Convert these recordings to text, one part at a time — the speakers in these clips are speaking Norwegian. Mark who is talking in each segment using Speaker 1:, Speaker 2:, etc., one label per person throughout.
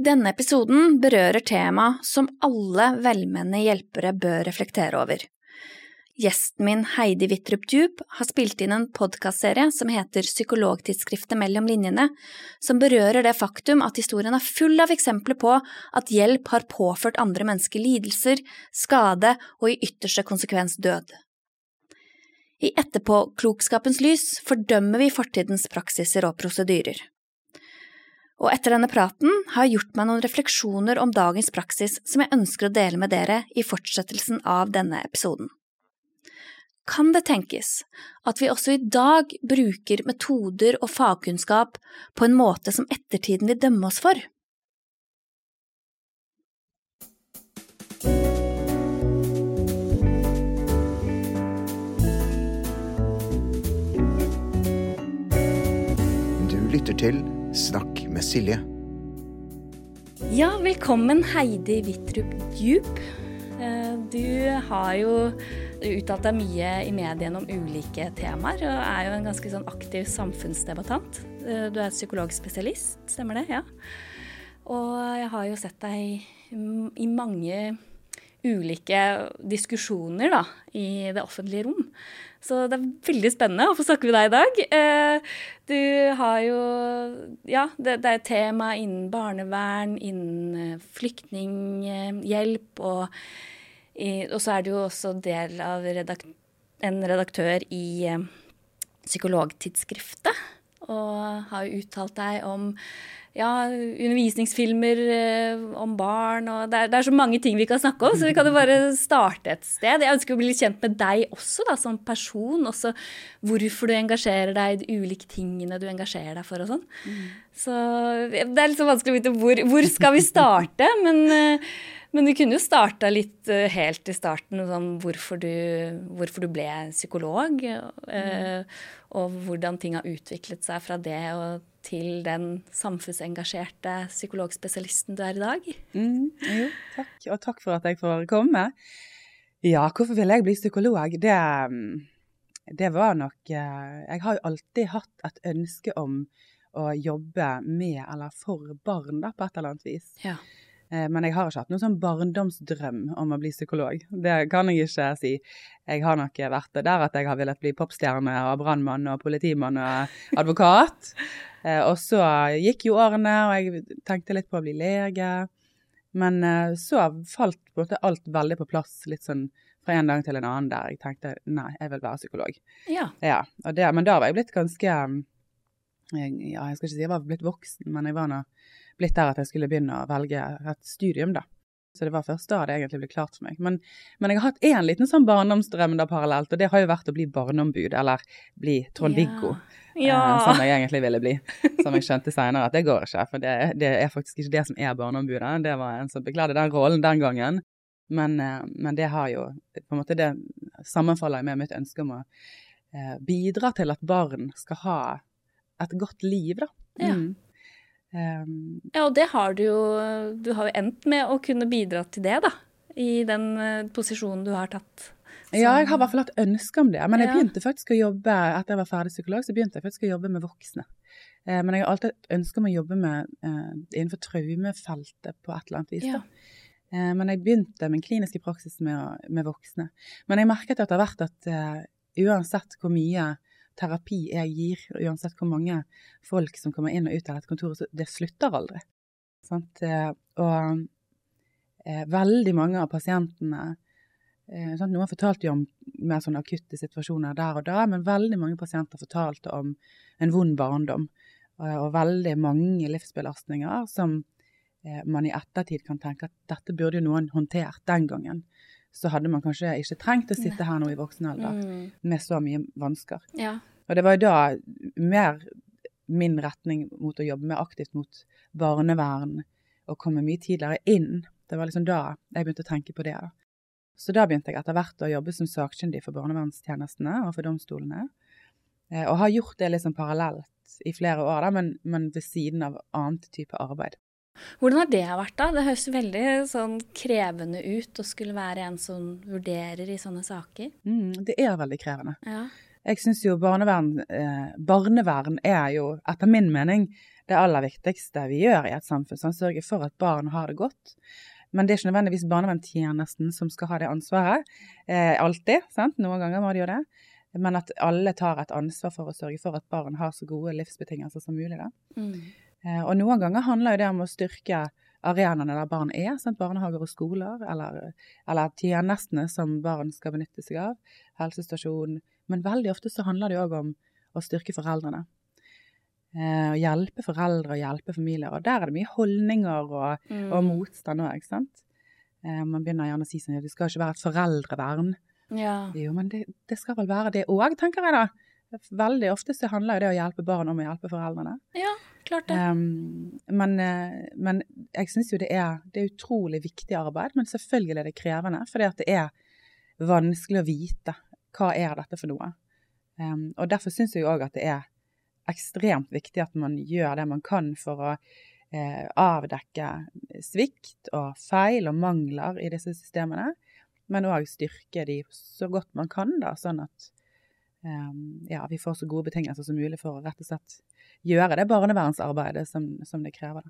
Speaker 1: Denne episoden berører tema som alle velmenende hjelpere bør reflektere over. Gjesten min Heidi Wittrup Djup har spilt inn en podkastserie som heter Psykologtidsskriftet mellom linjene, som berører det faktum at historien er full av eksempler på at hjelp har påført andre mennesker lidelser, skade og i ytterste konsekvens død. I etterpåklokskapens lys fordømmer vi fortidens praksiser og prosedyrer og etter denne praten har jeg gjort meg noen refleksjoner om dagens praksis som jeg ønsker å dele med dere i fortsettelsen av denne episoden. Kan det tenkes at vi også i dag bruker metoder og fagkunnskap på en måte som ettertiden vil dømme oss for?
Speaker 2: Du lytter til Snakk med Silje.
Speaker 1: Ja, velkommen Heidi Wittrup Djup. Eh, du har jo uttalt deg mye i mediene om ulike temaer, og er jo en ganske sånn aktiv samfunnsdebattant. Eh, du er psykologspesialist, stemmer det? Ja. Og jeg har jo sett deg i mange ulike diskusjoner da, i det offentlige rom. Så det er veldig spennende å få snakke med deg i dag. Eh, du har jo Ja, det, det er tema innen barnevern, innen eh, flyktninghjelp, og, og, så er du jo også del av redak en redaktør i eh, Psykologtidsskriftet. Og har jo uttalt deg om ja, undervisningsfilmer eh, om barn og det er, det er, så mange ting vi kan snakke om, så vi kan jo bare starte et sted. Jeg ønsker å bli litt kjent med deg også, da, som person. Også hvorfor du engasjerer deg i de ulike tingene du engasjerer deg for og sånn. Mm. Så det er litt så vanskelig å vite hvor, hvor skal vi starte, men uh, men vi kunne jo starta litt uh, helt i starten, sånn, hvorfor, du, hvorfor, du, ble psykolog. Uh, og hvordan ting har utviklet seg fra det og til den samfunnsengasjerte psykologspesialisten du er i dag.
Speaker 3: Mm, jo, takk. Og takk for at jeg får komme. Ja, hvorfor ville jeg bli psykolog? Det, mm, det var nok uh, Jeg har jo alltid hatt et ønske om å jobbe med eller for barn, da, på et eller annet vis. Ja. Eh, men jeg har ikke hatt noen sånn barndomsdrøm om å bli psykolog. Det kan jeg ikke si. Jeg har nok vært der at jeg har villet bli popstjerne og brannmann og politimann og advokat. Eh, og så gikk jo årene, og jeg tenkte litt på å bli lege. Men eh, så falt på en måte alt veldig på plass, litt sånn fra en dag til en annen der jeg tenkte nei, jeg vil være psykolog. Ja. ja det, men da var jeg blitt ganske Ja, jeg skal ikke si jeg var blitt voksen, men jeg var nå blitt der at jeg skulle begynne å velge et studium, da. Så det var først da det egentlig ble klart for meg. Men, men jeg har hatt én liten sånn barndomsdrøm da parallelt, og det har jo vært å bli barneombud, eller bli Trond-Viggo. Ja. Ja. Eh, som jeg egentlig ville bli. Som jeg skjønte seinere at det går ikke, for det, det, er faktisk ikke det som er barneombudet. Det var en som bekledde den rollen den gangen. Men, eh, men, det har jo på en måte det sammenfaller med mitt ønske om å eh, bidra til at barn skal ha et godt liv, da. Ja. Mm.
Speaker 1: Um, ja, og det har du jo Du har jo endt med å kunne bidra til det, da. I den uh, posisjonen du har tatt.
Speaker 3: Så. Ja, jeg har i hvert fall hatt ønske om det. Men jeg begynte faktisk å jobbe etter jeg var ferdig psykolog, så begynte jeg faktisk å jobbe med voksne. Uh, men jeg har alltid hatt ønske om å jobbe med, uh, innenfor traumefeltet på et eller annet vis. Ja. Men jeg begynte min kliniske praksis med, med, voksne. Men jeg merket etter hvert at uansett hvor mye terapi jeg gir, uansett hvor mange folk som kommer inn og ut av dette kontoret, så det slutter aldri. Sant? Eh, og eh, veldig mange av pasientene eh, sant? Noen fortalte jo om mer sånne akutte situasjoner der og da, men veldig mange pasienter fortalte om en vond barndom og, veldig mange livsbelastninger som man i ettertid kan tenke at dette burde jo noen håndtert den gangen så hadde man kanskje ikke trengt å sitte her nå i voksen alder mm. med så mye vansker. Ja. Og det var jo da mer min retning mot å jobbe mer aktivt mot barnevern og komme mye tidligere inn. Det var liksom da jeg begynte å tenke på det. Da. Så da begynte jeg etter hvert å jobbe som sakkyndig for barnevernstjenestene og for domstolene. Eh, og har gjort det liksom parallelt i flere år, da, men, men ved siden av annet type arbeid.
Speaker 1: Hvordan har det vært, da? Det høres veldig sånn krevende ut å skulle være en som vurderer i sånne saker.
Speaker 3: Mm, det er veldig krevende. Ja. jeg syns jo barnevern, eh, barnevern er jo, etter min mening, det aller viktigste vi gjør i et samfunn. Sånn, sørge for at barn har det godt. Men det er ikke nødvendigvis barnevernstjenesten som skal ha det ansvaret. Eh, alltid. sant? Noen ganger må de gjøre det. Men at alle tar et ansvar for å sørge for at barn har så gode livsbetingelser som mulig. Da.
Speaker 1: Mm.
Speaker 3: Eh, og noen ganger handler det om å styrke arenaene der barn er, sant? barnehager og skoler, eller, eller tjenestene som barn skal benytte seg av, helsestasjon. Men veldig ofte så handler det òg om å styrke foreldrene. Eh, hjelpe foreldre og hjelpe familier. Og der er det mye holdninger og,
Speaker 1: Mm.
Speaker 3: og motstand òg, ikke sant. Eh, man begynner gjerne å si sånn at det skal ikke være et foreldrevern.
Speaker 1: Ja.
Speaker 3: Jo, men det, det skal vel være det òg, tenker jeg da. Veldig ofte så handler jo det å hjelpe barn om å hjelpe foreldrene.
Speaker 1: ja, klart det.
Speaker 3: Um, men, eh, men jeg syns jo det er, det er utrolig viktig arbeid, men selvfølgelig er det krevende. For det er vanskelig å vite hva er dette for noe. Um, og derfor syns jeg òg at det er ekstremt viktig at man gjør det man kan for å eh, avdekke svikt og feil og mangler i disse systemene. Men òg styrke de så godt man kan, da, sånn at ja, vi får så gode betingelser som mulig for å rett og slett gjøre det barnevernsarbeidet som, som det krever.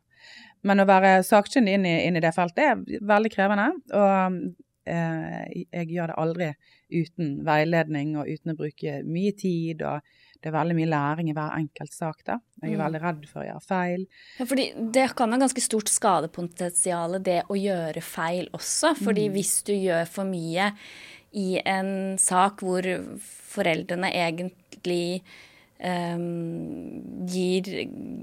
Speaker 3: Men å være sakkyndig inn, inn i det feltet er veldig krevende. Og eh, jeg gjør det aldri uten veiledning og uten å bruke mye tid. Og det er veldig mye læring i hver enkelt sak. da. Jeg er
Speaker 1: Mm.
Speaker 3: veldig redd for å gjøre feil.
Speaker 1: Ja, fordi det kan ha ganske stort skadepotensial, det å gjøre feil også. Fordi
Speaker 3: Mm.
Speaker 1: hvis du gjør for mye i en sak hvor foreldrene egentlig um, gir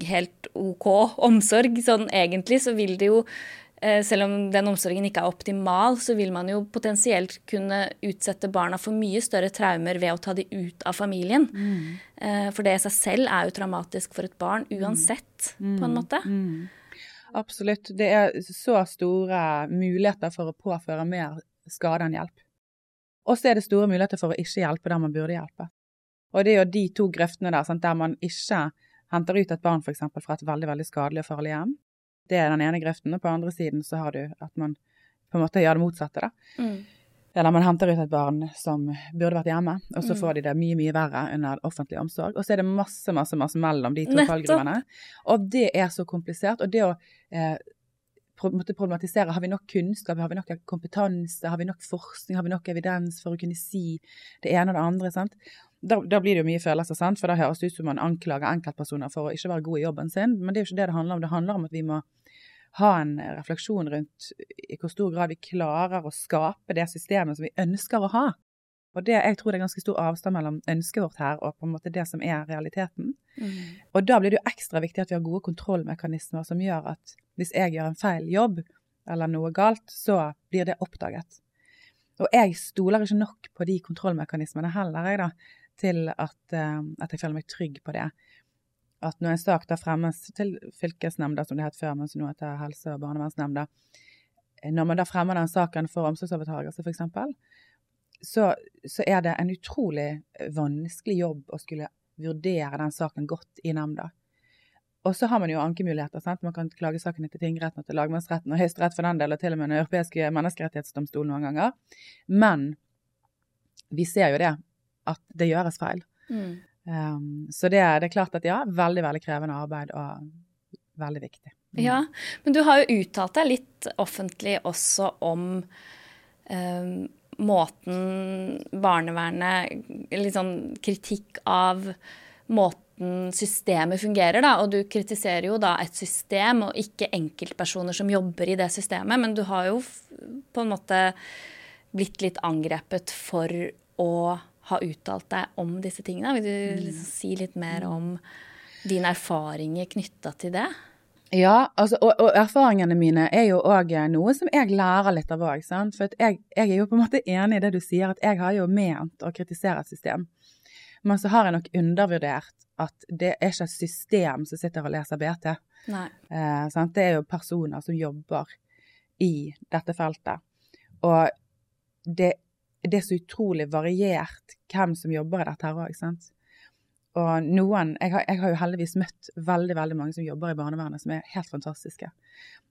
Speaker 1: helt OK omsorg, sånn egentlig, så vil det jo eh, selv om den omsorgen ikke er optimal, så vil man jo potensielt kunne utsette barna for mye større traumer ved å ta de ut av familien. Mm. For det i seg selv er jo traumatisk for et barn uansett, på en måte.
Speaker 3: Mm. Absolutt. Det er så store muligheter for å påføre mer skade enn hjelp. Og så er det store muligheter for å ikke hjelpe der man burde hjelpe. Og det er jo de to grøftene der, sant, der man ikke henter ut et barn eksempel, fra et veldig veldig skadelig og farlig hjem. Det er den ene grøften, og på andre siden så har du at man på en måte gjør det motsatte. da.
Speaker 1: Mm.
Speaker 3: Eller man henter ut et barn som burde vært hjemme, og så
Speaker 1: Mm.
Speaker 3: får de det mye mye verre under offentlig omsorg. Og så er det masse masse, masse mellom de to fallgruvene. Og det er så komplisert. Og det å eh, måtte problematisere har vi nok kunnskap, har vi nok kompetanse, har vi nok forskning, har vi nok evidens for å kunne si det ene og det andre. sant? Da, da blir det jo mye følelser, sant? for da høres det ut som man anklager enkeltpersoner for å ikke være god i jobben sin. Men det er jo ikke det det handler om. Det handler om at vi må ha en refleksjon rundt i hvor stor grad vi klarer å skape det systemet som vi ønsker å ha. Og det, jeg tror det er ganske stor avstand mellom ønsket vårt her og på en måte det som er realiteten.
Speaker 1: Mm.
Speaker 3: Og da blir det jo ekstra viktig at vi har gode kontrollmekanismer som gjør at hvis jeg gjør en feil jobb eller noe galt, så blir det oppdaget. Og jeg stoler ikke nok på de kontrollmekanismene heller, jeg da, til at, uh, at jeg føler meg trygg på det. At når en sak da fremmes til fylkesnemnda, som det het før, men som nå heter helse- og barnevernsnemnda, når man da fremmer den saken for omsorgsovertakelse f.eks., så, så er det en utrolig vanskelig jobb å skulle vurdere den saken godt i nemnda. Og så har man jo ankemuligheter. sant? Man kan klage saken inn til tingretten og til lagmannsretten og Høyesterett for den del, og til og med Den europeiske menneskerettighetsdomstol noen ganger. Men vi ser jo det, at det gjøres feil.
Speaker 1: Mm.
Speaker 3: Um, så det, det er klart at ja, veldig, veldig krevende arbeid og veldig viktig. Mm.
Speaker 1: Ja, men du har jo uttalt deg litt offentlig også om eh, måten barnevernet Litt sånn kritikk av måten systemet fungerer, da. Og du kritiserer jo da et system, og ikke enkeltpersoner som jobber i det systemet. Men du har jo på en måte blitt litt angrepet for å ha uttalt deg om disse tingene. Vil du liksom si litt mer om dine erfaringer knytta til det?
Speaker 3: Ja, altså, og, og erfaringene mine er jo òg noe som jeg lærer litt av òg. For jeg, jeg er jo på en måte enig i det du sier, at jeg har jo ment å kritisere et system. Men så har jeg nok undervurdert at det er ikke et system som sitter og leser BT. Eh, sant? Det er jo personer som jobber i dette feltet. Og det, det er så utrolig variert hvem som jobber i dette her òg, sant. Og noen jeg har, jeg har jo heldigvis møtt veldig veldig mange som jobber i barnevernet, som er helt fantastiske.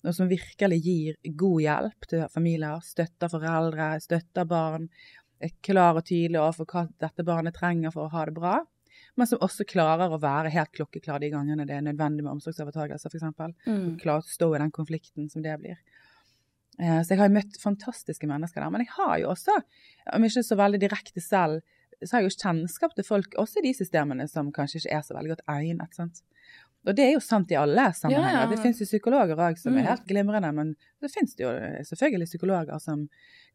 Speaker 3: Og som virkelig gir god hjelp til familier, støtter foreldre, støtter barn. er klar og tydelig overfor hva dette barnet trenger for å ha det bra. Men som også klarer å være helt klokkeklar de gangene det er nødvendig med omsorgsovertakelse, f.eks.
Speaker 1: Mm.
Speaker 3: Klare å stå i den konflikten som det blir. Eh, Så jeg har jo møtt fantastiske mennesker der. Men jeg har jo også, om ikke så veldig direkte selv, så har jeg jo kjennskap til folk også i de systemene som kanskje ikke er så veldig godt egnet. sant? Og det er jo sant i alle sammenhenger.
Speaker 1: Ja, ja.
Speaker 3: Det finnes jo psykologer òg som
Speaker 1: Mm.
Speaker 3: er helt glimrende, men det finnes jo selvfølgelig psykologer som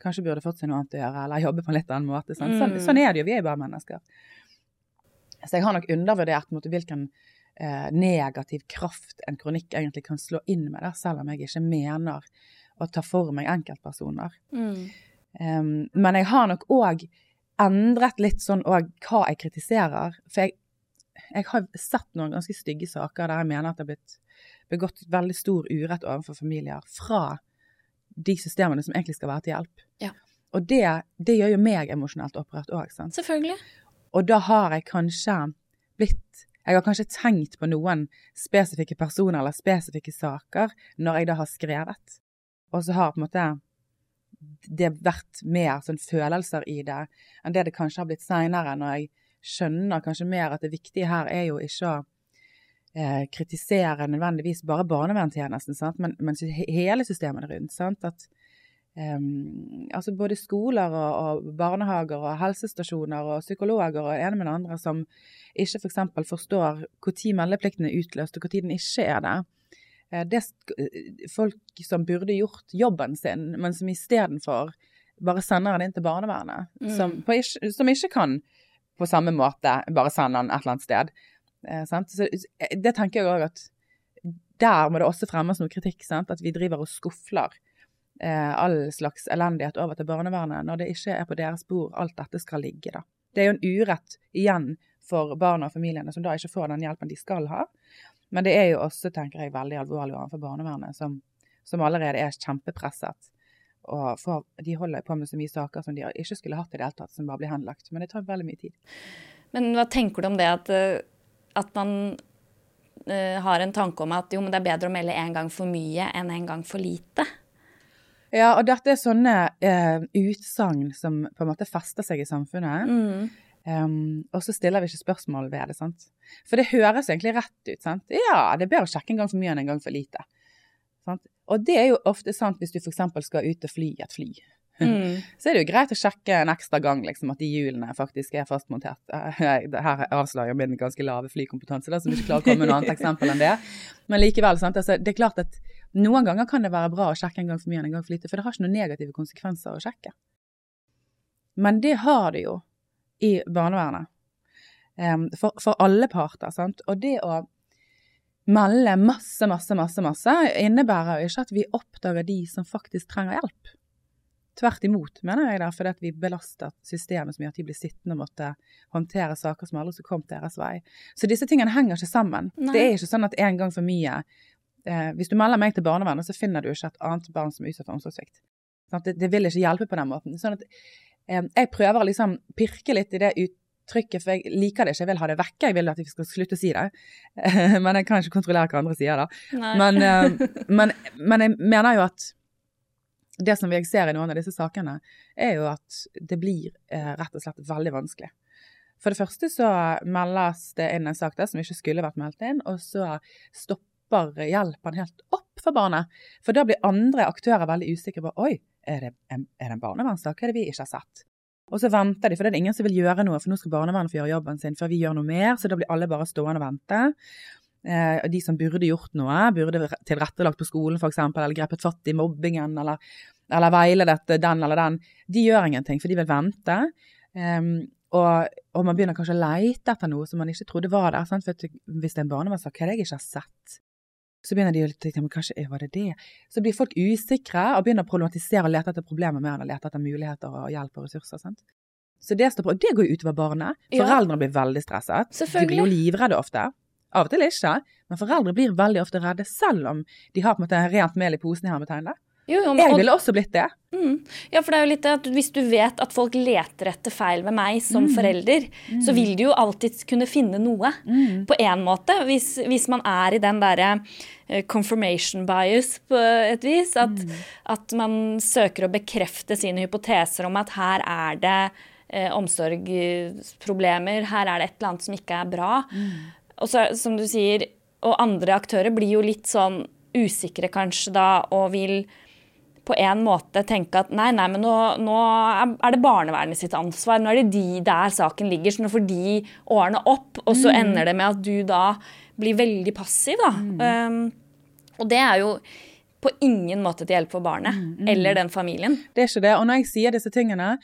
Speaker 3: kanskje burde fått seg noe annet å gjøre, eller jobbe på en litt annen måte. Sant? Sånn,
Speaker 1: Mm.
Speaker 3: sånn er det jo, vi er jo bare mennesker. Så jeg har nok undervurdert måte, hvilken eh, negativ kraft en kronikk egentlig kan slå inn med, der, selv om jeg ikke mener å ta for meg enkeltpersoner.
Speaker 1: Mm.
Speaker 3: Um, men jeg har nok òg endret litt sånn òg hva jeg kritiserer. For jeg, jeg har sett noen ganske stygge saker der jeg mener at det har blitt begått veldig stor urett overfor familier fra de systemene som egentlig skal være til hjelp.
Speaker 1: Ja.
Speaker 3: Og det, det gjør jo meg emosjonelt opprørt òg.
Speaker 1: Selvfølgelig.
Speaker 3: Og da har jeg kanskje blitt Jeg har kanskje tenkt på noen spesifikke personer eller spesifikke saker når jeg da har skrevet. Og så har på en måte det har vært mer sånn følelser i det enn det det kanskje har blitt seinere, når jeg skjønner kanskje mer at det viktige her er jo ikke å eh, kritisere nødvendigvis bare barnevernstjenesten? Men, men hele systemet rundt. Sant? At Ehm, altså både skoler og, og barnehager og helsestasjoner og psykologer og ene med den andre som ikke f.eks. For forstår når meldeplikten er utløst og når den ikke er det. Eh, det eh, folk som burde gjort jobben sin, men som istedenfor bare sender den inn til barnevernet.
Speaker 1: Mm.
Speaker 3: Som, på som ikke kan på samme måte bare sende den et eller annet sted. Eh, sant? Så, eh, det tenker jeg òg at der må det også fremmes noe kritikk. Sant? At vi driver og skufler eh, all slags elendighet over til barnevernet, når det ikke er på deres bord alt dette skal ligge. da. Det er jo en urett igjen for barna og familiene som da ikke får den hjelpen de skal ha. Men det er jo også, tenker jeg, veldig alvorlig overfor barnevernet, som, som allerede er kjempepresset. Og for, de holder på med så mye saker som de ikke skulle hatt i det hele tatt, som bare blir henlagt. Men det tar veldig mye tid.
Speaker 1: Men hva tenker du om det at, eh, at man uh, har en tanke om at jo, men det er bedre å melde en gang for mye enn en gang for lite?
Speaker 3: Ja, og dette er sånne uh, utsagn som på en måte fester seg i samfunnet.
Speaker 1: Mm.
Speaker 3: Um, og så stiller vi ikke spørsmål ved det, sant. For det høres egentlig rett ut, sant. Ja, det er bedre å sjekke en gang for mye enn en gang for lite. Sant? Og det er jo ofte sant hvis du f.eks. skal ut og fly et fly.
Speaker 1: Mm.
Speaker 3: Så er det jo greit å sjekke en ekstra gang liksom, at de hjulene faktisk er fastmontert. Her avslører min ganske lave flykompetanse, da, som ikke klarer å komme med noe annet eksempel enn det. Men likevel, sant? Altså, det er klart at noen ganger kan det være bra å sjekke en gang for mye enn en gang for lite, for det har ikke noen negative konsekvenser å sjekke. Men det har det jo i barnevernet. For, for alle parter. Sant? Og det å melde masse, masse, masse, masse innebærer jo ikke at vi oppdager de som faktisk trenger hjelp. Tvert imot, mener jeg, da, fordi at vi belaster systemet som gjør at de blir sittende og måtte håndtere saker som aldri skulle kommet deres vei. Så disse tingene henger ikke sammen.
Speaker 1: Nei.
Speaker 3: Det er ikke sånn at en gang for mye eh, Hvis du melder meg til barnevernet, så finner du ikke et annet barn som er utsatt for omsorgssvikt. Sånn Det, det vil ikke hjelpe på den måten. Sånn at jeg prøver å liksom pirke litt i det uttrykket, for jeg liker det ikke. Jeg vil ha det vekk. Jeg vil at vi skal slutte å si det. men jeg kan ikke kontrollere hva andre sier da. Men, men, men jeg mener jo at det som jeg ser i noen av disse sakene, er jo at det blir eh, rett og slett veldig vanskelig. For det første så meldes det inn en sak der som ikke skulle vært meldt inn, og så stopper hjelpen helt opp for barnet. For da blir andre aktører veldig usikre på oi, er det en, er det en barnevernssak? Er vi ikke har sett? Og så venter de, for det er ingen som vil gjøre noe, for nå skal barnevernet få gjøre jobben sin før vi gjør noe mer, så da blir alle bare stående og vente. Eh, de som burde gjort noe, burde tilrettelagt på skolen f.eks., eller grepet fatt i mobbingen, eller, eller veiledet den eller den, de gjør ingenting, for de vil vente. Em, og, og man begynner kanskje å leite etter noe som man ikke trodde var der. Sant? For hvis det er en barnevernssak, hva er det jeg ikke har sett? Så begynner de å tenke, men kanskje eh, var det det? Så blir folk usikre og begynner å problematisere og lete etter problemer mer enn å lete etter muligheter og hjelp og ressurser. Sant? Så det, står på, og det går jo utover barnet.
Speaker 1: Ja.
Speaker 3: Foreldrene blir veldig stresset. De blir jo livredde ofte. Av og til ikke, men foreldre blir veldig ofte redde, selv om de har på en måte rent mel i posen i hermetegn.
Speaker 1: Jo, jo, men-
Speaker 3: Jeg ville også blitt det.
Speaker 1: Mm. Ja, for det er jo litt det at hvis du vet at folk leter etter feil med meg som
Speaker 3: Mm.
Speaker 1: forelder, så vil du jo alltid kunne finne noe. På en måte. Hvis, hvis man er i den derre eh, confirmation bias på et vis. At,
Speaker 3: Mm.
Speaker 1: at man søker å bekrefte sine hypoteser om at her er det eh, omsorgsproblemer, her er det et eller annet som ikke er bra. Og så, som du sier, og andre aktører blir jo litt sånn usikre kanskje da, og vil på en måte tenke at nei, nei, men nå, nå er- det barnevernet sitt ansvar. Nå er det de der saken ligger, så nå får de årene opp. Og så ender det med at du da blir veldig passiv, da. Um, og det er jo på ingen måte til hjelp for barnet eller den familien.
Speaker 3: Det er ikke det. Og når jeg sier disse tingene,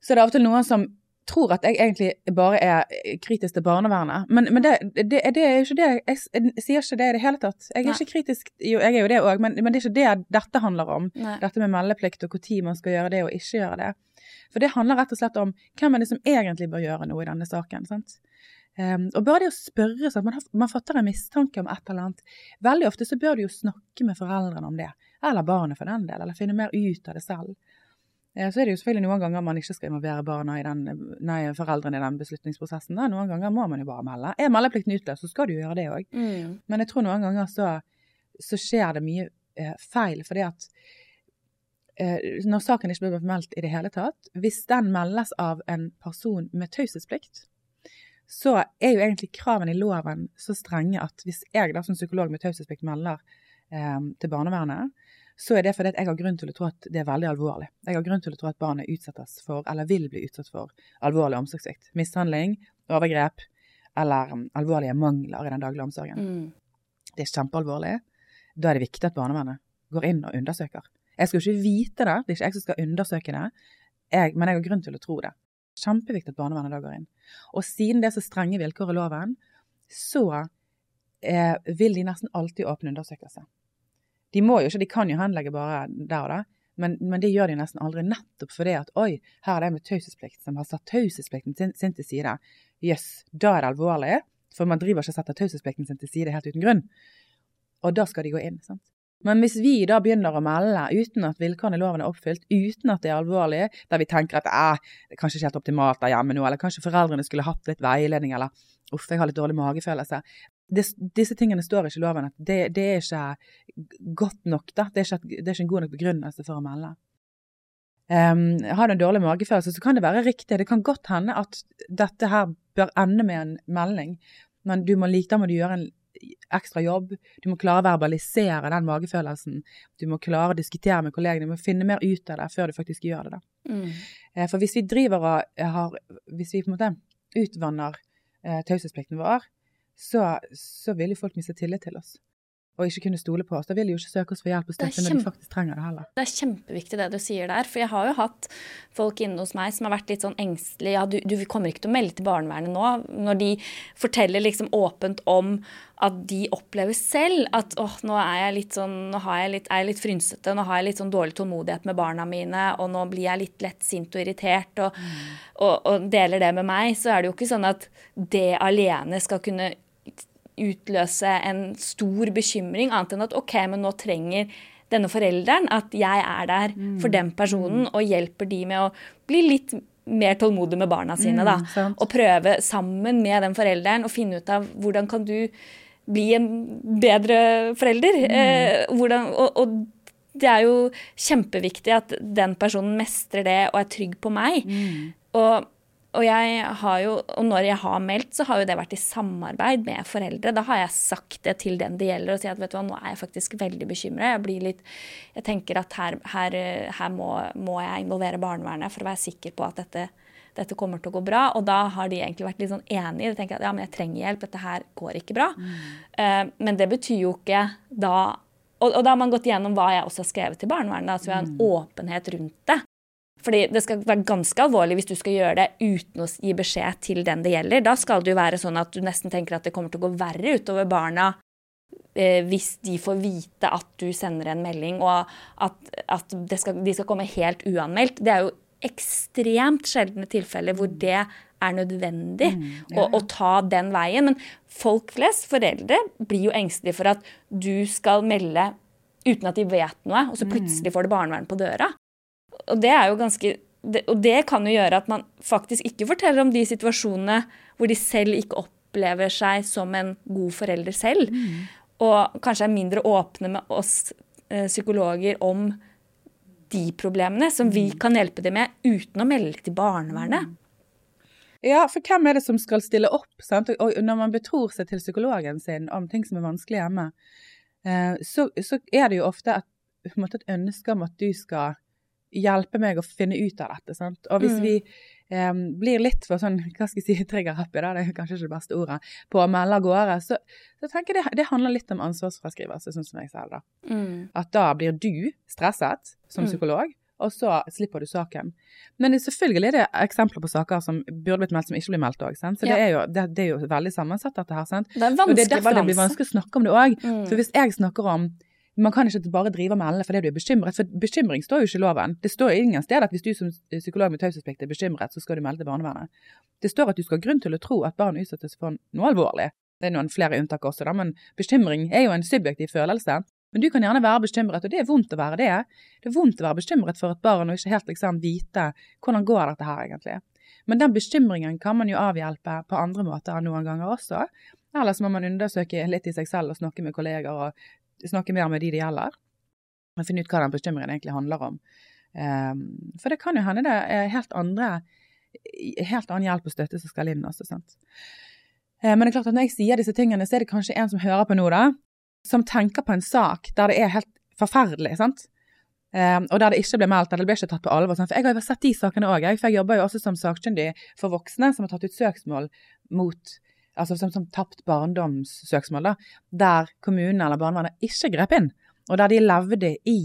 Speaker 3: så er det av og til noen som tror at jeg egentlig bare er kritisk til barnevernet. Men, men det, det, det er jo ikke det. Jeg, jeg sier ikke det i det hele tatt. Jeg er
Speaker 1: Nei.
Speaker 3: ikke kritisk, jo, jeg er jo det òg, men, men det er ikke det dette handler om.
Speaker 1: Nei.
Speaker 3: Dette med meldeplikt og når man skal gjøre det og ikke gjøre det. For det handler rett og slett om hvem er det som egentlig bør gjøre noe i denne saken. sant? Um, og bare det å spørre sånn, man, har, man fatter en mistanke om et eller annet. Veldig ofte så bør du jo snakke med foreldrene om det. Eller barnet for den del, eller finne mer ut av det selv. Så er det jo selvfølgelig noen ganger man ikke skal involvere barna i den, nei, foreldrene i den beslutningsprosessen. Da. Noen ganger må man jo bare melde. Er meldeplikten utløst, så skal du gjøre det òg.
Speaker 1: Mm.
Speaker 3: Men jeg tror noen ganger så, så skjer det mye eh, feil, fordi at eh, når saken ikke blir meldt i det hele tatt, hvis den meldes av en person med taushetsplikt, så er jo egentlig kravene i loven så strenge at hvis jeg da som psykolog med taushetsplikt melder eh, til barnevernet, så er det fordi jeg har grunn til å tro at det er veldig alvorlig. Jeg har grunn til å tro at barnet utsettes for, eller vil bli utsatt for, alvorlig omsorgssvikt. Mishandling, overgrep eller um, alvorlige mangler i den daglige omsorgen
Speaker 1: Mm.
Speaker 3: det er kjempealvorlig, da er det viktig at barnevernet går inn og undersøker. Jeg skal jo ikke vite det, det er ikke jeg som skal undersøke det, jeg, men jeg har grunn til å tro det. Kjempeviktig at barnevernet da går inn. Og siden det er så strenge vilkår i loven, så eh, vil de nesten alltid åpne undersøkelse. De må jo ikke, de kan jo henlegge bare der og da, men, men det gjør de nesten aldri nettopp fordi at oi, her er det en med taushetsplikt som har satt taushetsplikten sin, til side. Jøss, da er det alvorlig, for man driver ikke og setter taushetsplikten sin til side helt uten grunn. Og da skal de gå inn. sant? Men hvis vi da begynner å melde uten at vilkårene i loven er oppfylt, uten at det er alvorlig, der vi tenker at eh, det er kanskje ikke helt optimalt der hjemme nå, eller kanskje foreldrene skulle hatt litt veiledning, eller uff, jeg har litt dårlig magefølelse. Det, disse tingene står ikke i loven. at Det, det er ikke godt nok. da. Det er, ikke, det er ikke en god nok begrunnelse for å melde. Um, har du en dårlig magefølelse, så kan det være riktig. Det kan godt hende at dette her bør ende med en melding, men du må like, da må du gjøre en ekstra jobb. Du må klare å verbalisere den magefølelsen. Du må klare å diskutere med kollegene. Du må finne mer ut av det før du faktisk gjør det. da.
Speaker 1: Mm.
Speaker 3: Eh, For hvis vi driver og har Hvis vi på en måte utvanner eh, taushetsplikten vår, så, så vil jo folk miste tillit til oss. Og ikke kunne stole på oss. Da vil de jo ikke søke oss for hjelp og støtte når de faktisk trenger det heller.
Speaker 1: Det er kjempeviktig det du sier der, for jeg har jo hatt folk inne hos meg som har vært litt sånn engstelige. Ja, du, du kommer ikke til å melde til barnevernet nå. Når de forteller liksom åpent om at de opplever selv at åh, nå er jeg litt sånn, nå har jeg litt, er jeg litt frynsete, nå har jeg litt sånn dårlig tålmodighet med barna mine, og nå blir jeg litt lett sint og irritert, og, og, og deler det med meg, så er det jo ikke sånn at det alene skal kunne utløse en stor bekymring, annet enn at ok, men nå trenger denne forelderen at jeg er der for den personen og hjelper de med å bli litt mer tålmodig med barna sine. da,
Speaker 3: Mm, sant.
Speaker 1: Og prøve sammen med den forelderen å finne ut av hvordan kan du bli en bedre forelder. Eh, hvordan, og, og det er jo kjempeviktig at den personen mestrer det og er trygg på meg. Og, og, jeg har jo, og når jeg har meldt, så har jo det vært i samarbeid med foreldre. Da har jeg sagt det til den det gjelder, og sier at vet du hva, nå er jeg faktisk veldig bekymra. Jeg blir litt, jeg tenker at her, her, her må, må jeg involvere barnevernet for å være sikker på at dette, dette kommer til å gå bra. Og da har de egentlig vært litt sånn enige. De tenker at ja, men jeg trenger hjelp, dette her går ikke bra. Eh, men det betyr jo ikke da og, og da har man gått gjennom hva jeg også har skrevet til barnevernet, så vi har en åpenhet rundt det. Fordi det skal være ganske alvorlig hvis du skal gjøre det uten å gi beskjed til den det gjelder. Da skal det jo være sånn at du nesten tenker at det kommer til å gå verre utover barna eh, hvis de får vite at du sender en melding, og at, at det skal, de skal komme helt uanmeldt. Det er jo ekstremt sjeldne tilfeller hvor det er nødvendig å, å ta den veien. Men folk flest, foreldre, blir jo engstelige for at du skal melde uten at de vet noe, og så
Speaker 3: Mm.
Speaker 1: plutselig får det barnevern på døra. Og det er jo ganske det, Og det kan jo gjøre at man faktisk ikke forteller om de situasjonene hvor de selv ikke opplever seg som en god forelder selv, og kanskje er mindre åpne med oss eh, psykologer om de problemene som vi kan hjelpe dem med uten å melde til barnevernet.
Speaker 3: Ja, for hvem er det som skal stille opp? Sant? Og når man betror seg til psykologen sin om ting som er vanskelig hjemme, eh, så, så er det jo ofte at, måte et ønske om at du skal hjelpe meg å finne ut av dette. Sant? Og hvis
Speaker 1: Mm.
Speaker 3: vi um, blir litt for sånn, hva skal jeg si, triggerhappy, da, det er kanskje ikke det beste ordet, på å melde av gårde, så, så tenker jeg det, det handler litt om ansvarsfraskrivelse, sånn som jeg selv da.
Speaker 1: Mm.
Speaker 3: At da blir du stresset som
Speaker 1: Mm.
Speaker 3: psykolog, og så slipper du saken. Men det- selvfølgelig er det eksempler på saker som burde blitt meldt, som ikke blir meldt òg. Så
Speaker 1: Ja.
Speaker 3: det, er jo, det, det er jo veldig sammensatt, dette her. sant?
Speaker 1: Det er en
Speaker 3: Og det er
Speaker 1: vanskelig
Speaker 3: derfor det blir vanskelig å snakke om det òg.
Speaker 1: Mm.
Speaker 3: For hvis jeg snakker om man kan ikke bare drive og melde fordi du er bekymret, for bekymring står jo ikke i loven. Det står ingen sted at hvis du som psykolog med taushetsplikt er bekymret, så skal du melde til barnevernet. Det står at du skal ha grunn til å tro at barn utsettes for noe alvorlig. Det er noen flere unntak også, da, men bekymring er jo en subjektiv følelse. Men du kan gjerne være bekymret, og det er vondt å være det. Det er vondt å være bekymret for et barn og ikke helt liksom vite hvordan går dette her egentlig. Men den bekymringen kan man jo avhjelpe på andre måter enn noen ganger også. Ellers må man undersøke litt i seg selv og snakke med kolleger og snakke mer med de det gjelder. Og finne ut hva den bekymringen egentlig handler om. Um, for det kan jo hende det er helt andre helt annen hjelp og støtte som skal inn også, sant. Eh, Men det er klart at når jeg sier disse tingene, så er det kanskje en som hører på nå, da, som tenker på en sak der det er helt forferdelig, sant. Um, og der det ikke ble meldt, eller det ble ikke tatt på alvor. Sant? For jeg har jo sett de sakene òg, for jeg jobber jo også som sakkyndig for voksne som har tatt ut søksmål mot Altså som, som tapt barndomssøksmål, da, der kommunen eller barnevernet ikke grep inn. Og der de levde i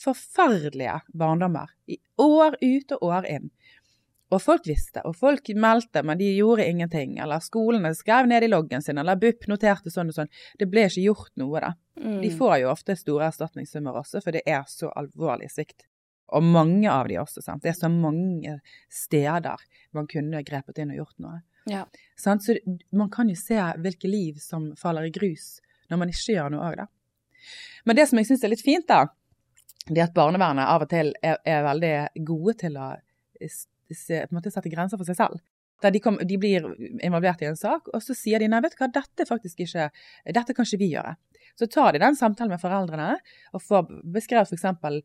Speaker 3: forferdelige barndommer. I år ut og år inn. Og folk visste, og folk meldte, men de gjorde ingenting. Eller skolene skrev ned i loggen sin, eller BUP noterte sånn og sånn. Det ble ikke gjort noe, da.
Speaker 1: Mm.
Speaker 3: De får jo ofte store erstatningssummer også, for det er så alvorlig svikt. Og mange av de også, sant. Det er så mange steder man kunne grepet inn og gjort noe.
Speaker 1: Ja.
Speaker 3: Sant? Så man kan jo se hvilke liv som faller i grus når man ikke gjør noe òg, da. Men det som jeg syns er litt fint, da, det at barnevernet av og til er, er veldig gode til å se, måte sette grenser for seg selv. Der de, kom, de, blir involvert i en sak, og så sier de nei, vet du hva, dette faktisk ikke, dette kan ikke vi gjøre. Så tar de den samtalen med foreldrene og får beskrevet f.eks.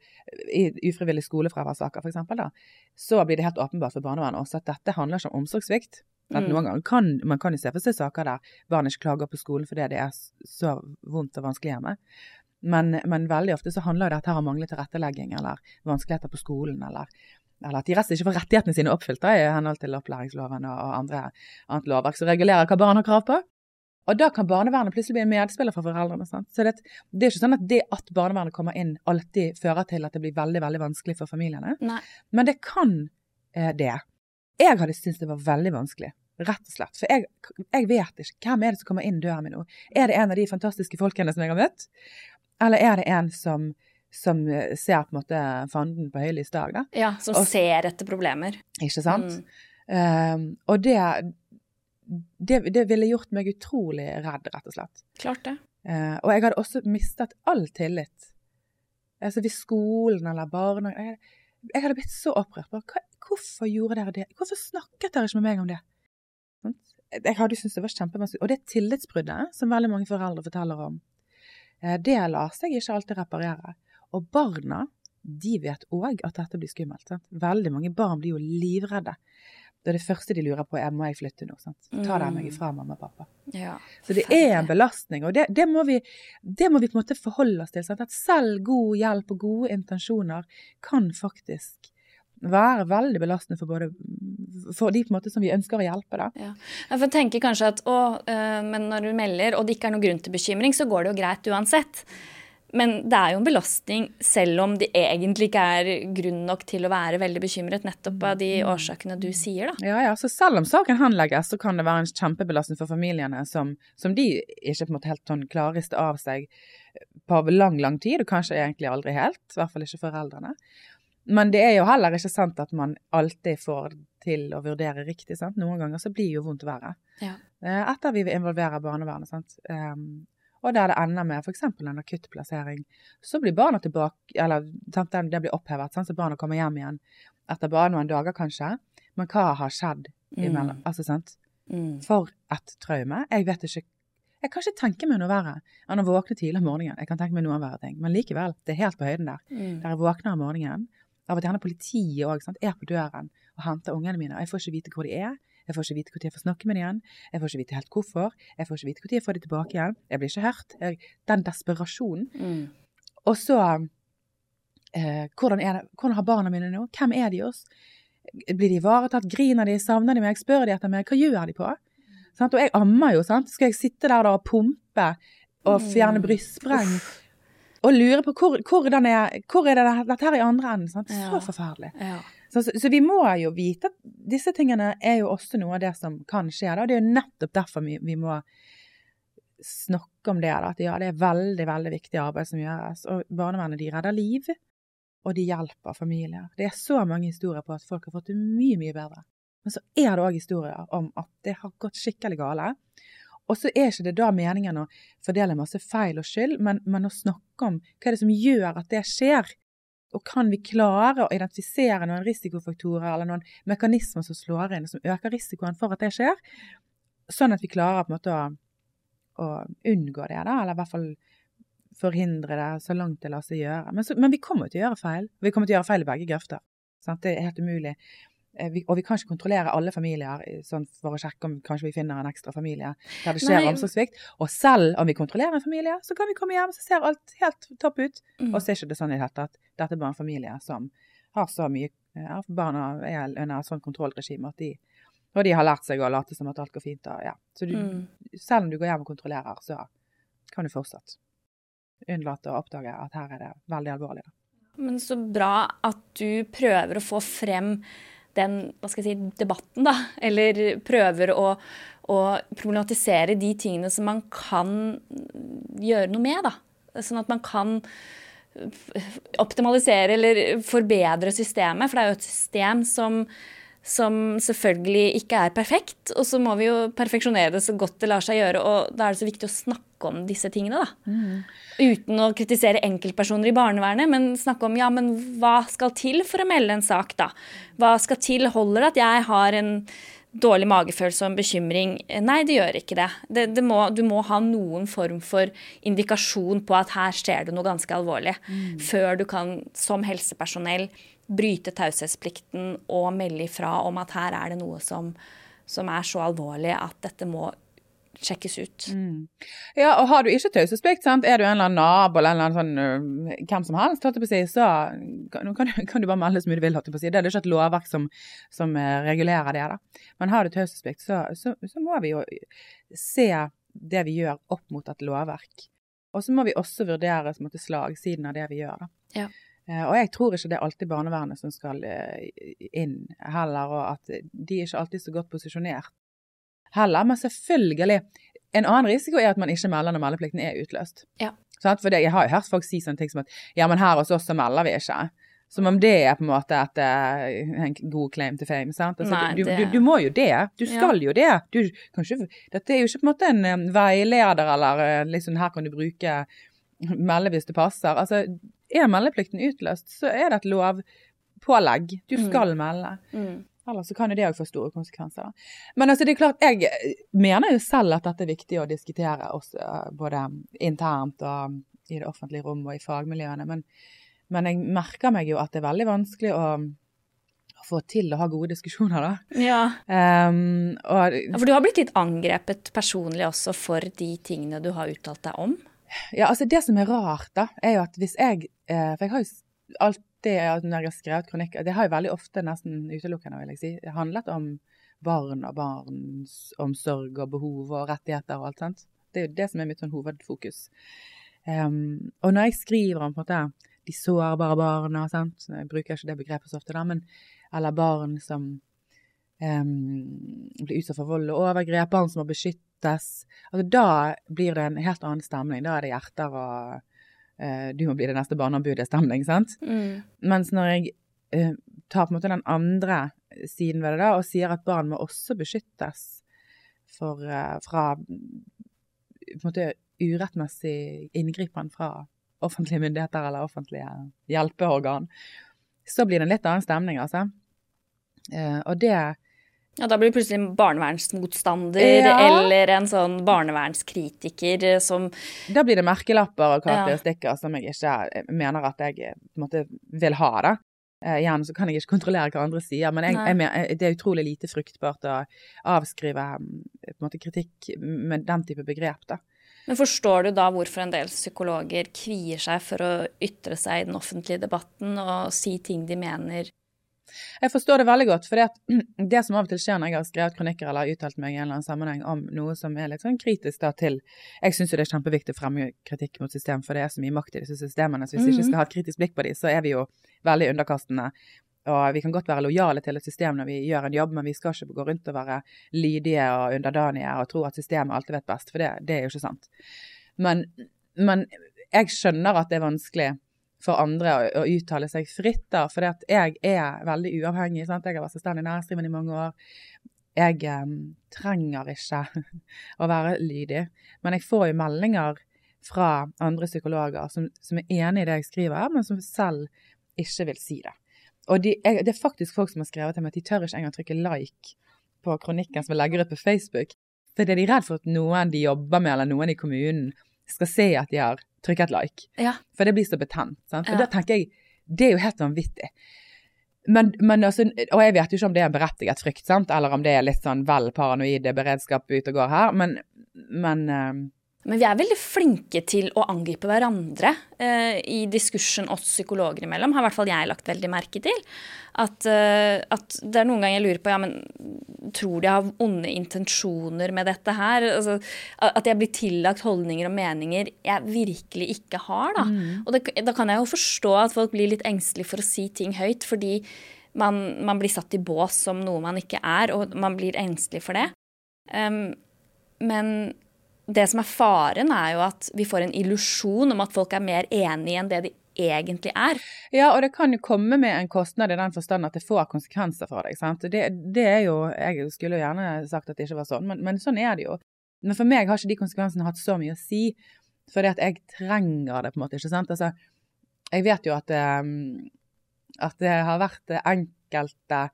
Speaker 3: i ufrivillig skolefraværssaker, da, så blir det helt åpenbart for barnevernet også at dette handler ikke om omsorgssvikt.
Speaker 1: Mm.
Speaker 3: Noen ganger kan man kan jo se for seg saker der barn ikke klager på skolen fordi det er så vondt og vanskelig hjemme. Men, men veldig ofte så handler jo dette om manglende tilrettelegging eller vanskeligheter på skolen, eller, eller at de rett ikke får rettighetene sine oppfylt da, i henhold til opplæringsloven og andre, annet lovverk som regulerer hva barn har krav på. Og da kan barnevernet plutselig bli en medspiller for foreldrene. Sant? Så det, det er ikke sånn at det at barnevernet kommer inn alltid fører til at det blir veldig veldig vanskelig for familiene.
Speaker 1: Nei.
Speaker 3: Men det kan eh, det. Jeg hadde syntes det var veldig vanskelig, rett og slett. For jeg, jeg vet ikke hvem er det som kommer inn døren min nå. Er det en av de fantastiske folkene som jeg har møtt? Eller er det en som, som eh, ser på en måte fanden på høylys dag, da?
Speaker 1: Ja, som
Speaker 3: Og-
Speaker 1: ser etter problemer.
Speaker 3: Ikke sant?
Speaker 1: Mm.
Speaker 3: Um, og det, det, det ville gjort meg utrolig redd, rett og slett.
Speaker 1: Klart det.
Speaker 3: Eh, og jeg hadde også mistet all tillit. Altså hvis skolen eller barnehagen jeg, jeg hadde blitt så opprørt. Hva, hvorfor gjorde dere det? Hvorfor snakket dere ikke med meg om det? Jeg hadde syntes det var kjempevanskelig. Og det tillitsbruddet som veldig mange foreldre forteller om, eh, det lar seg ikke alltid reparere. Og barna, de vet òg at dette blir skummelt. Sant? Veldig mange barn blir jo livredde. Det er det første de lurer på er må jeg flytte nå. Sant? Ta dere meg ifra mamma og pappa.
Speaker 1: Ja.
Speaker 3: Så det er en belastning, og det, det, må vi, det må vi på en måte forholde oss til. Sant? At selv god hjelp og gode intensjoner kan faktisk være veldig belastende for både for de måte som vi ønsker å hjelpe. Da.
Speaker 1: Ja. Jeg tenker kanskje at å, øh, men når du melder, og det ikke er noen grunn til bekymring, så går det jo greit uansett. Men det er jo en belastning selv om det egentlig ikke er grunn nok til å være veldig bekymret, nettopp av de årsakene du sier, da.
Speaker 3: Ja, ja, så Selv om saken henlegges, så kan det være en kjempebelastning for familiene som, som de ikke på en måte helt sånn klareste av seg på lang, lang tid, og kanskje egentlig aldri helt. I hvert fall ikke foreldrene. Men det er jo heller ikke sant at man alltid får til å vurdere riktig. sant? Noen ganger så blir jo vondt verre.
Speaker 1: Ja.
Speaker 3: Eh, Etter vi involverer barnevernet. sant? Og der det ender med f.eks. en akuttplassering, så blir barna tilbake Eller det blir opphevet, sånn, så barna kommer hjem igjen etter bare noen dager, kanskje. Men hva har skjedd imellom? Altså, sant?
Speaker 1: Mm.
Speaker 3: For et traume. Jeg vet ikke Jeg kan ikke tenke meg noe verre enn å våkne tidlig om morgenen. Jeg kan tenke meg noen verre ting, men likevel, det er helt på høyden der.
Speaker 1: Mm.
Speaker 3: Der jeg våkner om morgenen, av og til gjerne politiet òg, er på døren og henter ungene mine. og Jeg får ikke vite hvor de er. Jeg får ikke vite når jeg får snakke med dem igjen. Jeg får ikke vite helt hvorfor. Jeg får ikke vite når jeg får dem tilbake igjen. Jeg blir ikke hørt. Jeg, den desperasjonen.
Speaker 1: Mm.
Speaker 3: Og så eh, hvordan, er det, hvordan har barna mine nå? Hvem er de hos? Blir de ivaretatt? Griner de? Savner de meg? Spør de etter meg? Hva gjør de på? Sånn, Og jeg ammer jo, sant. Skal jeg sitte der da og pumpe og fjerne brystspreng? Og lure på hvor, hvor, er, hvor er det dette her i andre enden? Sant? Så
Speaker 1: Ja.
Speaker 3: forferdelig.
Speaker 1: Ja.
Speaker 3: Så, så, vi må jo vite at disse tingene er jo også noe av det som kan skje. Da. Det er jo nettopp derfor vi, vi må snakke om det. Da. At ja, det er veldig, veldig viktig arbeid som gjøres. Og barnevernet de redder liv, og de hjelper familier. Det er så mange historier på at folk har fått det mye, mye bedre. Men så er det òg historier om at det har gått skikkelig gale. Og så er ikke det da meningen å fordele masse feil og skyld, men, men å snakke om hva er det som gjør at det skjer. Og kan vi klare å identifisere noen risikofaktorer eller noen mekanismer som slår inn, som øker risikoen for at det skjer, sånn at vi klarer på en måte å, å unngå det, da, eller i hvert fall forhindre det så langt det lar seg gjøre. Men, så, men vi kommer til å gjøre feil. Vi kommer til å gjøre feil i begge grøfter. Sant? Det er helt umulig. Eh, Vi, og vi kan ikke kontrollere alle familier eh, sånn for å sjekke om kanskje vi finner en ekstra familie der det skjer omsorgssvikt. Og selv om vi kontrollerer en familie, så kan vi komme hjem, så ser alt helt topp ut.
Speaker 1: Mm.
Speaker 3: Og så er ikke det sånn i det hele tatt. Dette er bare en familie som har så mye ja, Barna er under et sånt kontrollregime at de Og de har lært seg å late som at alt går fint. Og, ja. Så du,
Speaker 1: Mm.
Speaker 3: selv om du går hjem og kontrollerer, så kan du fortsatt unnlate å oppdage at her er det veldig alvorlig.
Speaker 1: Men så bra at du prøver å få frem den hva skal jeg si, debatten, da. Eller prøver å, å problematisere de tingene som man kan gjøre noe med, da. Sånn at man kan optimalisere eller forbedre systemet. For det er jo et system som, som selvfølgelig ikke er perfekt. Og så må vi jo perfeksjonere det så godt det lar seg gjøre. Og da er det så viktig å snakke om disse tingene, da. Uten å kritisere enkeltpersoner i barnevernet, men snakke om ja, men hva skal til for å melde en sak, da? Hva skal til? Holder det at jeg har en dårlig magefølelse og en bekymring? Nei, det gjør ikke det. det, det må, du må ha noen form for indikasjon på at her skjer det noe ganske alvorlig, før du kan som helsepersonell bryte taushetsplikten og melde ifra om at her er det noe som, som er så alvorlig at dette må sjekkes ut.
Speaker 3: Ja, og har du ikke taushetsplikt, er du en eller annen nabo eller en eller annen sånn uh, hvem som helst, si, så kan, kan, du- kan du bare melde så mye du vil, si. Det er ikke et lovverk som, som regulerer det, da. Men har du taushetsplikt, så, så, så må vi jo se det vi gjør opp mot et lovverk. Og så må vi også vurdere måte, slagsiden av det vi gjør.
Speaker 1: Ja.
Speaker 3: Eh, Og jeg tror ikke det er alltid barnevernet som skal eh, inn heller, og at de er ikke alltid så godt posisjonert heller. Men selvfølgelig, en annen risiko er at man ikke melder når meldeplikten er utløst.
Speaker 1: Ja.
Speaker 3: For det, jeg har jo hørt folk si sånne ting som at ja, men her hos oss så melder vi ikke. Som om det er på en måte et, eh, en god claim to fame. Sant? Altså,
Speaker 1: Nei,
Speaker 3: du,
Speaker 1: det-
Speaker 3: du, du må jo det. Du skal jo det. Du, kanskje, dette er jo ikke på en måte en veileder eller liksom her kan du bruke melde hvis det passer. Altså, er meldeplikten utløst, så er det et lovpålegg. Du
Speaker 1: Mm.
Speaker 3: skal melde.
Speaker 1: Mm.
Speaker 3: Ellers så kan jo det òg få store konsekvenser. Men altså, det er klart, jeg mener jo selv at dette er viktig å diskutere også, eh, både internt og i det offentlige rom og i fagmiljøene. Men, men jeg merker meg jo at det er veldig vanskelig å, å få til å ha gode diskusjoner, da.
Speaker 1: Ja.
Speaker 3: Um, og
Speaker 1: Ja, For du har blitt litt angrepet personlig også for de tingene du har uttalt deg om.
Speaker 3: Ja, altså det som er rart, da, er jo at hvis jeg eh, For jeg har jo alltid når jeg har skrevet kronikker Det har jo veldig ofte, nesten utelukkende, vil jeg si, handlet om barn og barns omsorg og behov og rettigheter og alt sånt. Det er jo det som er mitt sånn hovedfokus. Um, og når jeg skriver om på en måte de sårbare barna, sant? jeg bruker ikke det begrepet så ofte, da, men eller barn som um, blir utsatt for vold og overgrep, barn som må beskyttes. Altså, da blir det en helt annen stemning. Da er det hjerter og uh, du må bli det neste barneombudet-stemning, sant?
Speaker 1: Mm.
Speaker 3: Mens når jeg uh, tar på en måte den andre siden ved det da, og sier at barn må også beskyttes for, uh, fra på en måte urettmessig inngripen fra offentlige myndigheter eller offentlige hjelpeorgan, så blir det en litt annen stemning, altså. Og det
Speaker 1: ja, Da blir du plutselig barnevernsmotstander
Speaker 3: Ja.
Speaker 1: eller en sånn barnevernskritiker eh, som
Speaker 3: Da blir det merkelapper og karakteristikker som jeg ikke eh, mener at jeg eh, på en måte vil ha. da. Gjerne så kan jeg ikke kontrollere hva andre sier, men jeg, jeg, det er utrolig lite fruktbart å avskrive på en måte kritikk med den type begrep. da.
Speaker 1: Men forstår du da hvorfor en del psykologer kvier seg for å ytre seg i den offentlige debatten og si ting de mener?
Speaker 3: Jeg forstår det veldig godt, for det, som av og til skjer når jeg har skrevet kronikker eller uttalt meg i en eller annen sammenheng om noe som er litt sånn kritisk da til Jeg syns jo det er kjempeviktig å fremme kritikk mot system, for det er så mye makt i disse systemene. Så hvis vi ikke
Speaker 1: Mhm.
Speaker 3: skal ha et kritisk blikk på dem, så er vi jo veldig underkastende. Og vi kan godt være lojale til et system når vi gjør en jobb, men vi skal ikke gå rundt og være lydige og underdanige og tro at systemet alltid vet best, for det, det er jo ikke sant. Men, men jeg skjønner at det er vanskelig for andre å, å uttale seg fritt, da, for jeg er veldig uavhengig. Sant? Jeg har vært selvstendig næringsdrivende i mange år. Jeg um, trenger ikke å være lydig, men jeg får jo meldinger fra andre psykologer som, som er enig i det jeg skriver, men som selv ikke vil si det. Og de, jeg, det er faktisk folk som har skrevet til meg at de tør ikke engang trykke like på kronikken som jeg legger ut på Facebook. For det er de redd for at noen de jobber med, eller noen i kommunen, skal se at de har trykket like.
Speaker 1: Ja.
Speaker 3: For det blir så betent. Sant? Og
Speaker 1: Ja.
Speaker 3: da tenker jeg, det er jo helt vanvittig. Men, men altså, og jeg vet jo ikke om det er en berettiget frykt, sant? eller om det er litt sånn vel paranoide beredskap ute og går her, men, men eh,
Speaker 1: Men vi er veldig flinke til å angripe hverandre eh, i diskursen oss psykologer imellom, har i hvert fall jeg lagt veldig merke til. At, eh, at det er noen ganger jeg lurer på ja, men tror de har onde intensjoner med dette her? Altså, at jeg blir tillagt holdninger og meninger jeg virkelig ikke har. Da. Og det, da kan jeg jo forstå at folk blir litt engstelige for å si ting høyt, fordi man, man blir satt i bås som noe man ikke er, og man blir engstelig for det. Um, men det som er faren, er jo at vi får en illusjon om at folk er mer enige enn det de egentlig er.
Speaker 3: Ja, og det kan jo komme med en kostnad i den forstand at det får konsekvenser for deg. sant? Det, det er jo, Jeg skulle gjerne sagt at det ikke var sånn, men, men sånn er det jo. Men for meg har ikke de konsekvensene hatt så mye å si, fordi at jeg trenger det på en måte. ikke sant? Altså, Jeg vet jo at, eh, at det har vært enkelte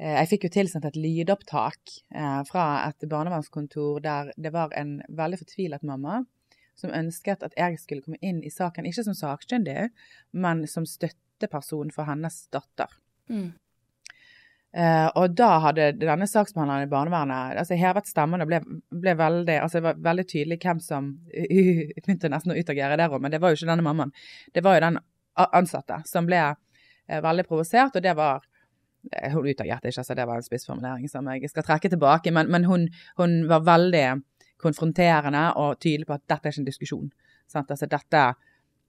Speaker 3: Jeg fikk jo tilsendt et lydopptak eh, fra et barnevernskontor der det var en veldig fortvilet mamma som ønsket at jeg skulle komme inn i saken, ikke som sakkyndig, men som støtteperson for hennes datter.
Speaker 1: Mm.
Speaker 3: Eh, og da hadde denne saksbehandleren i barnevernet altså hevet stemmen og ble, ble veldig altså det var veldig tydelig hvem som Jeg begynte nesten å utagere der òg, men det var jo ikke denne mammaen. Det var jo den ansatte som ble eh, veldig provosert, og det var eh, Hun utagerte ikke, så det var en spissformulering som jeg skal trekke tilbake, men, men hun, hun var veldig konfronterende og tydelig på at dette er ikke en diskusjon. Sant? Altså dette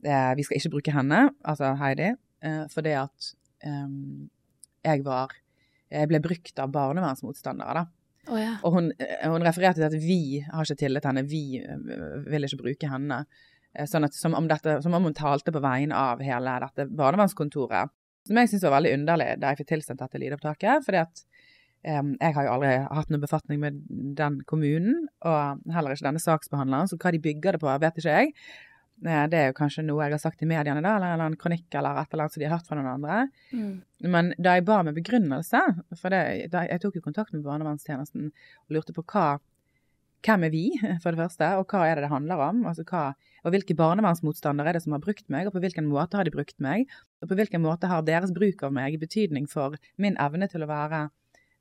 Speaker 3: eh, Vi skal ikke bruke henne, altså Heidi, eh, fordi at eh, jeg var Jeg ble brukt av barnevernsmotstandere, da.
Speaker 1: Oh, ja.
Speaker 3: Og hun, eh, hun refererte til at vi har ikke tillit til henne, vi eh, vil ikke bruke henne. Eh, Sånn at, som, om dette, som om hun talte på vegne av hele dette barnevernskontoret. Som jeg syntes var veldig underlig da jeg fikk tilsendt dette lydopptaket. fordi at um, jeg har jo aldri hatt noen befatning med den kommunen, og heller ikke denne saksbehandleren, så hva de bygger det på, vet ikke jeg. Eh, Det er jo kanskje noe jeg har sagt i mediene, da, eller en kronikk eller et eller annet som de har hørt fra noen andre.
Speaker 1: Mm.
Speaker 3: Men da jeg ba med begrunnelse, for det, jeg tok jo kontakt med barnevernstjenesten og lurte på hva, hvem er vi, for det første, og hva er det det handler om? Altså hva, og hvilke barnevernsmotstandere er det som har brukt meg, og på hvilken måte har de brukt meg? Og på hvilken måte har deres bruk av meg betydning for min evne til å være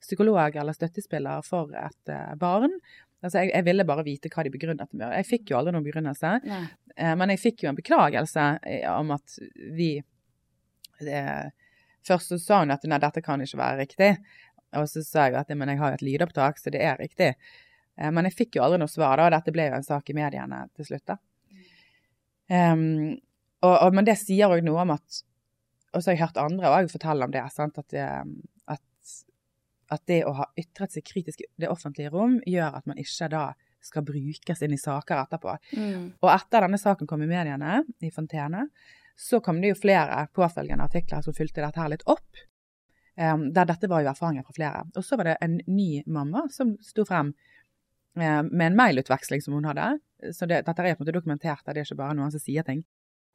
Speaker 3: psykolog eller støttespiller for et eh, barn? Altså jeg, jeg ville bare vite hva de begrunnet med. Jeg fikk jo aldri noen begrunnelse.
Speaker 1: Nei.
Speaker 3: Eh, Men jeg fikk jo en beklagelse eh, om at vi det, Først så sa hun at nei, dette kan ikke være riktig. Og så sa jeg at men jeg har jo et lydopptak, så det er riktig. Eh, Men jeg fikk jo aldri noe svar, da, og dette ble jo en sak i mediene til slutt. da. Um, og, og, men det sier òg noe om at Og så har jeg hørt andre òg fortelle om det. sant, at, det- at, at det å ha ytret seg kritisk i det offentlige rom gjør at man ikke da skal brukes inn i saker etterpå.
Speaker 1: Mm.
Speaker 3: Og etter denne saken kom i mediene, i Fontene, så kom det jo flere påfølgende artikler som fulgte dette her litt opp. Um, der dette var jo erfaringer fra flere. Og så var det en ny mamma som sto frem med en mailutveksling som hun hadde. Så det, dette er på en måte dokumentert, det er ikke bare noen som sier ting.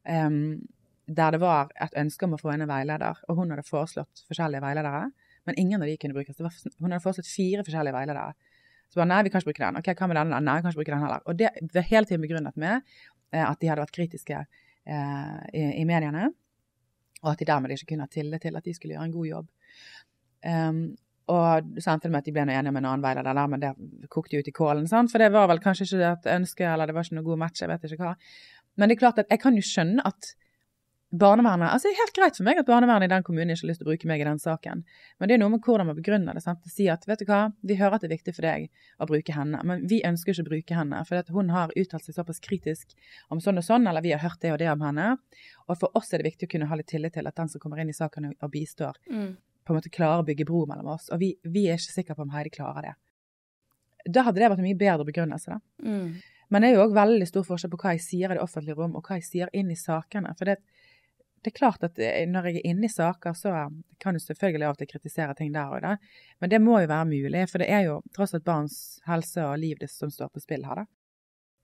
Speaker 3: Um, der det var et ønske om å få en veileder, og hun hadde foreslått forskjellige veiledere. Men ingen av de kunne brukes. Var, hun hadde foreslått fire forskjellige veiledere. Så bare nei, vi kan ikke bruke den. Ok, hva med denne? Nei, vi kan ikke bruke den heller. Og det var hele tiden begrunnet med eh, at de hadde vært kritiske eh, i, i, mediene, og at de dermed ikke kunne ha tillit til at de skulle gjøre en god jobb. Um, og det endte med at de ble enige om en annen veileder der, men det kokte jo ut i kålen. Sant? For det var vel kanskje ikke et ønske, eller det var ikke noe god match, jeg vet ikke hva. Men det er klart at jeg kan jo skjønne at barnevernet altså Det er helt greit for meg at barnevernet i den kommunen ikke har lyst til å bruke meg i den saken, men det er noe med hvordan man begrunner det. sant? Si at vet du hva, vi hører at det er viktig for deg å bruke henne, men vi ønsker ikke å bruke henne. For hun har uttalt seg såpass kritisk om sånn og sånn, eller vi har hørt det og det om henne. Og for oss er det viktig å kunne ha litt tillit til at den som kommer inn i saken og bistår,
Speaker 1: mm.
Speaker 3: På en måte klarer å bygge bro mellom oss. Og vi, vi er ikke sikre på om Heidi klarer det. Da hadde det vært en mye bedre begrunnelse, da.
Speaker 1: Mm.
Speaker 3: Men det er jo òg veldig stor forskjell på hva jeg sier i det offentlige rom, og hva jeg sier inn i sakene. For det, det er klart at eh, når jeg er inne i saker, så kan du selvfølgelig av og til kritisere ting der og da. Men det må jo være mulig, for det er jo tross alt barns helse og liv det som står på spill her, da.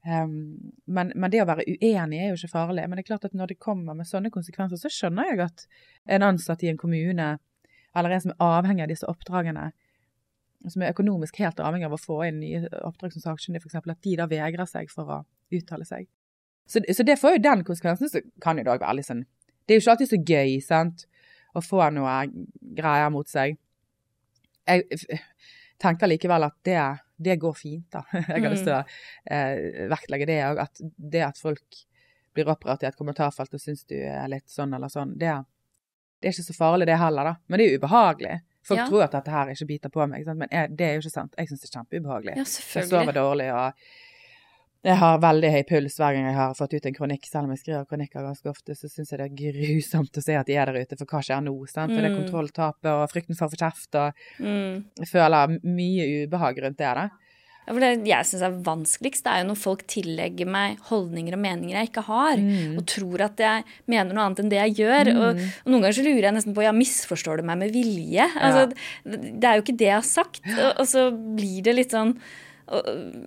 Speaker 3: Um, men, men, det å være uenig er jo ikke farlig. Men det er klart at når det kommer med sånne konsekvenser, så skjønner jeg at en ansatt i en kommune, eller en som er avhengig av disse oppdragene, som er økonomisk helt avhengig av å få inn nye oppdrag som sakkyndig, f.eks., at de da vegrer seg for å uttale seg. Så, så det får jo den konsekvensen. Så kan jo òg være litt sånn det er jo ikke alltid så gøy, sant, å få noe greier mot seg. Jeg tenker likevel at det, det går fint, da. Jeg har lyst til å eh, vektlegge det òg. At det at folk blir opprørt i et kommentarfelt og syns du er litt sånn eller sånn, det, det, er ikke så farlig det heller, da. Men det er jo ubehagelig. Folk ja. tror at dette her ikke biter på meg, men jeg, det er jo ikke sant. Jeg syns det er kjempeubehagelig.
Speaker 1: Ja,
Speaker 3: jeg sover dårlig og jeg har veldig høy puls hver gang jeg har fått ut en kronikk. Selv om jeg skriver kronikker ganske ofte, så syns jeg det er grusomt å se at de er der ute. For hva skjer nå? Sant? For det er mm. kontrolltapet og frykten for å få kjeft. Og mm. jeg føler mye ubehag rundt det. da.
Speaker 1: Ja, for Det jeg syns er vanskeligst, det er jo når folk tillegger meg holdninger og meninger jeg ikke har, mm. og tror at jeg mener noe annet enn det jeg gjør. Mm. Og, og, Noen ganger så lurer jeg nesten på ja, misforstår du meg med vilje? Altså, ja. Det er jo ikke det jeg har sagt. Og, og så blir det litt sånn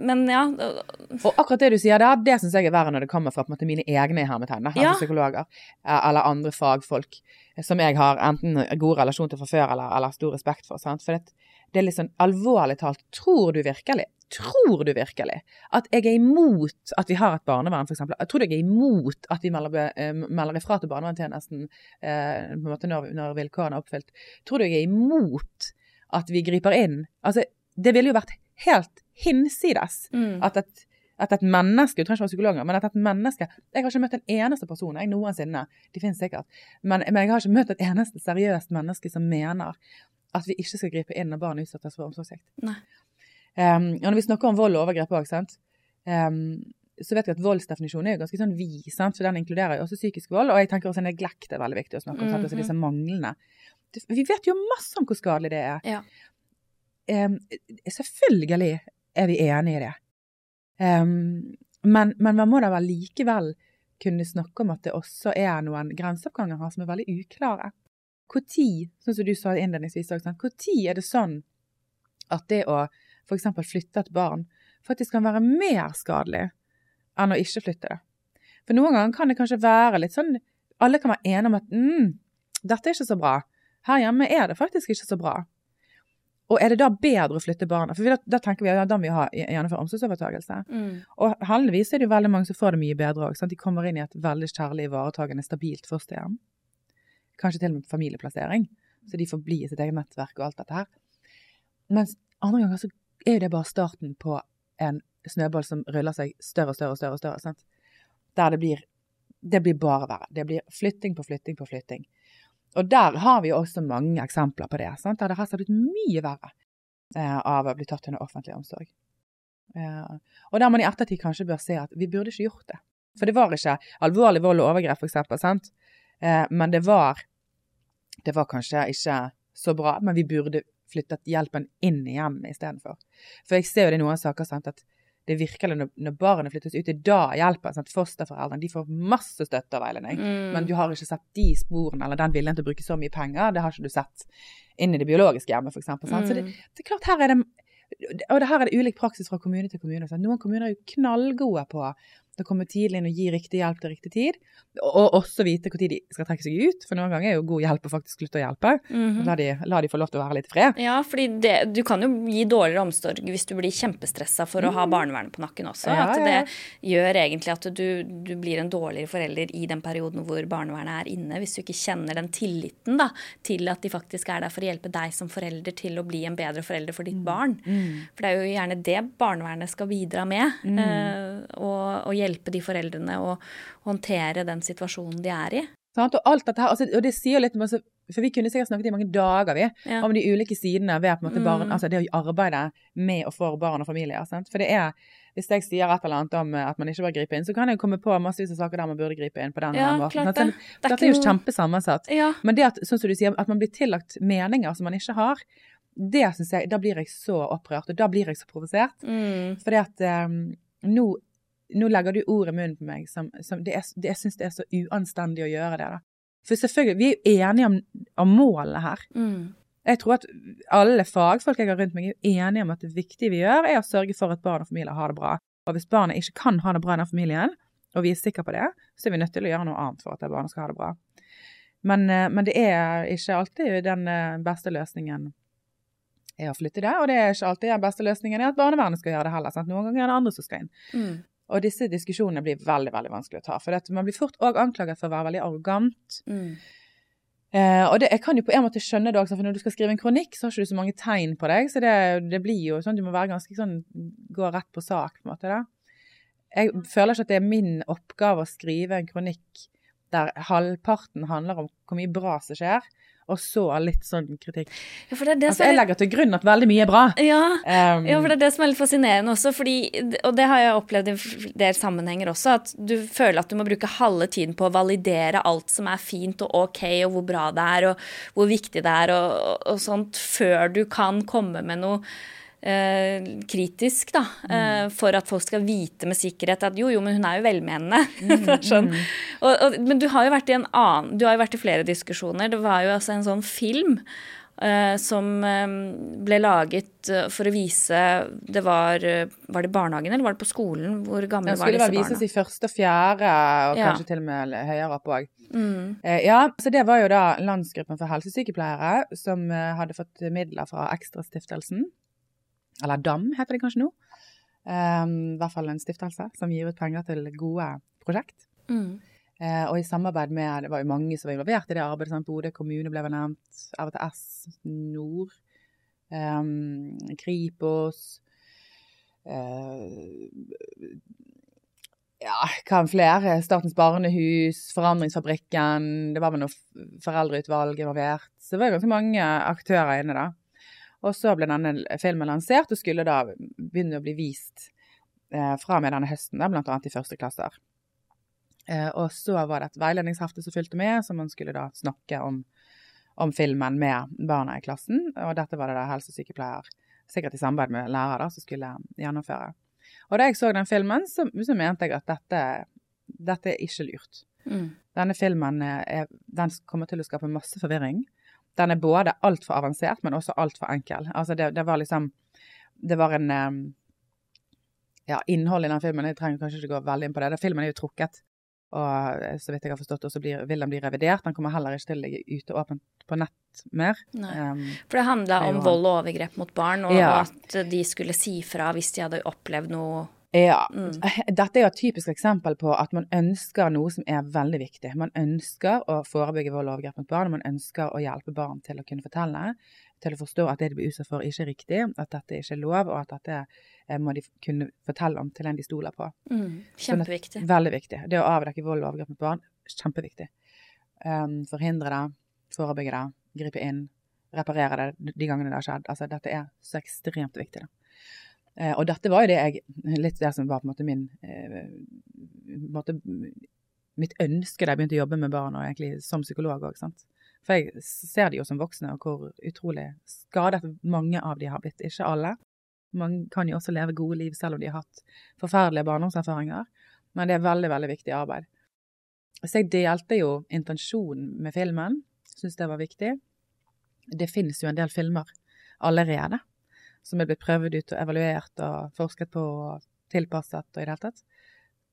Speaker 1: men ja.
Speaker 3: Og akkurat det du sier der, det syns jeg er verre når det kommer fra måte, mine egne hermetegn, ja. altså psykologer, eh, eller andre fagfolk som jeg har enten god relasjon til fra før eller, eller stor respekt for. Sant? For det, det, er litt sånn alvorlig talt, tror du virkelig Tror du virkelig at jeg er imot at vi har et barnevern, f.eks.? Tror du jeg er imot at vi melder, eh, melder ifra til barnevernstjenesten eh, når, når vilkårene er oppfylt? Tror du jeg er imot at vi griper inn? Altså, det ville jo vært helt hinsides mm. at, et, at, et, menneske Du trenger ikke være psykolog, men at et menneske Jeg har ikke møtt en eneste person jeg noensinne, de finnes sikkert, men, men, jeg har ikke møtt et eneste seriøst menneske som mener at vi ikke skal gripe inn når barn utsettes for omsorgssvikt. Um, og når vi snakker om vold og overgrep òg, um, så vet vi at voldsdefinisjonen er jo ganske sånn vid, sant? for den inkluderer jo også psykisk vold. Og jeg tenker også neglekt er veldig viktig å snakke om. Mm -hmm. altså disse manglene. Vi vet jo masse om hvor skadelig det er.
Speaker 1: Ja.
Speaker 3: Um, selvfølgelig er vi enige i det. Men, men, man må da vel likevel kunne snakke om at det også er noen grenseoppganger her som er veldig uklare. Når, sånn som du sa innledningsvis, når er det sånn at det å f.eks. flytte et barn faktisk kan være mer skadelig enn å ikke flytte det? For noen ganger kan det kanskje være litt sånn Alle kan være enige om at mm, dette er ikke så bra. Her hjemme er det faktisk ikke så bra. Og er det da bedre å flytte barna? For da, da tenker vi at da må vi ha, gjennomføre omsorgsovertakelse.
Speaker 1: Mm.
Speaker 3: Og heldigvis er det jo veldig mange som får det mye bedre òg. De kommer inn i et veldig kjærlig, ivaretagende, stabilt fosterhjem. Kanskje til og med familieplassering. Så de får bli i sitt eget nettverk og alt dette her. Mens andre ganger så er jo det bare starten på en snøball som ruller seg større og større og større. større sant? Der det blir, det blir bare verre. Det blir flytting på flytting på flytting. Og der har vi også mange eksempler på det. Sant? Der det har blitt mye verre eh, av å bli tatt under offentlig omsorg. Eh, og der man i ettertid kanskje bør se at vi burde ikke gjort det. For det var ikke alvorlig vold og overgrep, f.eks., eh, men det var, det var kanskje ikke så bra. Men vi burde flyttet hjelpen inn i hjemmet istedenfor. For jeg ser jo det i noen saker sant, at det er virkelig når, når barnet flyttes ut, det er da hjelper. Sant? Fosterforeldrene de får masse støtte og veiledning, mm. men du har ikke sett de sporene eller den viljen til å bruke så mye penger. Det har ikke du sett inn i det biologiske hjemmet, f.eks. Mm. Så det, det, er klart, her er det Og det her er det ulik praksis fra kommune til kommune. Sant? noen kommuner er jo knallgode på å komme tidlig inn og gi riktig hjelp til riktig tid. Og også vite når de skal trekke seg ut, for noen ganger er jo god hjelp å faktisk slutte å hjelpe.
Speaker 1: Mhm.
Speaker 3: La, de, la de få lov til å være litt i fred.
Speaker 1: Ja, fordi du kan jo gi dårligere omsorg hvis du blir kjempestressa for å ha barnevernet på nakken også.
Speaker 3: Mm. Ja,
Speaker 1: at det
Speaker 3: ja.
Speaker 1: gjør egentlig at du, du blir en dårligere forelder i den perioden hvor barnevernet er inne, hvis du ikke kjenner den tilliten da, til at de faktisk er der for å hjelpe deg som forelder til å bli en bedre forelder for ditt
Speaker 3: Mm.
Speaker 1: barn. For det er jo gjerne det barnevernet skal bidra med.
Speaker 3: Mm.
Speaker 1: eh, og, og hjelpe de foreldrene å håndtere den situasjonen de er i.
Speaker 3: Sant? Og alt dette her, altså, og det sier litt om altså, For vi kunne sikkert snakket i mange dager vi,
Speaker 1: Ja.
Speaker 3: om de ulike sidene ved måte
Speaker 1: Mm.
Speaker 3: altså det å arbeide med og for barn og familier. Sant? For det er, hvis jeg sier et eller annet om eh, at man ikke bør gripe inn, så kan jeg komme på massevis av saker der man burde gripe inn på den
Speaker 1: Ja,
Speaker 3: måten.
Speaker 1: klart det.
Speaker 3: Dette
Speaker 1: Det er
Speaker 3: er jo kjempesammensatt.
Speaker 1: Ja.
Speaker 3: Men det at, sånn som du sier, at man blir tillagt meninger som man ikke har, det synes jeg, da blir jeg så opprørt, og da blir jeg så provosert.
Speaker 1: Mm.
Speaker 3: Fordi at um, nå, nå legger du ord i munnen på meg som, som det er, det, Jeg syns det er så uanstendig å gjøre det, da. For selvfølgelig, vi er jo enige om, om målet her.
Speaker 1: Mm.
Speaker 3: Jeg tror at alle fagfolk jeg har rundt meg, er enige om at det viktige vi gjør, er å sørge for at barn og familier har det bra. Og hvis barnet ikke kan ha det bra i den familien, og vi er sikre på det, så er vi nødt til å gjøre noe annet for at barnet skal ha det bra. Men, eh, men det er ikke alltid den eh, beste løsningen er å flytte det, og det er ikke alltid den beste løsningen er at barnevernet skal gjøre det heller. Sant? Noen ganger er det andre som skal inn.
Speaker 1: Mm.
Speaker 3: Og disse diskusjonene blir veldig veldig vanskelig å ta. For at man blir fort òg anklaget for å være veldig arrogant.
Speaker 1: Mm.
Speaker 3: Eh, og det, jeg kan jo på en måte skjønne det også, for når du skal skrive en kronikk, så har ikke du så mange tegn på deg. Så det, det blir jo sånn, du må være ganske sånn Gå rett på sak, på en måte. da. Jeg føler ikke at det er min oppgave å skrive en kronikk der halvparten handler om hvor mye bra som skjer, og så litt sånn kritikk.
Speaker 1: Ja, det det
Speaker 3: Altså, jeg legger til grunn at veldig mye er bra.
Speaker 1: Ja,
Speaker 3: Um,
Speaker 1: ja, for det er det som er litt fascinerende også, fordi, og det har jeg opplevd i del sammenhenger også, at du føler at du må bruke halve tiden på å validere alt som er fint og ok, og hvor bra det er, og hvor viktig det er, og, og sånt, før du kan komme med noe eh, kritisk, da, eh, for at folk skal vite med sikkerhet at jo, jo, men hun er jo velmenende. Er sånn. og, og, men du har jo vært i en annen, du har jo vært i flere diskusjoner. Det var jo altså en sånn film eh, som eh, ble laget eh, for å vise Det var Var det barnehagen eller var det på skolen? Hvor gamle var disse
Speaker 3: skulle
Speaker 1: Det
Speaker 3: skulle vises i første og fjerde, og
Speaker 1: Ja.
Speaker 3: kanskje til og med høyere opp òg.
Speaker 1: Mm.
Speaker 3: Ja, så det var jo da Landsgruppen for helsesykepleiere som hadde fått midler fra Ekstrastiftelsen. Eller DAM heter det kanskje nå. Um, I hvert fall en stiftelse som gir ut penger til gode prosjekt.
Speaker 1: Mm.
Speaker 3: Uh, og i samarbeid med Det var jo mange som var involvert i det arbeidet. Sant? Bodø kommune ble nevnt. RVTS Nord. Um, Kripos. Uh, ja, hva enn flere? Statens barnehus, Forandringsfabrikken. Det var vel noe foreldreutvalg involvert. Så det var ganske mange aktører inne da. Og så ble denne filmen lansert og skulle da begynne å bli vist eh, fra og med denne høsten, da, blant annet i første klasser. Eh, og så var det et veiledningshefte som fulgte med, som man skulle da snakke om, om filmen med barna i klassen. Og dette var det da helsesykepleier, sikkert i samarbeid med lærer, da, som skulle gjennomføre. Og da jeg så den filmen, så, så mente jeg at dette, dette er ikke lurt.
Speaker 1: Mm.
Speaker 3: Denne filmen er, den kommer til å skape masse forvirring. Den er både altfor avansert, men også altfor enkel. Altså det, det var liksom Det var en eh, Ja, innholdet i den filmen Jeg trenger kanskje ikke gå veldig inn på det. Den filmen er jo trukket. Og eh, så vidt jeg har forstått så blir, vil den bli revidert. Den kommer heller ikke til å ligge ute åpent på nett mer. Um,
Speaker 1: For det handla om vold og overgrep mot barn, og
Speaker 3: Ja.
Speaker 1: at de skulle si fra hvis de hadde opplevd noe
Speaker 3: Ja.
Speaker 1: Mm.
Speaker 3: Dette er jo et typisk eksempel på at man ønsker noe som er veldig viktig. Man ønsker å forebygge vold og overgrep mot barn, og man ønsker å hjelpe barn til å kunne fortelle, til å forstå at det de blir utsatt for, ikke er riktig, at dette ikke er lov, og at dette eh, må de kunne fortelle om til en de stoler på.
Speaker 1: mm. Kjempeviktig.
Speaker 3: Veldig viktig. Det å avdekke vold og overgrep mot barn, kjempeviktig. Um, forhindre det, forebygge det, gripe inn, reparere det de gangene det har skjedd. Altså, dette er så ekstremt viktig. Da. Eh, og dette var jo det jeg Litt det som var på en måte min eh, på måte, Mitt ønske da jeg begynte å jobbe med barn, og egentlig som psykolog òg. For jeg ser de jo som voksne, og hvor utrolig skadet mange av de har blitt. Ikke alle. Man kan jo også leve gode liv selv om de har hatt forferdelige barndomserfaringer. Men det er veldig, veldig viktig arbeid. Så jeg delte jo intensjonen med filmen. Syns det var viktig. Det finnes jo en del filmer allerede som er blitt prøvd ut og evaluert og forsket på og tilpasset og i det hele tatt.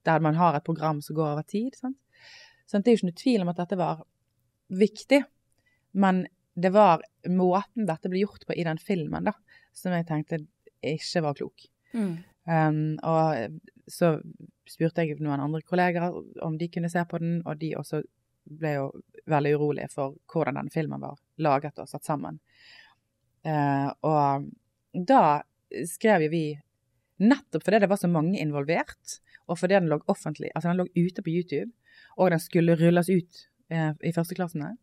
Speaker 3: Der man har et program som går over tid. Sant? Så det er jo ikke noe tvil om at dette var viktig, men det var måten dette ble gjort på i den filmen, da, som jeg tenkte ikke var klok.
Speaker 1: Mm.
Speaker 3: Um, og så spurte jeg noen andre kolleger om de kunne se på den, og de også ble jo veldig urolige for hvordan den filmen var laget og satt sammen. Uh, og da skrev jo vi nettopp fordi det var så mange involvert, og fordi den lå offentlig, altså den lå ute på YouTube, og den skulle rulles ut eh, i førsteklassene.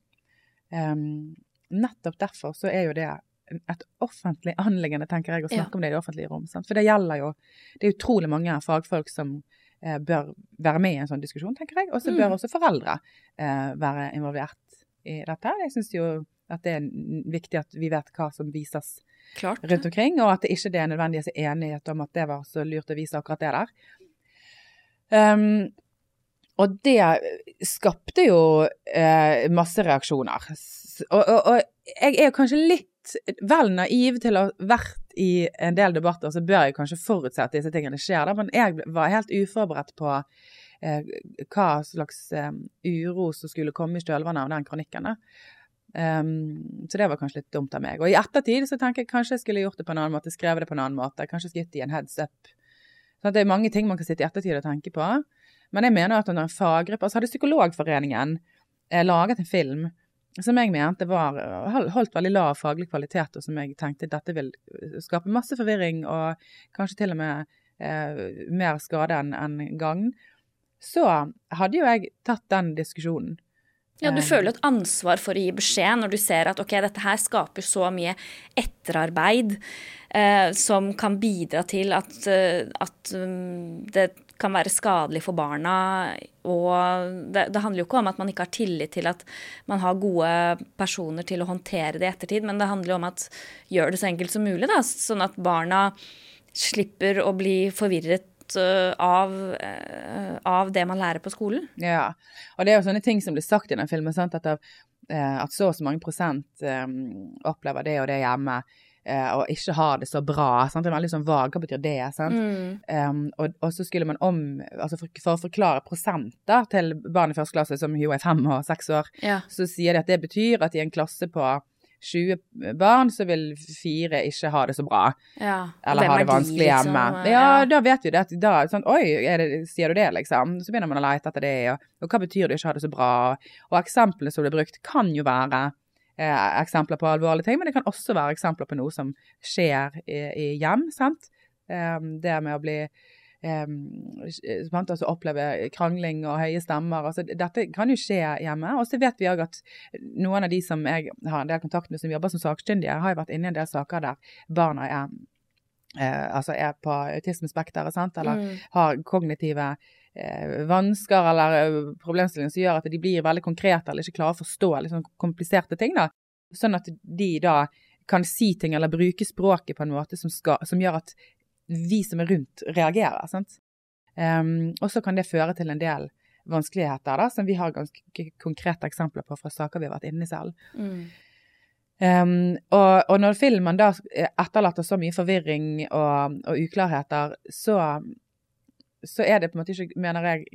Speaker 3: Um, nettopp derfor så er jo det et offentlig anliggende, tenker jeg, å snakke ja. om det i det offentlige rom. Sant? For det gjelder jo Det er utrolig mange fagfolk som eh, bør være med i en sånn diskusjon, tenker jeg. Og så bør mm. også foreldre eh, være involvert i dette. Jeg syns jo at det er viktig at vi vet hva som vises Klart. rundt omkring, og at det ikke er nødvendigvis enighet om at det var så lurt å vise akkurat det der. Um, og det skapte jo eh, masse reaksjoner. Og, og, og, jeg er kanskje litt vel naiv til å ha vært i en del debatter, så bør jeg kanskje forutse at disse tingene skjer. Da. Men jeg var helt uforberedt på eh, hva slags eh, uro som skulle komme i stølvannet av den kronikken. Um, så det var kanskje litt dumt av meg. Og i ettertid så tenker jeg kanskje jeg skulle gjort det på en annen måte, skrevet det på en annen måte. Kanskje gitt i en heads up. Sånn det er mange ting man kan sitte i ettertid og tenke på. Men jeg mener at når en faggruppe Altså hadde Psykologforeningen eh, laget en film som jeg mente var holdt veldig lav faglig kvalitet, og som jeg tenkte dette vil skape masse forvirring og kanskje til og med eh, mer skade enn en gagn, så hadde jo jeg tatt den diskusjonen.
Speaker 1: Ja, du føler et ansvar for å gi beskjed når du ser at ok, dette her skaper så mye etterarbeid eh, som kan bidra til at, eh, at um, det kan være skadelig for barna. Og det, det, handler jo ikke om at man ikke har tillit til at man har gode personer til å håndtere det i ettertid, men det handler jo om at gjør det så enkelt som mulig, da, sånn at barna slipper å bli forvirret øh, av, øh, av, det man lærer på skolen.
Speaker 3: Ja, og det er jo sånne ting som blir sagt i den filmen, sant? At, av, at så og så mange prosent um, opplever det og det hjemme eh, og ikke har det så bra. Sant? Det er veldig sånn vag. Hva betyr det? Sant? Mm. Um, og, og, så skulle man om altså for, for, å forklare prosenter til barn i første klasse, som jo er fem og seks år, ja. så sier de at det betyr at i en klasse på 20 barn, så vil fire ikke ha det så bra. Ja, eller ha det vanskelig liksom, hjemme. Ja, ja, da vet vi det. Da, sånn, Oi, det, sier du det, liksom? Så begynner man å lete etter det. Og, og hva betyr det å ikke ha det så bra? Og eksemplene som blir brukt, kan jo være eh, eksempler på alvorlige ting, men det kan også være eksempler på noe som skjer i, i hjem. sant? Eh, det med å bli um, altså oppleve krangling og høye stemmer. Altså, dette kan jo skje hjemme. Og så vet vi òg at noen av de som jeg har en del kontakt med som jobber som sakkyndige, har jo vært inne i en del saker der barna er, eh, altså er på autismespekteret, eller mm. har kognitive eh, vansker eller eh, problemstillinger som gjør at de blir veldig konkrete eller ikke klarer å forstå liksom, kompliserte ting. da. Sånn at de da kan si ting eller bruke språket på en måte som, skal, som gjør at vi som er rundt, reagerer. sant? Um, og så kan det føre til en del vanskeligheter, da, som vi har ganske konkrete eksempler på fra saker vi har vært inne i selv. Mm. Um, og, og, når filmen da etterlater så mye forvirring og, og uklarheter, så så er det på en måte ikke, mener jeg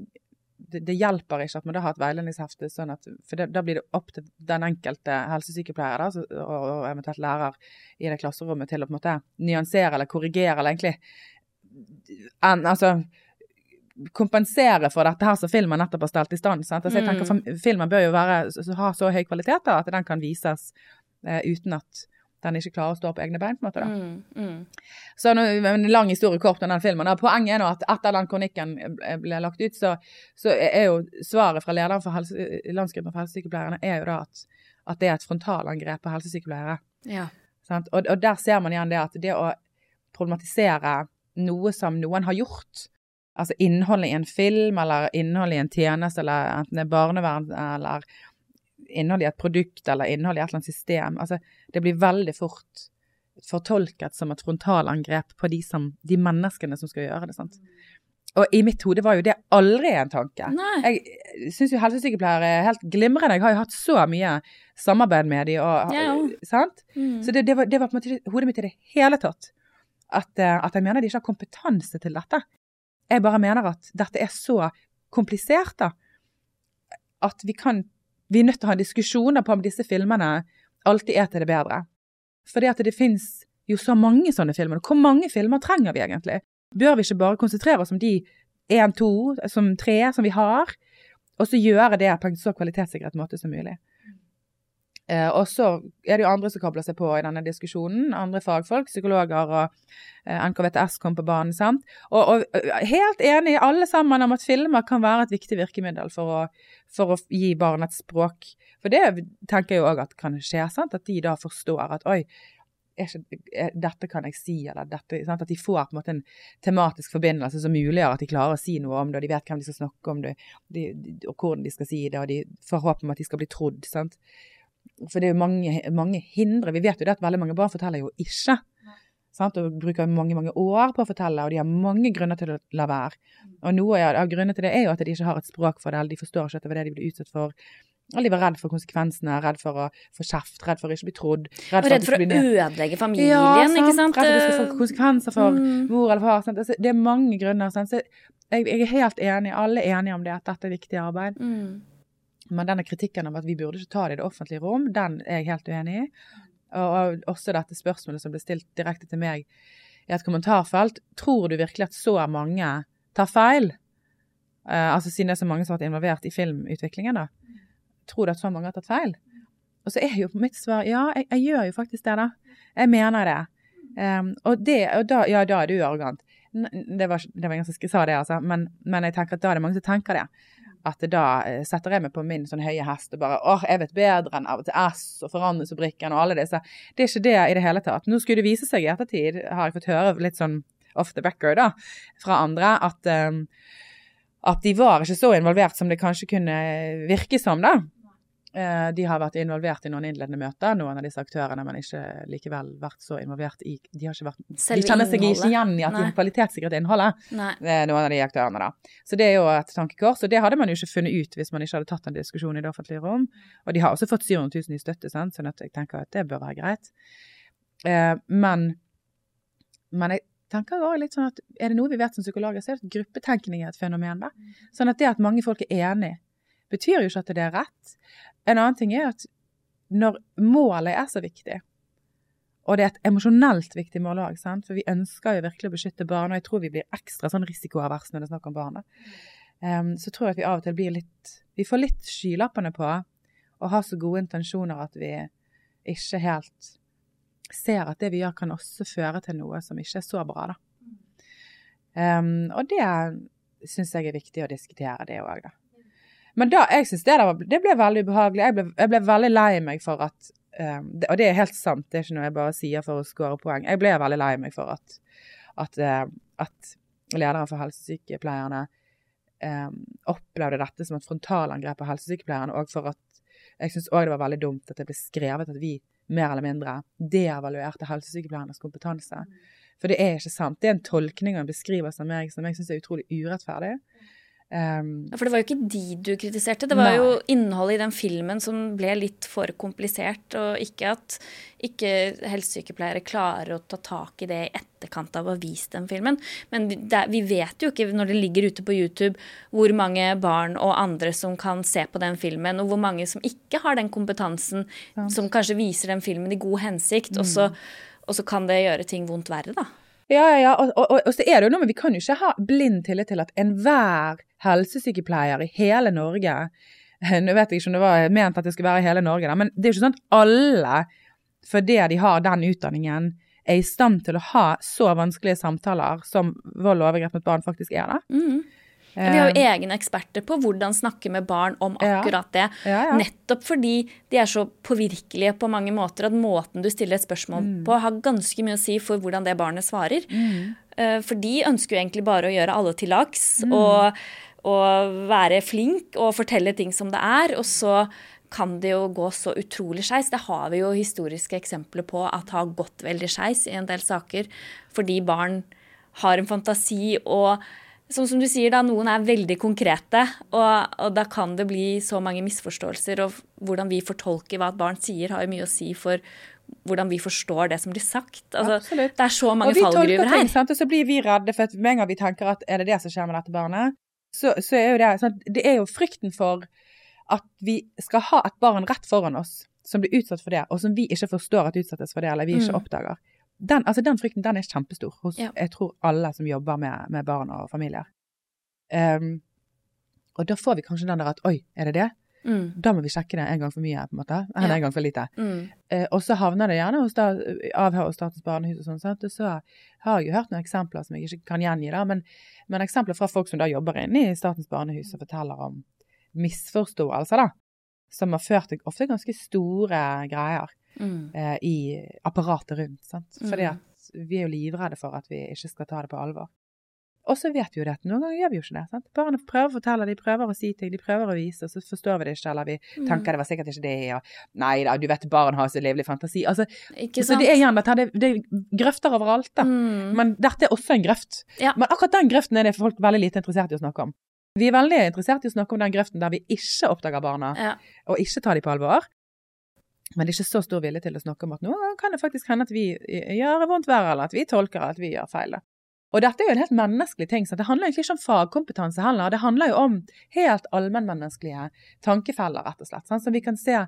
Speaker 3: det, det hjelper ikke at man da har et veiledningshefte, sånn at, for det, da blir det opp til den enkelte helsesykepleier da, så, og, og, eventuelt lærer i det klasserommet til å på en måte nyansere eller korrigere, eller egentlig en, altså, kompensere for dette her som filmen nettopp har stelt i stand. Sant? Altså, jeg tenker mm. Filmen bør jo være, ha så høy kvalitet da, at den kan vises eh, uten at den ikke klarer å stå på egne bein. på en måte da. Mm, mm. Så en lang historie kort om den filmen. Da. Poenget er nå at etter den kronikken ble lagt ut, så, så er jo svaret fra lederen for helse, Landsgruppen for helsesykepleierne er jo da at, at, det er et frontalangrep på helsesykepleiere. Ja. Og, og, der ser man igjen det at det å problematisere noe som noen har gjort, altså innholdet i en film eller innholdet i en tjeneste, eller enten det er barnevern eller innhold i et produkt eller innhold i et eller annet system. Altså, det blir veldig fort fortolket som et frontalangrep på de, som, de menneskene som skal gjøre det. sant? Og i mitt hode var jo det aldri en tanke. Nei. Jeg syns jo helsesykepleiere er helt glimrende. Jeg har jo hatt så mye samarbeid med dem. Og, ja. sant? Mm. Så det, det, var, det, var, på en måte hodet mitt i det hele tatt. at, eh, at jeg mener de ikke har kompetanse til dette. Jeg bare mener at dette er så komplisert, da, at vi kan Vi er nødt til å ha diskusjoner på om disse filmene alltid er til det bedre. Fordi at det fins jo så mange sånne filmer. Hvor mange filmer trenger vi egentlig? Bør vi ikke bare konsentrere oss om de én, to, som tre som vi har, og så gjøre det på en så kvalitetssikret måte som mulig? Eh, og så er det jo andre som kobler seg på i denne diskusjonen. Andre fagfolk, psykologer og eh, NKVTS kom på banen. sant? Og, og, eh, helt enig alle sammen om at filmer kan være et viktig virkemiddel for å, for å gi barn et språk. For det tenker jeg jo òg at kan skje. sant? At de da forstår at oi, ikke, dette kan jeg si, eller dette sant? At de får på en måte en tematisk forbindelse som muliggjør at de klarer å si noe om det, og de vet hvem de skal snakke om det, de, og hvordan de skal si det, og de får håp om at de skal bli trodd. sant? For det er jo mange, mange hindre. Vi vet jo det at veldig mange barn forteller jo ikke. Sant? Og bruker mange mange år på å fortelle, og de har mange grunner til å la være. Og noe av grunnene til det er jo at de ikke har et språk for det, eller de forstår ikke at det var det de ble utsatt for. Eller de var redd for konsekvensene, redd for å få kjeft, redd for å ikke bli trodd.
Speaker 1: Redd for, redd for å ødelegge familien,
Speaker 3: ja, sant?
Speaker 1: ikke sant?
Speaker 3: Redd for at det skal få konsekvenser for mm. mor eller far. Sant? det er mange grunner. Sant? Så jeg, jeg, er helt enig, alle er enige om det, at dette er viktig arbeid. Mm. Men denne kritikken om at vi burde ikke ta det i det offentlige rom, den er jeg helt uenig i. Og også dette spørsmålet som ble stilt direkte til meg i et kommentarfelt. Tror du virkelig at så mange tar feil? Uh, altså siden det er så mange som har vært involvert i filmutviklingen, da. Tror du at så mange har tatt feil? Og så er jo mitt svar ja, jeg, jeg gjør jo faktisk det, da. Jeg mener det. Um, og, det og da, ja, da er du arrogant. Det var, det var ingen som sa det, altså. Men, men jeg tenker at da er det mange som tenker det at da eh, setter jeg meg på min sånn høye hest og bare åh, jeg vet bedre enn av og til S og Forandringsfabrikken og alle disse. Det er ikke det i det hele tatt. Nå skulle det vise seg i ettertid, har jeg fått høre litt sånn off the record da, fra andre, at, um, at de var ikke så involvert som det kanskje kunne virke som, da. Eh, de har vært involvert i noen innledende møter, noen av disse aktørene, men ikke likevel vært så involvert i De, har ikke vært, de kjenner seg ikke igjen i at Nei. de kvalitetssikret innholdet, Nei. noen av de aktørene. da. Så det er jo et tankekors, og det hadde man jo ikke funnet ut hvis man ikke hadde tatt en diskusjon i det offentlige rom. Og de har også fått 700 000 i støtte, sant? sånn at jeg tenker at det bør være greit. Eh, men, men jeg tenker også litt sånn at er det noe vi vet som psykologer, så er det at gruppetenkning er et fenomen. da. Sånn at det at mange folk er enige betyr jo ikke at det er rett. En annen ting er at når målet er så viktig, og det er et emosjonelt viktig mål òg, for vi ønsker jo virkelig å beskytte barn, og jeg tror vi blir ekstra sånn risikoavers når det er snakk om barna, um, så tror jeg at vi av og til blir litt Vi får litt skylappene på og har så gode intensjoner at vi ikke helt ser at det vi gjør, kan også føre til noe som ikke er så bra, da. Um, og det syns jeg er viktig å diskutere, det òg, da. Men da, jeg synes det, var, det ble veldig ubehagelig. Jeg ble, jeg ble, veldig lei meg for at um, det, Og det er helt sant, det er ikke noe jeg bare sier for å score poeng. Jeg ble veldig lei meg for at, at, uh, at lederen for helsesykepleierne um, opplevde dette som et frontalangrep på helsesykepleierne, og for at jeg syns òg det var veldig dumt at det ble skrevet at vi mer eller mindre devaluerte helsesykepleiernes kompetanse. For det er ikke sant. Det er en tolkning og en beskrivelse av meg som jeg syns er utrolig urettferdig.
Speaker 1: Um, ja, For det var jo ikke de du kritiserte, det var nei. jo innholdet i den filmen som ble litt for komplisert. Og ikke at ikke helsesykepleiere klarer å ta tak i det i etterkant av å ha vist den filmen. Men det, vi vet jo ikke når det ligger ute på YouTube hvor mange barn og andre som kan se på den filmen, og hvor mange som ikke har den kompetansen, ja. som kanskje viser den filmen i god hensikt. Mm. Og, så, og så kan det gjøre ting vondt verre, da.
Speaker 3: Ja, ja, ja. Og, og, og, så er det jo noe med Vi kan jo ikke ha blind tillit til at enhver helsesykepleier i hele Norge Nå vet jeg ikke om det var ment at det skulle være i hele Norge, men det er jo ikke sånn at alle, fordi de har den utdanningen, er i stand til å ha så vanskelige samtaler som vold og overgrep mot barn faktisk er. da. Mm.
Speaker 1: Vi har jo eh. egne eksperter på hvordan snakke med barn om akkurat det. Ja, ja. Nettopp fordi de er så påvirkelige på mange måter at måten du stiller et spørsmål mm. på, har ganske mye å si for hvordan det barnet svarer. Mm. Eh, for de ønsker jo egentlig bare å gjøre alle til lags mm. og, og, være flink og fortelle ting som det er. Og så kan det jo gå så utrolig skeis. Det har vi jo historiske eksempler på at har gått veldig skeis i en del saker fordi barn har en fantasi og Sånn som du sier, da, noen er veldig konkrete, og, og, da kan det bli så mange misforståelser. Og hvordan vi fortolker hva et barn sier, har jo mye å si for hvordan vi forstår det som blir sagt. Altså, det er så mange fallgruver her.
Speaker 3: Ting, og så blir vi redde, for med en gang vi tenker at er det det som skjer med dette barnet, så, så er jo det sånn, Det er jo frykten for at vi skal ha et barn rett foran oss som blir utsatt for det, og som vi ikke forstår at utsettes for det, eller vi ikke mm. oppdager. Den, altså den, frykten den er kjempestor hos ja. jeg tror alle som jobber med, med barn og familier. Um, og da får vi kanskje den der at oi, er det det? Mm. Da må vi sjekke det en gang for mye, på en måte. Eller ja. en gang for lite. Mm. Uh, og så havner det gjerne hos da, avhør hos Statens barnehus og sånn. Og så har jeg jo hørt noen eksempler som jeg ikke kan gjengi, da, men, men eksempler fra folk som da jobber inne i Statens barnehus og forteller om misforståelser, da som har ført til ofte ganske store greier mm. eh, i apparatet rundt. Sant? Fordi mm. at vi er jo livredde for at vi ikke skal ta det på alvor. Og så vet vi jo det at noen ganger gjør vi jo ikke det. sant? Barna prøver å fortelle, de prøver å si ting, de prøver å vise, og så forstår vi det ikke, eller vi mm. tenker det var sikkert ikke det, og nei da, du vet barn har så livlig fantasi. Altså, så det er igjen dette, det, det er grøfter overalt, da. Mm. Men dette er også en grøft. Ja. Men akkurat den grøften er det folk veldig lite interessert i å snakke om. Vi er veldig interessert i å snakke om den grøften der vi ikke oppdager barna, ja. og ikke tar dem på alvor. Men det er ikke så stor vilje til å snakke om at nå kan det faktisk hende at vi gjør vondt verre, eller at vi tolker at vi gjør feil. Og dette er jo en helt menneskelig ting, så det handler egentlig ikke om fagkompetanse heller. Det handler jo om helt allmennmenneskelige tankefeller, rett og slett. Sånn som vi kan se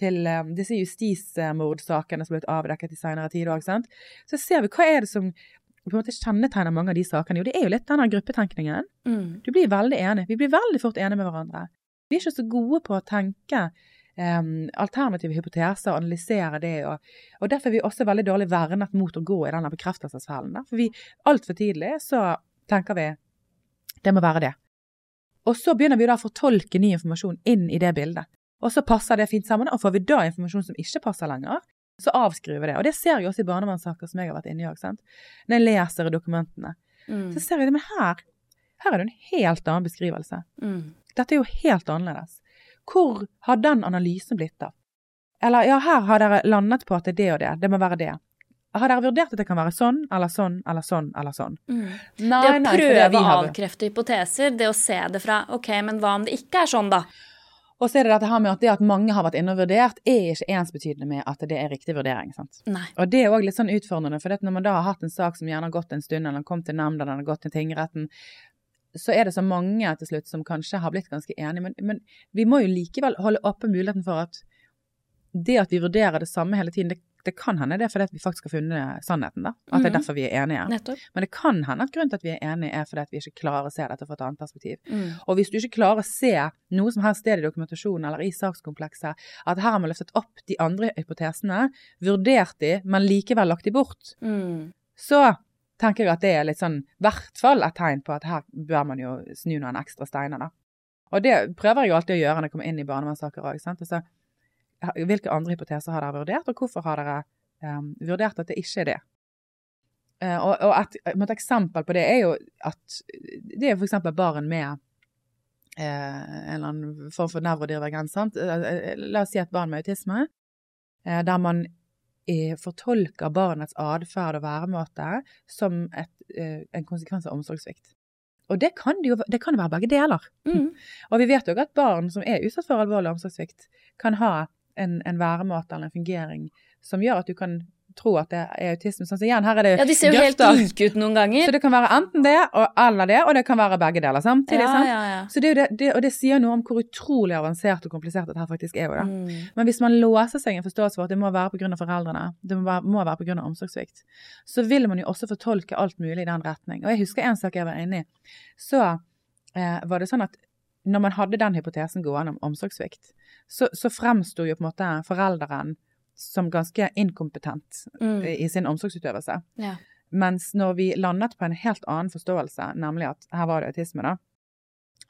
Speaker 3: til um, disse justismordsakene som ble avdekket i senere tid òg. Så ser vi hva er det som på en måte kjennetegner mange av de sakene? Jo, det er jo litt denne gruppetenkningen. Mm. Du blir veldig enig. Vi blir veldig fort enige med hverandre. Vi er ikke så gode på å tenke um, alternative hypoteser, analysere det. Og, og, derfor er vi også veldig dårlig vernet mot å gå i denne bekreftelsesfellen. For vi altfor tidlig så tenker vi det må være det. Og så begynner vi da å fortolke ny informasjon inn i det bildet. Og så passer det fint sammen, og får vi da informasjon som ikke passer lenger, så avskriver det. Og det ser jeg også i barnevernssaker som jeg har vært inne i òg. Når jeg leser dokumentene, mm. så ser jeg det. Men her, her er det en helt annen beskrivelse. Mm. Dette er jo helt annerledes. Hvor har den analysen blitt av? Eller ja, her har dere landet på at det er det og det. Det må være det. Har dere vurdert at det kan være sånn eller sånn eller sånn eller sånn? Mm.
Speaker 1: Nei, det å prøve å avkrefte hypoteser, det å se det fra OK, men hva om det ikke er sånn, da?
Speaker 3: Og så er det dette her med at det at mange har vært inne og vurdert, er ikke ensbetydende med at det er riktig vurdering. sant?
Speaker 1: Nei.
Speaker 3: Og det er òg litt sånn utfordrende, for når man da har hatt en sak som gjerne har gått en stund, eller kommet til nemnda, eller gått til tingretten, så er det så mange til slutt som kanskje har blitt ganske enige. Men, men vi må jo likevel holde oppe muligheten for at det at vi vurderer det samme hele tiden, det det kan hende det er fordi vi faktisk har funnet sannheten, da. At det er mhm. derfor vi er enige.
Speaker 1: Nettopp.
Speaker 3: Men det kan hende at grunnen til at vi er enige, er fordi vi ikke klarer å se dette fra et annet perspektiv. Mm. Og hvis du ikke klarer å se noe som helst sted i dokumentasjonen eller i sakskomplekset, at her har man løftet opp de andre hypotesene, vurdert de, men likevel lagt de bort, mm. så tenker jeg at det er litt sånn, i hvert fall et tegn på at her bør man jo snu noen ekstra steiner, da. Og det prøver jeg jo alltid å gjøre når jeg kommer inn i barnevernssaker òg. Altså, hvilke andre hypoteser har dere vurdert, og hvorfor har dere um, vurdert at det ikke er det? Uh, og, og et, et, eksempel på det er jo at det er f.eks. barn med uh, en eller annen form for nevrodivergens. Uh, la oss si et barn med autisme, der man fortolker barnets atferd og væremåte som et, en konsekvens av omsorgssvikt. Og det kan, det jo, det kan være begge deler. Mm. Og vi vet jo at barn som er utsatt for alvorlig omsorgssvikt, kan ha en, en væremåte eller en fungering som gjør at du kan tro at det er autisme. Sånn, så igjen, her er det
Speaker 1: ja, de ser jo helt like ut noen ganger.
Speaker 3: Så det kan være enten det og eller det, og det kan være begge deler samtidig.
Speaker 1: Ja, ja, ja.
Speaker 3: Så det, det, det, og det sier noe om hvor utrolig avansert og komplisert dette her faktisk er. Jo, mm. Men hvis man låser seg en forståelse for at det må være pga. foreldrene, det må være, må være pga. omsorgssvikt, så vil man jo også fortolke alt mulig i den retning. Og jeg husker en sak jeg var inne i. Så eh, var det sånn at når man hadde den hypotesen gående om omsorgssvikt, så, så fremsto jo på en måte forelderen som ganske inkompetent mm. i sin omsorgsutøvelse.
Speaker 1: Ja.
Speaker 3: Mens når vi landet på en helt annen forståelse, nemlig at her var det autisme, da,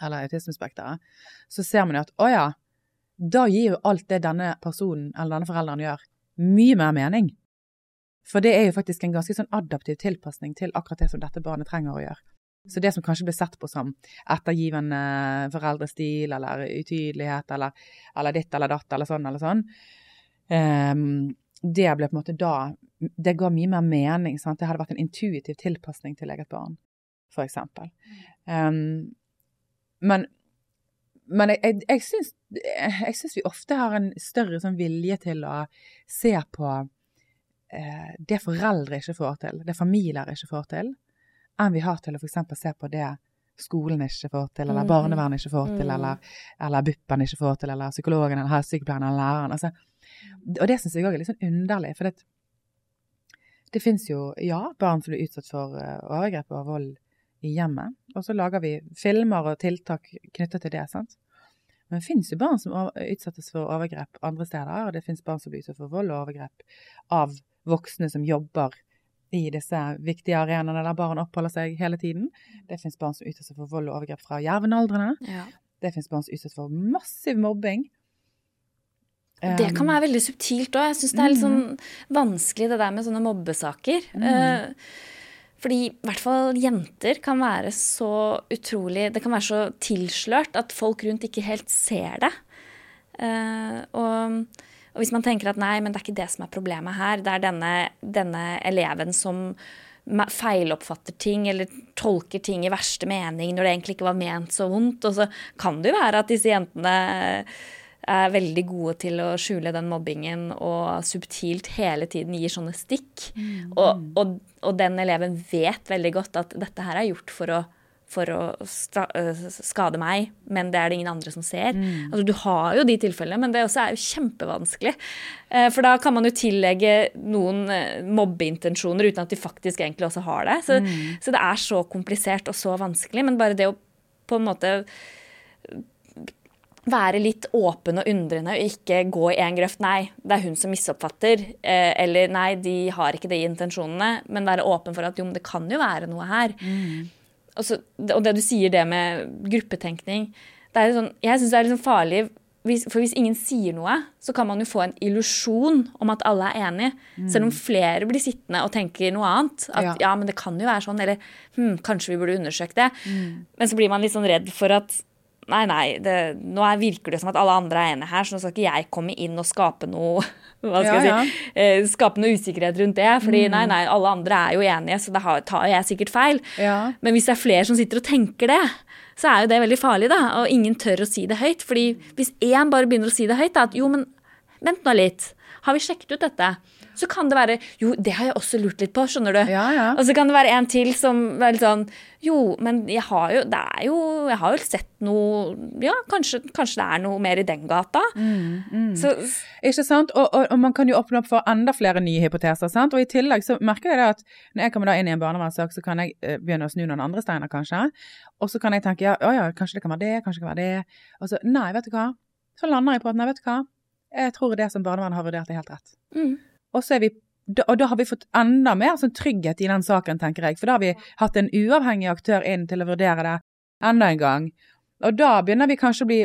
Speaker 3: eller autismespekteret, så ser man jo at å ja, da gir jo alt det denne personen eller denne forelderen gjør, mye mer mening. For det er jo faktisk en ganske sånn adaptiv tilpasning til akkurat det som dette barnet trenger å gjøre. Så det som kanskje ble sett på som ettergivende foreldrestil eller utydelighet eller, eller ditt eller datt eller sånn eller sånn, det ble på en måte da Det ga mye mer mening. Sant? Det hadde vært en intuitiv tilpasning til eget barn. for eksempel. Um, men men jeg, jeg, syns, jeg syns vi ofte har en større sånn vilje til å se på eh, det foreldre ikke får til, det familier ikke får til, enn vi har til å f.eks. se på det skolen ikke får til, eller
Speaker 1: Mhm.
Speaker 3: barnevernet ikke får til,
Speaker 1: Mm.
Speaker 3: eller, eller BUP-en ikke får til, eller psykologen, eller helsesykepleieren, eller læreren. Altså, og det syns jeg òg er litt sånn underlig, for det, det fins jo, ja, barn som blir utsatt for eh, overgrep og vold i hjemmet, og så lager vi filmer og tiltak knyttet til det, sant. Men det fins jo barn som utsettes for overgrep andre steder, og det fins barn som blir utsatt for vold og overgrep av voksne som jobber i disse viktige arenaene der barn oppholder seg hele tiden. Det fins barn som utsettes for vold og overgrep fra jevnaldrende.
Speaker 1: Ja.
Speaker 3: Det fins barn som utsettes for massiv mobbing.
Speaker 1: Det kan
Speaker 3: Um,
Speaker 1: være veldig subtilt òg. Jeg syns det er litt sånn vanskelig det der med sånne mobbesaker. Mm. fordi i hvert fall jenter kan være så utrolig Det kan være så tilslørt at folk rundt ikke helt ser det. Eh, og, og hvis man tenker at nei, men det er ikke det som er problemet her, det er denne, denne eleven som feiloppfatter ting eller tolker ting i verste mening når det egentlig ikke var ment så vondt. Og så kan det jo være at disse jentene er veldig gode til å skjule den mobbingen og subtilt hele tiden gir sånne stikk. Og, og, og den eleven vet veldig godt at dette her er gjort for å, for å øh, skade meg, men det er det ingen andre som ser. Altså, du har jo de tilfellene, men det også er jo kjempevanskelig. Eh, For da kan man jo tillegge noen eh, mobbeintensjoner uten at de faktisk egentlig også har det. Så, så det er så komplisert og så vanskelig, men bare det å på en måte være litt åpen og undrende og ikke gå i en grøft. Nei, det er hun som misoppfatter. Eh, eller nei, de har ikke de intensjonene. Men være åpen for at jo, men det kan jo være noe her. Og, så, og det du sier det med gruppetenkning det sånn, Jeg syns det er sånn farlig. For hvis ingen sier noe, så kan man jo få en illusjon om at alle er enige. Selv om flere blir sittende og tenker noe annet. At ja,
Speaker 3: Ja.
Speaker 1: men det kan jo være sånn. Eller hm, kanskje vi burde undersøkt det. Men så blir man litt sånn redd for at Nei, nei, det, nå er, virker det som at alle andre er enige her, så nå skal ikke jeg komme inn og skape noe hva skal
Speaker 3: Ja,
Speaker 1: jeg
Speaker 3: ja.
Speaker 1: si, eh, skape noe usikkerhet rundt det. Fordi nei, nei, alle andre er jo enige, så da tar jeg sikkert feil.
Speaker 3: Ja.
Speaker 1: Men hvis det er flere som sitter og tenker det, så er jo det veldig farlig, da. Og ingen tør å si det høyt. Fordi hvis én bare begynner å si det høyt, da, at jo, men vent nå litt. Har vi sjekket ut dette? Så kan det være Jo, det har jeg også lurt litt på, skjønner du.
Speaker 3: Ja, ja.
Speaker 1: Og så kan det være en til som er litt sånn Jo, men jeg har jo Det er jo Jeg har jo sett noe Ja, kanskje, kanskje det er noe mer i den gata. Så
Speaker 3: Ikke sant? Og, og, og man kan jo åpne opp for enda flere nye hypoteser. sant? Og i tillegg så merker jeg det at når jeg kommer da inn i en barnevernssak, så kan jeg eh, begynne å snu noen andre steiner, kanskje. Og så kan jeg tenke ja, å ja, kanskje det kan være det, kanskje det kan være det. Og så nei, vet du hva. Så lander jeg på at nei, vet du hva. Jeg tror det som barnevernet har vurdert, er helt rett.
Speaker 1: mm,
Speaker 3: Og så vi og da har vi fått enda mer sånn trygghet i den saken, tenker jeg. For da har vi hatt en uavhengig aktør inn til å vurdere det enda en gang. Og da begynner vi kanskje å bli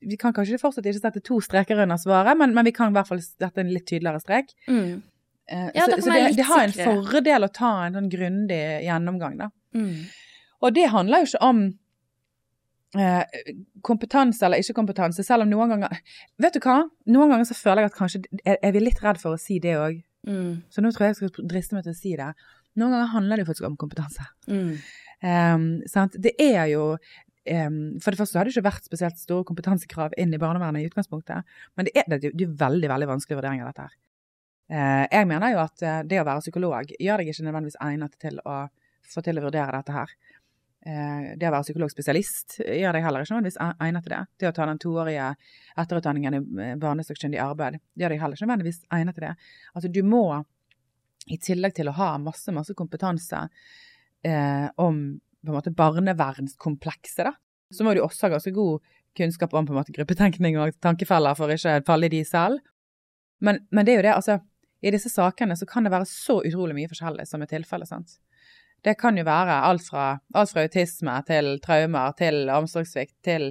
Speaker 3: Vi kan kanskje fortsatt ikke sette to streker under svaret, men, men vi kan i hvert fall sette en litt tydeligere strek.
Speaker 1: mm,
Speaker 3: Eh,
Speaker 1: Ja,
Speaker 3: så så det, det har en fordel å ta en sånn grundig gjennomgang, da.
Speaker 1: mm.
Speaker 3: Og det handler jo ikke om kompetanse eller ikke kompetanse, selv om noen ganger Vet du hva? Noen ganger så føler jeg at kanskje er, er vi litt redd for å si det òg.
Speaker 1: Mm,
Speaker 3: Så nå tror jeg jeg skal driste meg til å si det. Noen ganger handler det jo faktisk om kompetanse.
Speaker 1: mm,
Speaker 3: Um, sant? Det er jo um, For det første har det ikke vært spesielt store kompetansekrav inn i barnevernet i utgangspunktet, men det er, det er jo veldig veldig vanskelig vurdering av dette her. Uh, jeg mener jo at eh, det å være psykolog gjør deg ikke nødvendigvis egnet til å få til å vurdere dette her. Eh, det å være psykologspesialist gjør deg heller ikke nødvendigvis egnet til det. Det å ta den toårige etterutdanningen i barnesakkyndig arbeid gjør deg heller ikke nødvendigvis egnet til det. Altså du må, i tillegg til å ha masse, masse kompetanse eh, om på en måte barnevernskomplekset, da, så må du også ha ganske god kunnskap om på en måte gruppetenkning og tankefeller for ikke å falle i de selv. Men, men det er jo det, altså i disse sakene så kan det være så utrolig mye forskjellig som er tilfellet, sant. Det kan jo være alt fra, alt fra autisme til traumer til omsorgssvikt til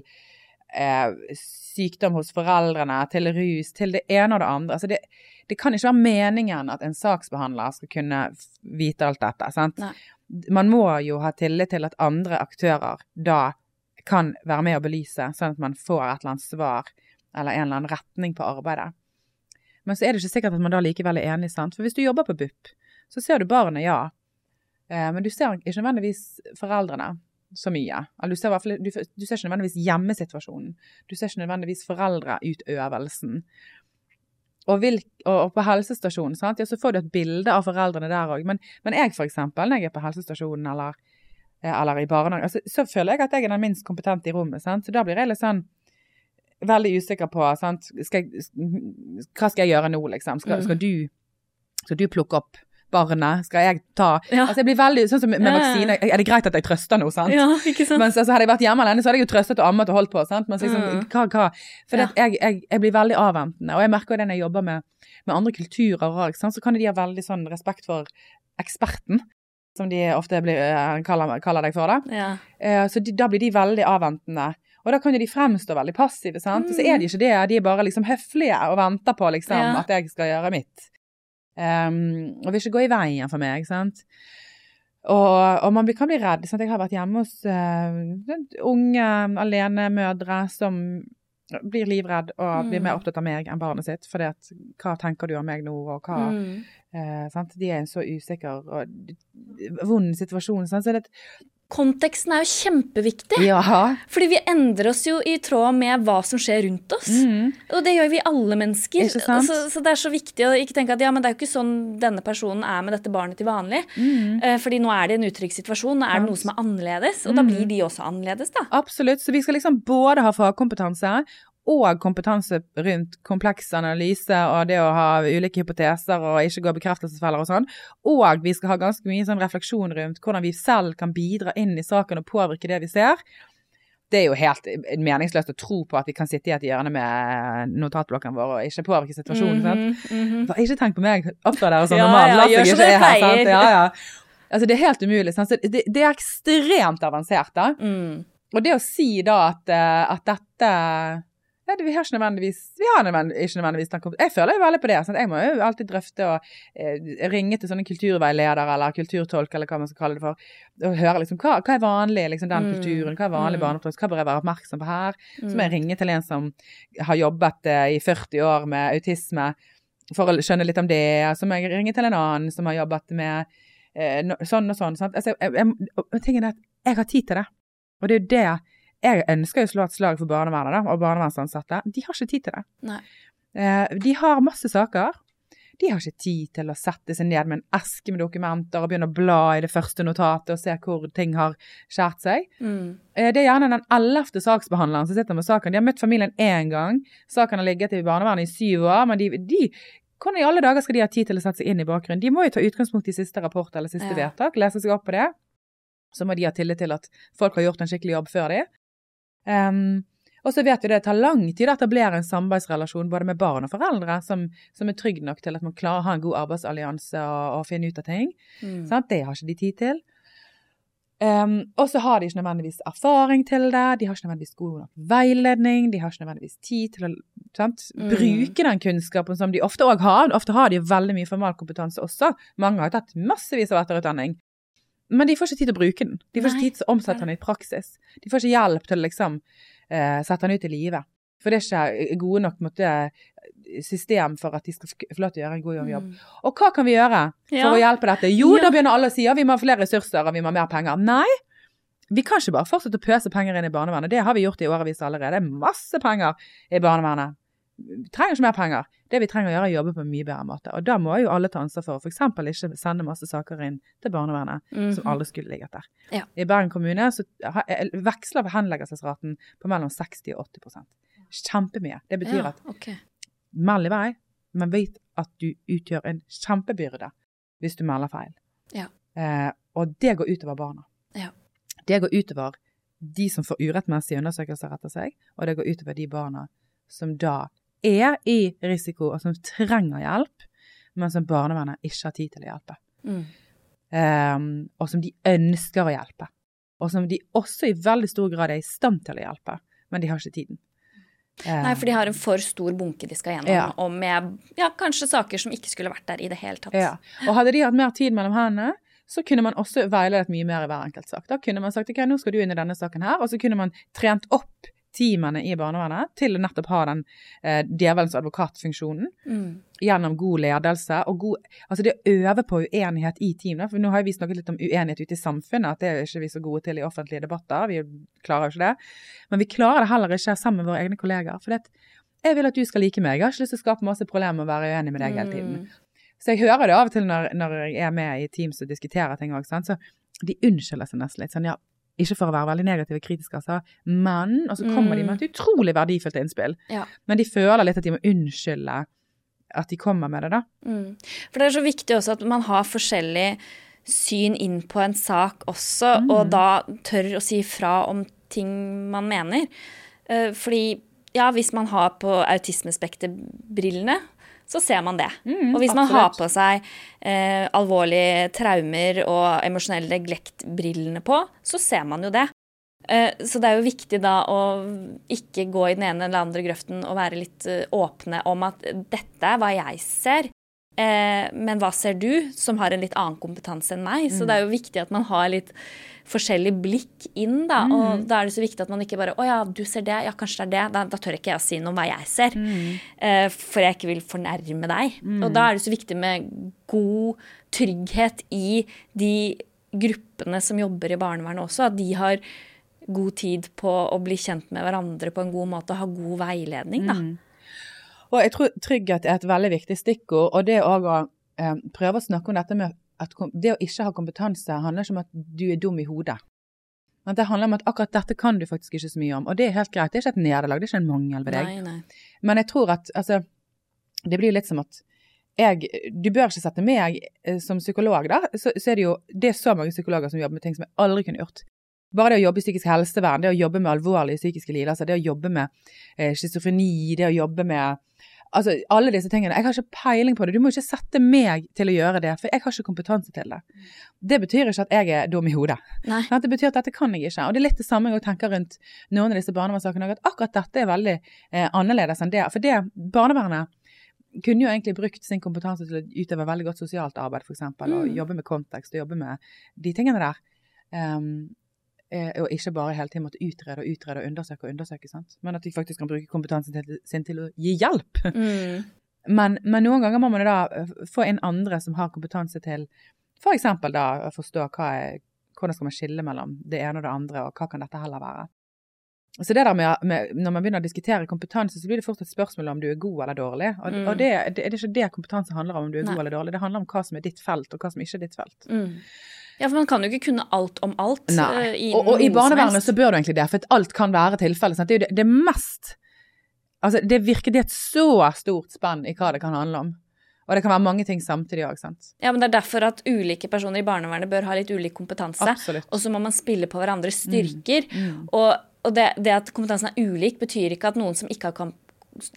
Speaker 3: eh, sykdom hos foreldrene, til rus, til det ene og det andre. Altså det, det kan ikke være meningen at en saksbehandler skal kunne vite alt dette. sant?
Speaker 1: Nei.
Speaker 3: Man må jo ha tillit til at andre aktører da kan være med å belyse, sånn at man får et eller annet svar eller en eller annen retning på arbeidet. Men så er det ikke sikkert at man da likevel er enig, sant. For hvis du jobber på BUP, så ser du barnet, ja. Eh, men du ser ikke nødvendigvis foreldrene så mye. Du ser, du, du ser ikke nødvendigvis hjemmesituasjonen. Du ser ikke nødvendigvis foreldreutøvelsen. Og, vil, og, på helsestasjonen sant? Ja, så får du et bilde av foreldrene der òg. Men, men, jeg eksempel, når jeg er på helsestasjonen eller, eh, eller i barnehagen, altså, så føler jeg at jeg er den minst kompetente i rommet. Sant? Så da blir jeg litt sånn veldig usikker på sant? Skal jeg, hva skal jeg gjøre nå, liksom. Skal, skal, du, skal du plukke opp barnet skal jeg ta ja. Altså jeg blir veldig, sånn som med ja. vaksine, Er det greit at jeg trøster nå, sant?
Speaker 1: Ja, ikke sant?
Speaker 3: Mens altså, hadde jeg vært hjemme alene, så hadde jeg jo trøstet og ammet og holdt på. sant? Mens liksom, mm. hva, hva? For ja. jeg, jeg, jeg, blir veldig avventende. Og jeg merker det når jeg jobber med, med andre kulturer òg, så kan de ha veldig sånn respekt for eksperten. Som de ofte blir, eh, kaller, kaller, deg for. da. Ja. Uh, så de, da blir de veldig avventende. Og da kan jo de fremstå veldig passive, sant. Mm. Så er de ikke det. De er bare liksom høflige og venter på liksom at jeg skal gjøre mitt. Um, og vil ikke gå i veien for meg. sant? Og, og man kan bli redd. Sant? Jeg har vært hjemme hos uh, unge alenemødre som blir livredd og blir mer mm. opptatt av meg enn barnet sitt. For hva tenker du om meg nå, og hva mm. uh, De er i en så usikker og vond situasjon. Sant? Så det,
Speaker 1: konteksten er jo kjempeviktig.
Speaker 3: Jaha.
Speaker 1: Fordi vi endrer oss jo i tråd med hva som skjer rundt oss. Mm. Og det gjør vi alle mennesker. Så, så, det er så viktig å ikke tenke at ja, men det er jo ikke sånn denne personen er med dette barnet til vanlig. Mm. Eh, fordi nå er det en utrygg situasjon, nå er det noe som er annerledes. Og mm. da blir de også annerledes, da.
Speaker 3: Absolutt. Så vi skal liksom både ha fagkompetanse og kompetanse rundt kompleks analyse og det å ha ulike hypoteser og ikke gå bekreftelsesfeller og sånn. Og vi skal ha ganske mye sånn refleksjon rundt hvordan vi selv kan bidra inn i saken og påvirke det vi ser. Det er jo helt meningsløst å tro på at vi kan sitte i et hjørne med notatblokken vår og ikke påvirke situasjonen. Mm -hmm, mm -hmm. Ikke tenk på meg, oppfør dere som ja, normalt. Ja, gjør som her, sant. Ja, ja. Altså, det er helt umulig. Sant? Det, det, er ekstremt avansert, da. Mm. Og det å si da at, eh, at dette ja, vi har ikke nødvendigvis Vi har nødvendigvis, ikke nødvendigvis tanke Jeg føler jo veldig på det. Sant? Jeg må jo alltid drøfte og eh, ringe til sånne kulturveileder eller kulturtolk eller hva man skal kalle det for, og høre liksom hva, hva er vanlig liksom den mm. kulturen, hva er vanlig mm. barneoppdrag, hva bør jeg være oppmerksom på her? Så må jeg mm. ringe til en som har jobbet eh, i 40 år med autisme for å skjønne litt om det. Så må jeg ringe til en annen som har jobbet med eh, no, sånn og sånn. Sant? Altså, jeg, jeg, jeg, tingen er at jeg har tid til det. Og det er jo det jeg ønsker jo å slå et slag for barnevernet da, og barnevernsansatte. De har ikke tid til det.
Speaker 1: Nei.
Speaker 3: Eh, de har masse saker. De har ikke tid til å sette seg ned med en eske med dokumenter og begynne å bla i det første notatet og se hvor ting har skjært seg. Mm. Eh, det er gjerne den ellevte saksbehandleren som sitter med saken. De har møtt familien én gang. Saken har ligget i barnevernet i syv år. men de, de hvordan i alle dager skal de ha tid til å sette seg inn i bakgrunnen? De må jo ta utgangspunkt i siste rapport eller siste ja. vedtak, lese seg opp på det. Så må de ha tillit til at folk har gjort en skikkelig jobb før de. Um, og så vet vi det tar lang tid å etablere en samarbeidsrelasjon både med barn og foreldre som, som er trygg nok til at man klarer å ha en god arbeidsallianse og, og finne ut av ting. Mm. Det har ikke de tid til. Um, og så har de ikke nødvendigvis erfaring til det, de har ikke nødvendigvis god nok veiledning, de har ikke nødvendigvis tid til å sant, mm. bruke den kunnskapen som de ofte òg har. Ofte har de veldig mye formalkompetanse også. Mange har tatt massevis av etterutdanning. Men de får ikke tid til å bruke den. De får Nei. ikke tid til å omsette den i praksis. De får ikke hjelp til å liksom uh, sette den ut i live. For det er ikke gode nok måte, system for at de skal få lov til å gjøre en god jobb. Mm. Og hva kan vi gjøre for ja. å hjelpe dette? Jo, ja. da begynner alle å si ja, vi må ha flere ressurser og vi må ha mer penger. Nei, vi kan ikke bare fortsette å pøse penger inn i barnevernet. Det har vi gjort i årevis allerede. Det er masse penger i barnevernet vi trenger ikke mer penger. Det vi trenger å gjøre, er å jobbe på en mye bedre måte. Og da må jo alle ta ansvar for f.eks. ikke sende masse saker inn til barnevernet mm -hmm. som aldri skulle ligget der.
Speaker 1: Ja.
Speaker 3: I Bergen kommune så veksler henleggelsesraten på mellom 60 og 80 Kjempemye. Det betyr
Speaker 1: ja,
Speaker 3: at
Speaker 1: okay.
Speaker 3: meld i vei, men vet at du utgjør en kjempebyrde hvis du melder feil.
Speaker 1: Ja.
Speaker 3: Eh, og det går utover barna.
Speaker 1: Ja.
Speaker 3: Det går utover de som får urettmessige undersøkelser etter seg, og det går utover de barna som da er i risiko, og som trenger hjelp, men som barnevernet ikke har tid til å hjelpe. Mm. Um, og som de ønsker å hjelpe. Og som de også i veldig stor grad er i stand til å hjelpe, men de har ikke tiden.
Speaker 1: Nei, for de har en for stor bunke de skal gjennom, ja. og med ja, kanskje saker som ikke skulle vært der i det hele tatt.
Speaker 3: Ja. Og hadde de hatt mer tid mellom hendene, så kunne man også veiledet mye mer i hver enkelt sak. Da kunne man sagt ok, nå skal du inn i denne saken her, og så kunne man trent opp teamene i barnevernet til å nettopp ha den eh, djevelens advokatfunksjonen
Speaker 1: Mm.
Speaker 3: gjennom god ledelse og god Altså det å øve på uenighet i team, for nå har vi snakket litt om uenighet ute i samfunnet, at det er ikke vi så gode til i offentlige debatter. Vi klarer jo ikke det. Men vi klarer det heller ikke sammen med våre egne kollegaer. For det, jeg vil at du skal like meg. Jeg har ikke lyst til å skape masse problemer å være uenig med deg hele tiden.
Speaker 1: Mm.
Speaker 3: Så jeg hører det av og til når, når jeg er med i teams og diskuterer ting òg, så de unnskylder seg nesten litt. Sånn ja, ikke for å være veldig negative og kritiske, altså, men Og så kommer de med et utrolig verdifullt innspill.
Speaker 1: Ja.
Speaker 3: Men de føler litt at de må unnskylde at de kommer med det, da.
Speaker 1: Mm. For det er så viktig også at man har forskjellig syn inn på en sak også, og da tør å si fra om ting man mener. Eh, Fordi ja, hvis man har på autismespekterbrillene, så ser man det.
Speaker 3: Mm,
Speaker 1: og hvis man har på seg eh, alvorlige traumer og emosjonell glektbrillene på, så ser man jo det. Eh, så det er jo viktig da å ikke gå i den ene eller andre grøften og være litt eh, åpne om at dette er hva jeg ser. Eh, men hva ser du, som har en litt annen kompetanse enn meg? Så det er jo viktig at man har litt forskjellig blikk inn, da. Og da er det så viktig at man ikke bare Å ja, du ser det. Ja, kanskje det er det. Da, da tør ikke jeg å si noe om hva jeg ser. Eh, for jeg ikke vil fornærme deg. Og da er det så viktig med god trygghet i de gruppene som jobber i barnevernet også. At de har god tid på å bli kjent med hverandre på en god måte og ha god veiledning, da.
Speaker 3: Og jeg tror trygghet er et veldig viktig stikkord, og det òg å eh, prøve å snakke om dette med at det å ikke ha kompetanse handler ikke om at du er dum i hodet. Men det handler om at akkurat dette kan du faktisk ikke så mye om, og det er helt greit. Det er ikke et nederlag, det er ikke en mangel ved deg.
Speaker 1: Nei, nei.
Speaker 3: Men jeg tror at altså, det blir litt som at jeg, du bør ikke sette meg eh, som psykolog, da. Så, så er det jo det er så mange psykologer som jobber med ting som jeg aldri kunne gjort. Bare det å jobbe i psykisk helsevern, det å jobbe med alvorlige psykiske lidelser, det å jobbe med eh, schizofreni, det å jobbe med Altså, alle disse tingene. Jeg har ikke peiling på det. Du må ikke sette meg til å gjøre det, for jeg har ikke kompetanse til det. Det betyr ikke at jeg er dum i hodet.
Speaker 1: Nei.
Speaker 3: Det betyr at dette kan jeg ikke. Og det er litt det samme jeg tenker rundt noen av disse barnevernssakene, at akkurat dette er veldig eh, annerledes enn det. For det barnevernet kunne jo egentlig brukt sin kompetanse til å utøve veldig godt sosialt arbeid, f.eks. Og
Speaker 1: Mm.
Speaker 3: jobbe med kontekst og jobbe med de tingene der. Um, og ikke bare hele tiden måtte utrede og utrede og undersøke og undersøke, sant? men at de faktisk kan bruke kompetansen til, sin til å gi hjelp.
Speaker 1: Mm.
Speaker 3: Men, men noen ganger må man da eh, få inn andre som har kompetanse til f.eks. da å forstå er, hvordan skal man skille mellom det ene og det andre, og hva kan dette heller være. Så det der med, med, Når man begynner å diskutere kompetanse, så blir det fort et spørsmål om du er god eller dårlig. Og,
Speaker 1: Mm.
Speaker 3: og det, det, det er ikke det kompetanse handler om, om du er
Speaker 1: Nei.
Speaker 3: god eller dårlig. Det handler om hva som er ditt felt, og hva som ikke er ditt felt.
Speaker 1: Mm. Ja, for man kan jo ikke kunne alt om alt.
Speaker 3: Nei.
Speaker 1: eh,
Speaker 3: Og, og i barnevernet så bør du egentlig det, for alt kan være tilfellet. Det er jo det, det mest Altså, det virker det er et så stort spenn i hva det kan handle om. Og det kan være mange ting samtidig òg, sant.
Speaker 1: Ja, men det er derfor at ulike personer i barnevernet bør ha litt ulik kompetanse.
Speaker 3: Absolutt.
Speaker 1: Og så må man spille på hverandres styrker.
Speaker 3: Mm.
Speaker 1: Og, og det, det at kompetansen er ulik, betyr ikke at noen som ikke har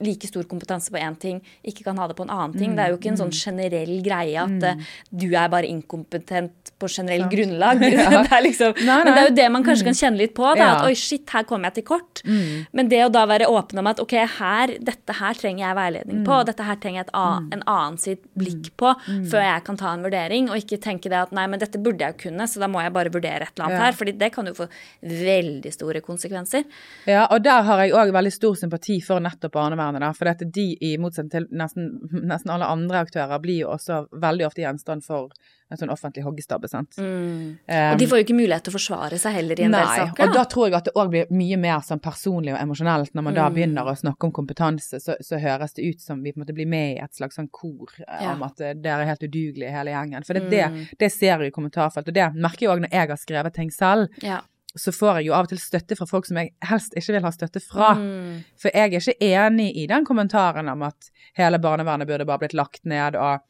Speaker 1: like stor kompetanse på én ting, ikke kan ha det på en annen ting. Det er jo ikke en
Speaker 3: Mm.
Speaker 1: sånn generell greie at mm. du er bare inkompetent på generell
Speaker 3: Klart.
Speaker 1: grunnlag.
Speaker 3: Ja.
Speaker 1: det liksom,
Speaker 3: Nei,
Speaker 1: Men det er jo det man kanskje kan kjenne litt på. Da,
Speaker 3: Ja.
Speaker 1: At oi, shit, her kom jeg til kort.
Speaker 3: Mm.
Speaker 1: Men det å da være åpen om at ok, her, dette her trenger jeg veiledning
Speaker 3: Mm.
Speaker 1: på, og dette her trenger jeg et a- en annen sitt blikk på før jeg kan ta en vurdering, og ikke tenke det at nei, men dette burde jeg jo kunne, så da må jeg bare vurdere et eller annet
Speaker 3: Ja.
Speaker 1: her, fordi det kan jo få veldig store konsekvenser.
Speaker 3: Ja, og der har jeg òg veldig stor sympati for nettopp barnevernet. da, For dette, de, i motsetning til nesten, nesten alle andre aktører, blir jo også veldig ofte gjenstand for en sånn offentlig hoggestabbe. sant?
Speaker 1: Mm.
Speaker 3: Um,
Speaker 1: Og de får jo ikke mulighet til å forsvare seg heller i en del
Speaker 3: Nei,
Speaker 1: saker.
Speaker 3: og da tror jeg at det òg blir mye mer sånn personlig og emosjonelt. Når man da
Speaker 1: Mm.
Speaker 3: begynner å snakke om kompetanse, så, så høres det ut som vi på en måte blir med i et slags sånn kor eh,
Speaker 1: Ja.
Speaker 3: om at eh, dere er helt udugelige hele gjengen. For det,
Speaker 1: Mm.
Speaker 3: det, det ser jeg i kommentarfelt, og det merker jeg òg når jeg har skrevet ting selv.
Speaker 1: Ja.
Speaker 3: Så får jeg jo av og til støtte fra folk som jeg helst ikke vil ha støtte fra.
Speaker 1: Mm.
Speaker 3: For jeg er ikke enig i den kommentaren om at hele barnevernet burde bare blitt lagt ned, og,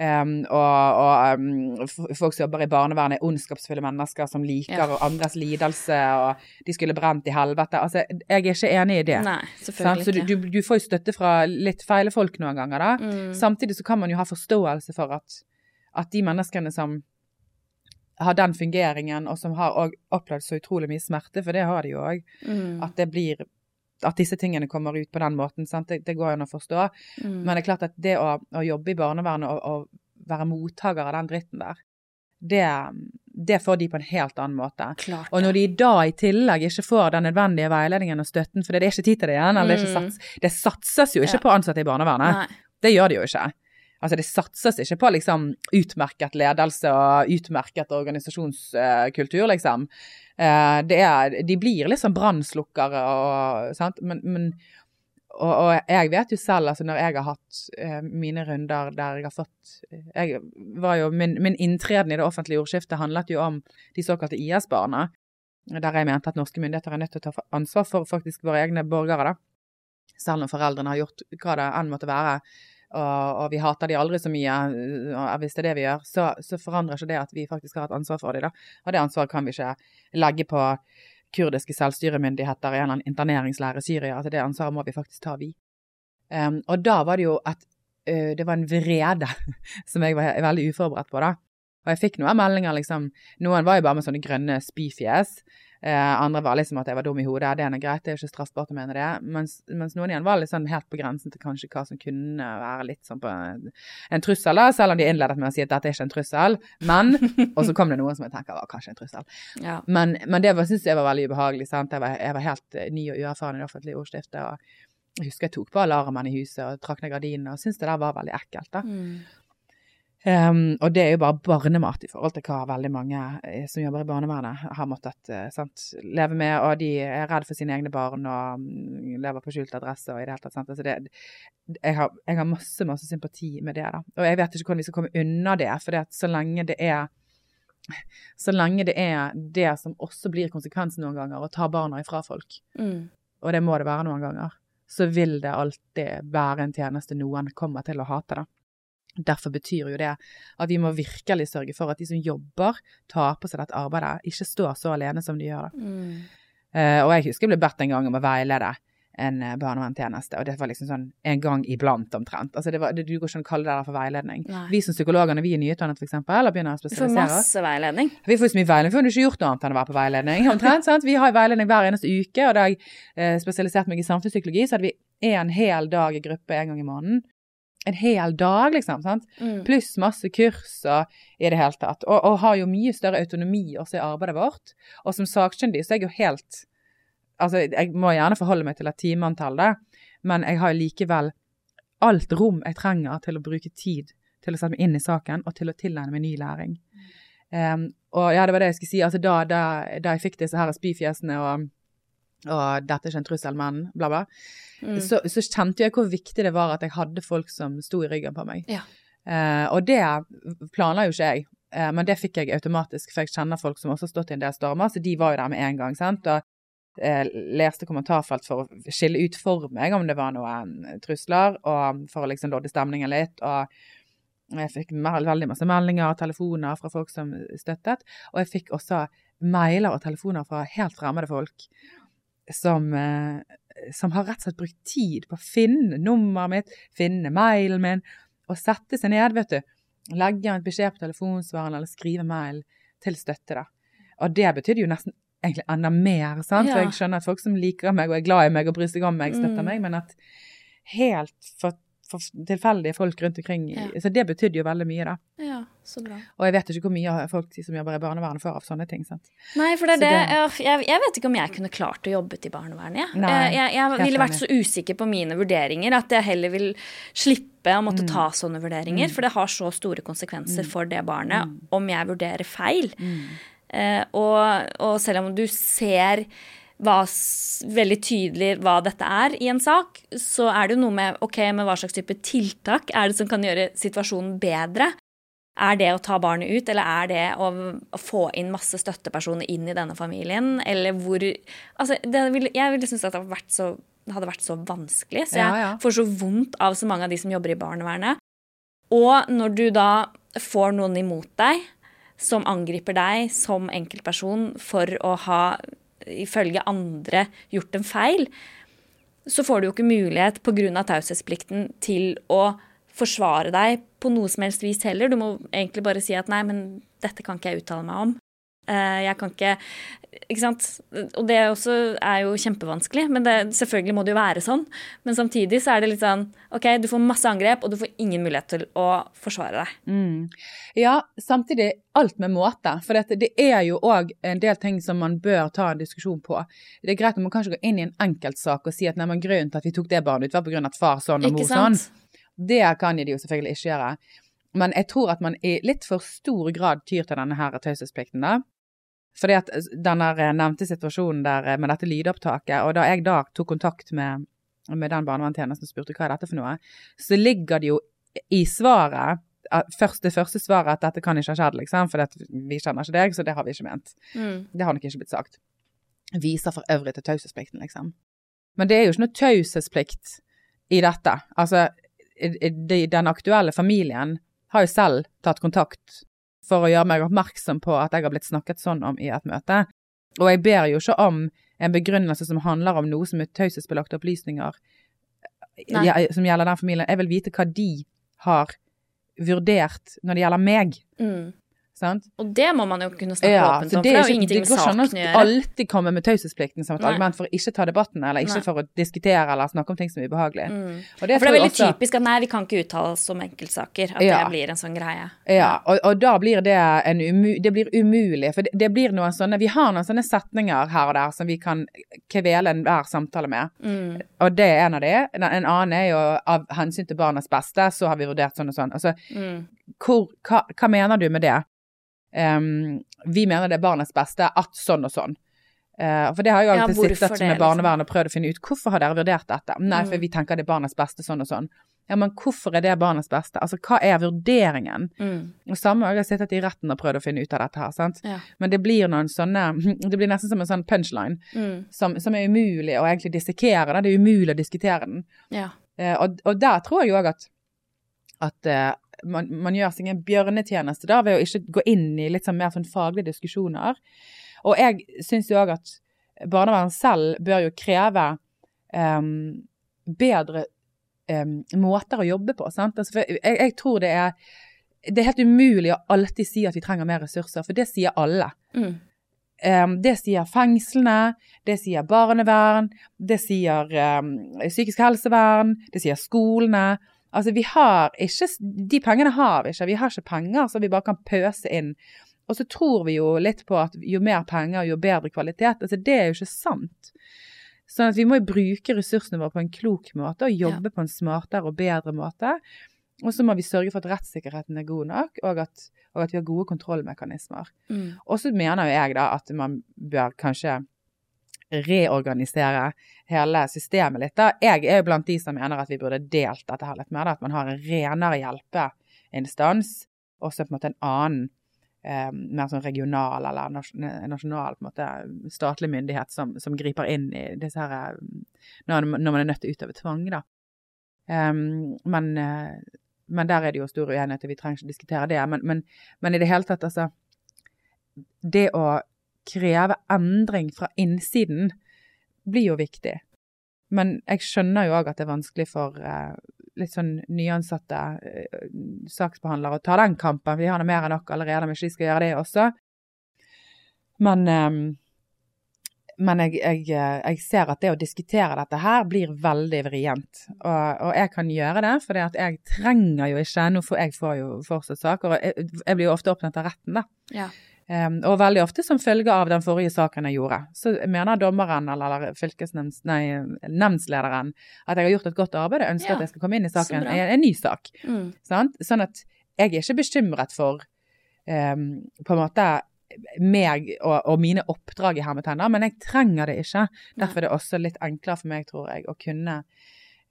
Speaker 3: um, og, og um, folk som jobber i barnevernet er ondskapsfulle mennesker som liker
Speaker 1: Ja.
Speaker 3: andres lidelse, og de skulle brent i helvete. Altså, jeg er ikke enig i det.
Speaker 1: Nei,
Speaker 3: sant?
Speaker 1: selvfølgelig
Speaker 3: Så
Speaker 1: ikke.
Speaker 3: du, du får jo støtte fra litt feile folk noen ganger, da.
Speaker 1: Mm.
Speaker 3: Samtidig så kan man jo ha forståelse for at, at de menneskene som har den fungeringen, og som har opplevd så utrolig mye smerte, for det har de jo òg,
Speaker 1: Mm.
Speaker 3: at det blir at disse tingene kommer ut på den måten. Sant? Det, det går jo an å forstå.
Speaker 1: Mm.
Speaker 3: Men det er klart at det å, å jobbe i barnevernet og, og være mottaker av den dritten der, det, det får de på en helt annen måte.
Speaker 1: Klart
Speaker 3: Og når de da i tillegg ikke får den nødvendige veiledningen og støtten, for det er ikke tid til det igjen, eller det,
Speaker 1: Mm.
Speaker 3: sats, det satses jo ikke
Speaker 1: Ja.
Speaker 3: på ansatte i barnevernet.
Speaker 1: Nei.
Speaker 3: Det gjør de jo ikke. Altså Det satses ikke på liksom utmerket ledelse og utmerket organisasjonskultur, liksom. Eh, er, de blir liksom brannslukkere og sant, men, men og, og jeg vet jo selv, altså når jeg har hatt eh, mine runder der jeg har fått jeg var jo, min, min inntreden i det offentlige ordskiftet handlet jo om de såkalte IS-barna. Der jeg mente at norske myndigheter er nødt til å ta ansvar for faktisk våre egne borgere. da. Selv om foreldrene har gjort hva det enn måtte være, og, og vi hater de aldri så mye, og hvis det er det vi gjør, så, så forandrer ikke det at vi faktisk har et ansvar for dem. da. Og det ansvaret kan vi ikke legge på kurdiske selvstyremyndigheter i en eller annen interneringslære i Syria. Altså det ansvaret må vi faktisk ta, vi. Um, og da var det jo at uh, det var en vrede som jeg var veldig uforberedt på, da. Og jeg fikk noen meldinger, liksom. Noen var jo bare med sånne grønne spyfjes. Eh, andre var liksom at jeg var dum i hodet. Det er greit, det er jo ikke straffbart å mene det. Mens, mens noen igjen var litt sånn helt på grensen til kanskje hva som kunne være litt sånn på en, trussel, da. Selv om de innledet med å si at dette er ikke en trussel. Men Og så kom det noen som jeg tenker var kanskje en trussel.
Speaker 1: Ja.
Speaker 3: Men, men det syns jeg var veldig ubehagelig. sant? Jeg var, jeg var helt eh, ny og uerfaren i det offentlige ordskiftet. og jeg husker jeg tok på alarmen i huset og trakk ned gardinene og syntes det der var veldig ekkelt. da.
Speaker 1: Mm.
Speaker 3: Um, og det er jo bare barnemat i forhold til hva veldig mange eh, som jobber i barnevernet har måttet uh, sant, leve med, og de er redd for sine egne barn og um, lever på skjult adresse og i det hele tatt. Sant? Altså det, jeg, har, jeg har masse, masse sympati med det, da. Og jeg vet ikke hvordan vi skal komme unna det, for det så lenge det er så lenge det er det som også blir konsekvensen noen ganger, å ta barna ifra folk,
Speaker 1: Mm.
Speaker 3: og det må det være noen ganger, så vil det alltid være en tjeneste noen kommer til å hate, da. Derfor betyr jo det at vi må virkelig sørge for at de som jobber, tar på seg dette arbeidet, ikke står så alene som de gjør. det.
Speaker 1: Mm.
Speaker 3: Uh, og jeg husker jeg ble bedt en gang om å veilede en eh, barnevernstjeneste, og det var liksom sånn en gang iblant omtrent. Altså det var, det, du går ikke an å kalle det der for veiledning.
Speaker 1: Nei.
Speaker 3: Vi som psykologer, når vi er nyutdannet eksempel, og begynner å
Speaker 1: spesialisere oss.
Speaker 3: spesialisere oss,
Speaker 1: masse veiledning.
Speaker 3: vi får så mye veiledning, for vi har ikke gjort noe annet enn å være på veiledning. omtrent, sant? Vi har veiledning hver eneste uke, og da jeg eh, spesialiserte meg i samfunnspsykologi, så hadde vi en hel dag i gruppe en gang i måneden. En hel dag, liksom. sant?
Speaker 1: Mm.
Speaker 3: Pluss masse kurs og i det hele tatt. Og, og har jo mye større autonomi også i arbeidet vårt. Og som sakkyndig så er jeg jo helt Altså, jeg må gjerne forholde meg til et timeantall, da, men jeg har jo likevel alt rom jeg trenger til å bruke tid til å sette meg inn i saken og til å tilegne meg ny læring. Um, og ja, det var det jeg skulle si. Altså, da, da, da jeg fikk disse her spyfjesene og, og 'dette er ikke en trussel, men', bla, bla,
Speaker 1: Mm.
Speaker 3: så, så kjente jeg hvor viktig det var at jeg hadde folk som sto i ryggen på meg.
Speaker 1: Ja.
Speaker 3: Eh, og det planla jo ikke jeg, eh, men det fikk jeg automatisk, for jeg kjenner folk som også har stått i en del stormer, så de var jo der med en gang. sant? Og eh, leste kommentarfelt for å skille ut for meg om det var noen trusler, og for å liksom lodde stemningen litt. og jeg fikk veldig masse meldinger og telefoner fra folk som støttet. Og jeg fikk også mailer og telefoner fra helt fremmede folk som, eh, som har rett og slett brukt tid på å finne nummeret mitt, finne mailen min, og sette seg ned, vet du. Legge en beskjed på telefonsvareren eller skrive mail til støtte, da. Og det betydde jo nesten egentlig enda mer, sant.
Speaker 1: Ja.
Speaker 3: For jeg skjønner at folk som liker meg og er glad i meg og bryr seg om meg, støtter
Speaker 1: Mm.
Speaker 3: meg, men at helt for, for tilfeldige folk rundt omkring
Speaker 1: Ja.
Speaker 3: Så det betydde jo veldig mye, da.
Speaker 1: Ja.
Speaker 3: Og jeg vet ikke hvor mye folk som jobber i barnevernet får av sånne ting. sant?
Speaker 1: Nei, for det er det,
Speaker 3: det-
Speaker 1: jeg, jeg vet ikke om jeg kunne klart å jobbe i barnevernet. Jeg,
Speaker 3: Nei,
Speaker 1: jeg, jeg, jeg ville vært så usikker på mine vurderinger at jeg heller vil slippe å måtte
Speaker 3: Mm.
Speaker 1: ta sånne vurderinger. For det har så store konsekvenser for det barnet om jeg vurderer feil.
Speaker 3: Mm.
Speaker 1: Eh, og, og selv om du ser hva, veldig tydelig hva dette er i en sak, så er det jo noe med ok, men hva slags type tiltak er det som kan gjøre situasjonen bedre? Er det å ta barnet ut, eller er det å, å få inn masse støttepersoner inn i denne familien? Eller hvor Altså, det vil, jeg ville synes at det hadde vært så, hadde vært så vanskelig. Så jeg
Speaker 3: Ja, ja.
Speaker 1: får så vondt av så mange av de som jobber i barnevernet. Og når du da får noen imot deg som angriper deg som enkeltperson for å ha, ifølge andre, gjort en feil, så får du jo ikke mulighet pga. taushetsplikten til å forsvare deg på noe som helst vis heller. Du må egentlig bare si at nei, men dette kan ikke jeg uttale meg om. Eh, jeg kan ikke Ikke sant. Og det også er jo kjempevanskelig, men det, selvfølgelig må det jo være sånn. Men samtidig så er det litt sånn OK, du får masse angrep, og du får ingen mulighet til å forsvare deg.
Speaker 3: Mm. Ja, samtidig alt med måte. For det, det er jo òg en del ting som man bør ta en diskusjon på. Det er greit om man kanskje går inn i en enkeltsak og si at nei, men grunnen til at vi tok det barnet ut, var av at far sånn og mor sånn. Det kan de jo selvfølgelig ikke gjøre. Men jeg tror at man i litt for stor grad tyr til denne her taushetsplikten, da. Fordi at den nevnte situasjonen der med dette lydopptaket, og da jeg da tok kontakt med, med den barnevernstjenesten og spurte hva er dette for noe, så ligger det jo i svaret først, det første svaret at dette kan ikke ha skjedd, liksom, for vi kjenner ikke deg, så det har vi ikke ment. Mm. Det har nok ikke blitt sagt. Viser for øvrig til taushetsplikten, liksom. Men det er jo ikke noe taushetsplikt i dette. Altså, den aktuelle familien har jo selv tatt kontakt for å gjøre meg oppmerksom på at jeg har blitt snakket sånn om i et møte. Og jeg ber jo ikke om en begrunnelse som handler om noe som er taushetsbelagte opplysninger Nei. som gjelder den familien. Jeg vil vite hva de har vurdert når det gjelder meg. Mm.
Speaker 1: Sant? Og det må man jo kunne snakke ja, åpent om, for det er jo ingenting med saken å gjøre. Det går
Speaker 3: ikke an å alltid komme med taushetsplikten som et Nei. argument for å ikke ta debatten, eller ikke Nei. for å diskutere eller snakke om ting som er ubehagelig. Mm.
Speaker 1: Og det, for det er veldig også... typisk at nei, vi kan ikke uttale oss om enkeltsaker. At ja. det blir en sånn greie.
Speaker 3: Ja, og, og da blir det en umu det blir umulig. For det, det, blir noen sånne Vi har noen sånne setninger her og der som vi kan kvele enhver samtale med. Mm. Og det er en av de. En annen er jo av hensyn til barnas beste, så har vi vurdert sånn og sånn. Altså, mm. hvor, hva, hva mener du med det? Um, vi mener det er barnets beste at sånn og sånn. Uh, for det har jeg alltid ja, sittet med liksom? barnevernet og prøvd å finne ut. Hvorfor har dere vurdert dette? Nei, for mm. vi tenker det er barnets beste sånn og sånn. Ja, men hvorfor er det barnets beste? Altså, hva er vurderingen? Mm. Samme jeg har sittet i retten og prøvd å finne ut av dette her, sant. Ja. Men det blir noen sånne Det blir nesten som en sånn punchline mm. som, som, er umulig å egentlig dissekere. Det er umulig å diskutere den. Ja. Uh, og, og, der tror jeg jo òg at, at uh, man, man, gjør seg en bjørnetjeneste da ved å ikke gå inn i litt sånn mer sånn faglige diskusjoner. Og jeg syns jo òg at barnevernet selv bør jo kreve um, bedre um, måter å jobbe på. sant? Altså, jeg, jeg, tror det er det er helt umulig å alltid si at vi trenger mer ressurser, for det sier alle. Mm. Um, det sier fengslene, det sier barnevern, det sier um, psykisk helsevern, det sier skolene. Altså, vi har ikke De pengene har vi ikke. Vi har ikke penger så vi bare kan pøse inn. Og så tror vi jo litt på at jo mer penger, jo bedre kvalitet. Altså, det er jo ikke sant. Sånn at vi må jo bruke ressursene våre på en klok måte og jobbe ja. på en smartere og bedre måte. Og så må vi sørge for at rettssikkerheten er god nok, og at, og at vi har gode kontrollmekanismer. Mm. Og så mener jo jeg da at man bør kanskje reorganisere hele systemet litt. Da. Jeg er jo blant de som mener at vi burde delt dette her litt mer. Da. At man har en renere hjelpeinstans, og så på en måte en annen eh, mer sånn regional eller nasjonal på en måte, statlig myndighet som, som griper inn i disse her når, når, man er nødt til å utøve tvang, da. Um, men, men, der er det jo stor uenighet, og vi trenger ikke diskutere det. Men, men, men i det hele tatt, altså Det å kreve endring fra innsiden, blir jo viktig. Men jeg skjønner jo òg at det er vanskelig for eh, litt sånn nyansatte eh, saksbehandlere å ta den kampen. Vi har nå mer enn nok allerede, men ikke de skal gjøre det også. Men, eh, men jeg, jeg, jeg, ser at det å diskutere dette her blir veldig vrient. Og, og jeg kan gjøre det, for jeg trenger jo ikke Nå får jeg får jo fortsatt saker, og jeg, jeg blir jo ofte opptatt av retten, da. Ja. Um, og veldig ofte som følge av den forrige saken jeg gjorde. Så mener dommeren eller, eller nemndslederen at jeg har gjort et godt arbeid og ønsker ja, at jeg skal komme inn i saken, en, en ny sak. Mm. Sånn at jeg er ikke bekymret for um, på en måte meg og, og mine oppdrag i hermetegner, men jeg trenger det ikke. Derfor er det også litt enklere for meg, tror jeg, å kunne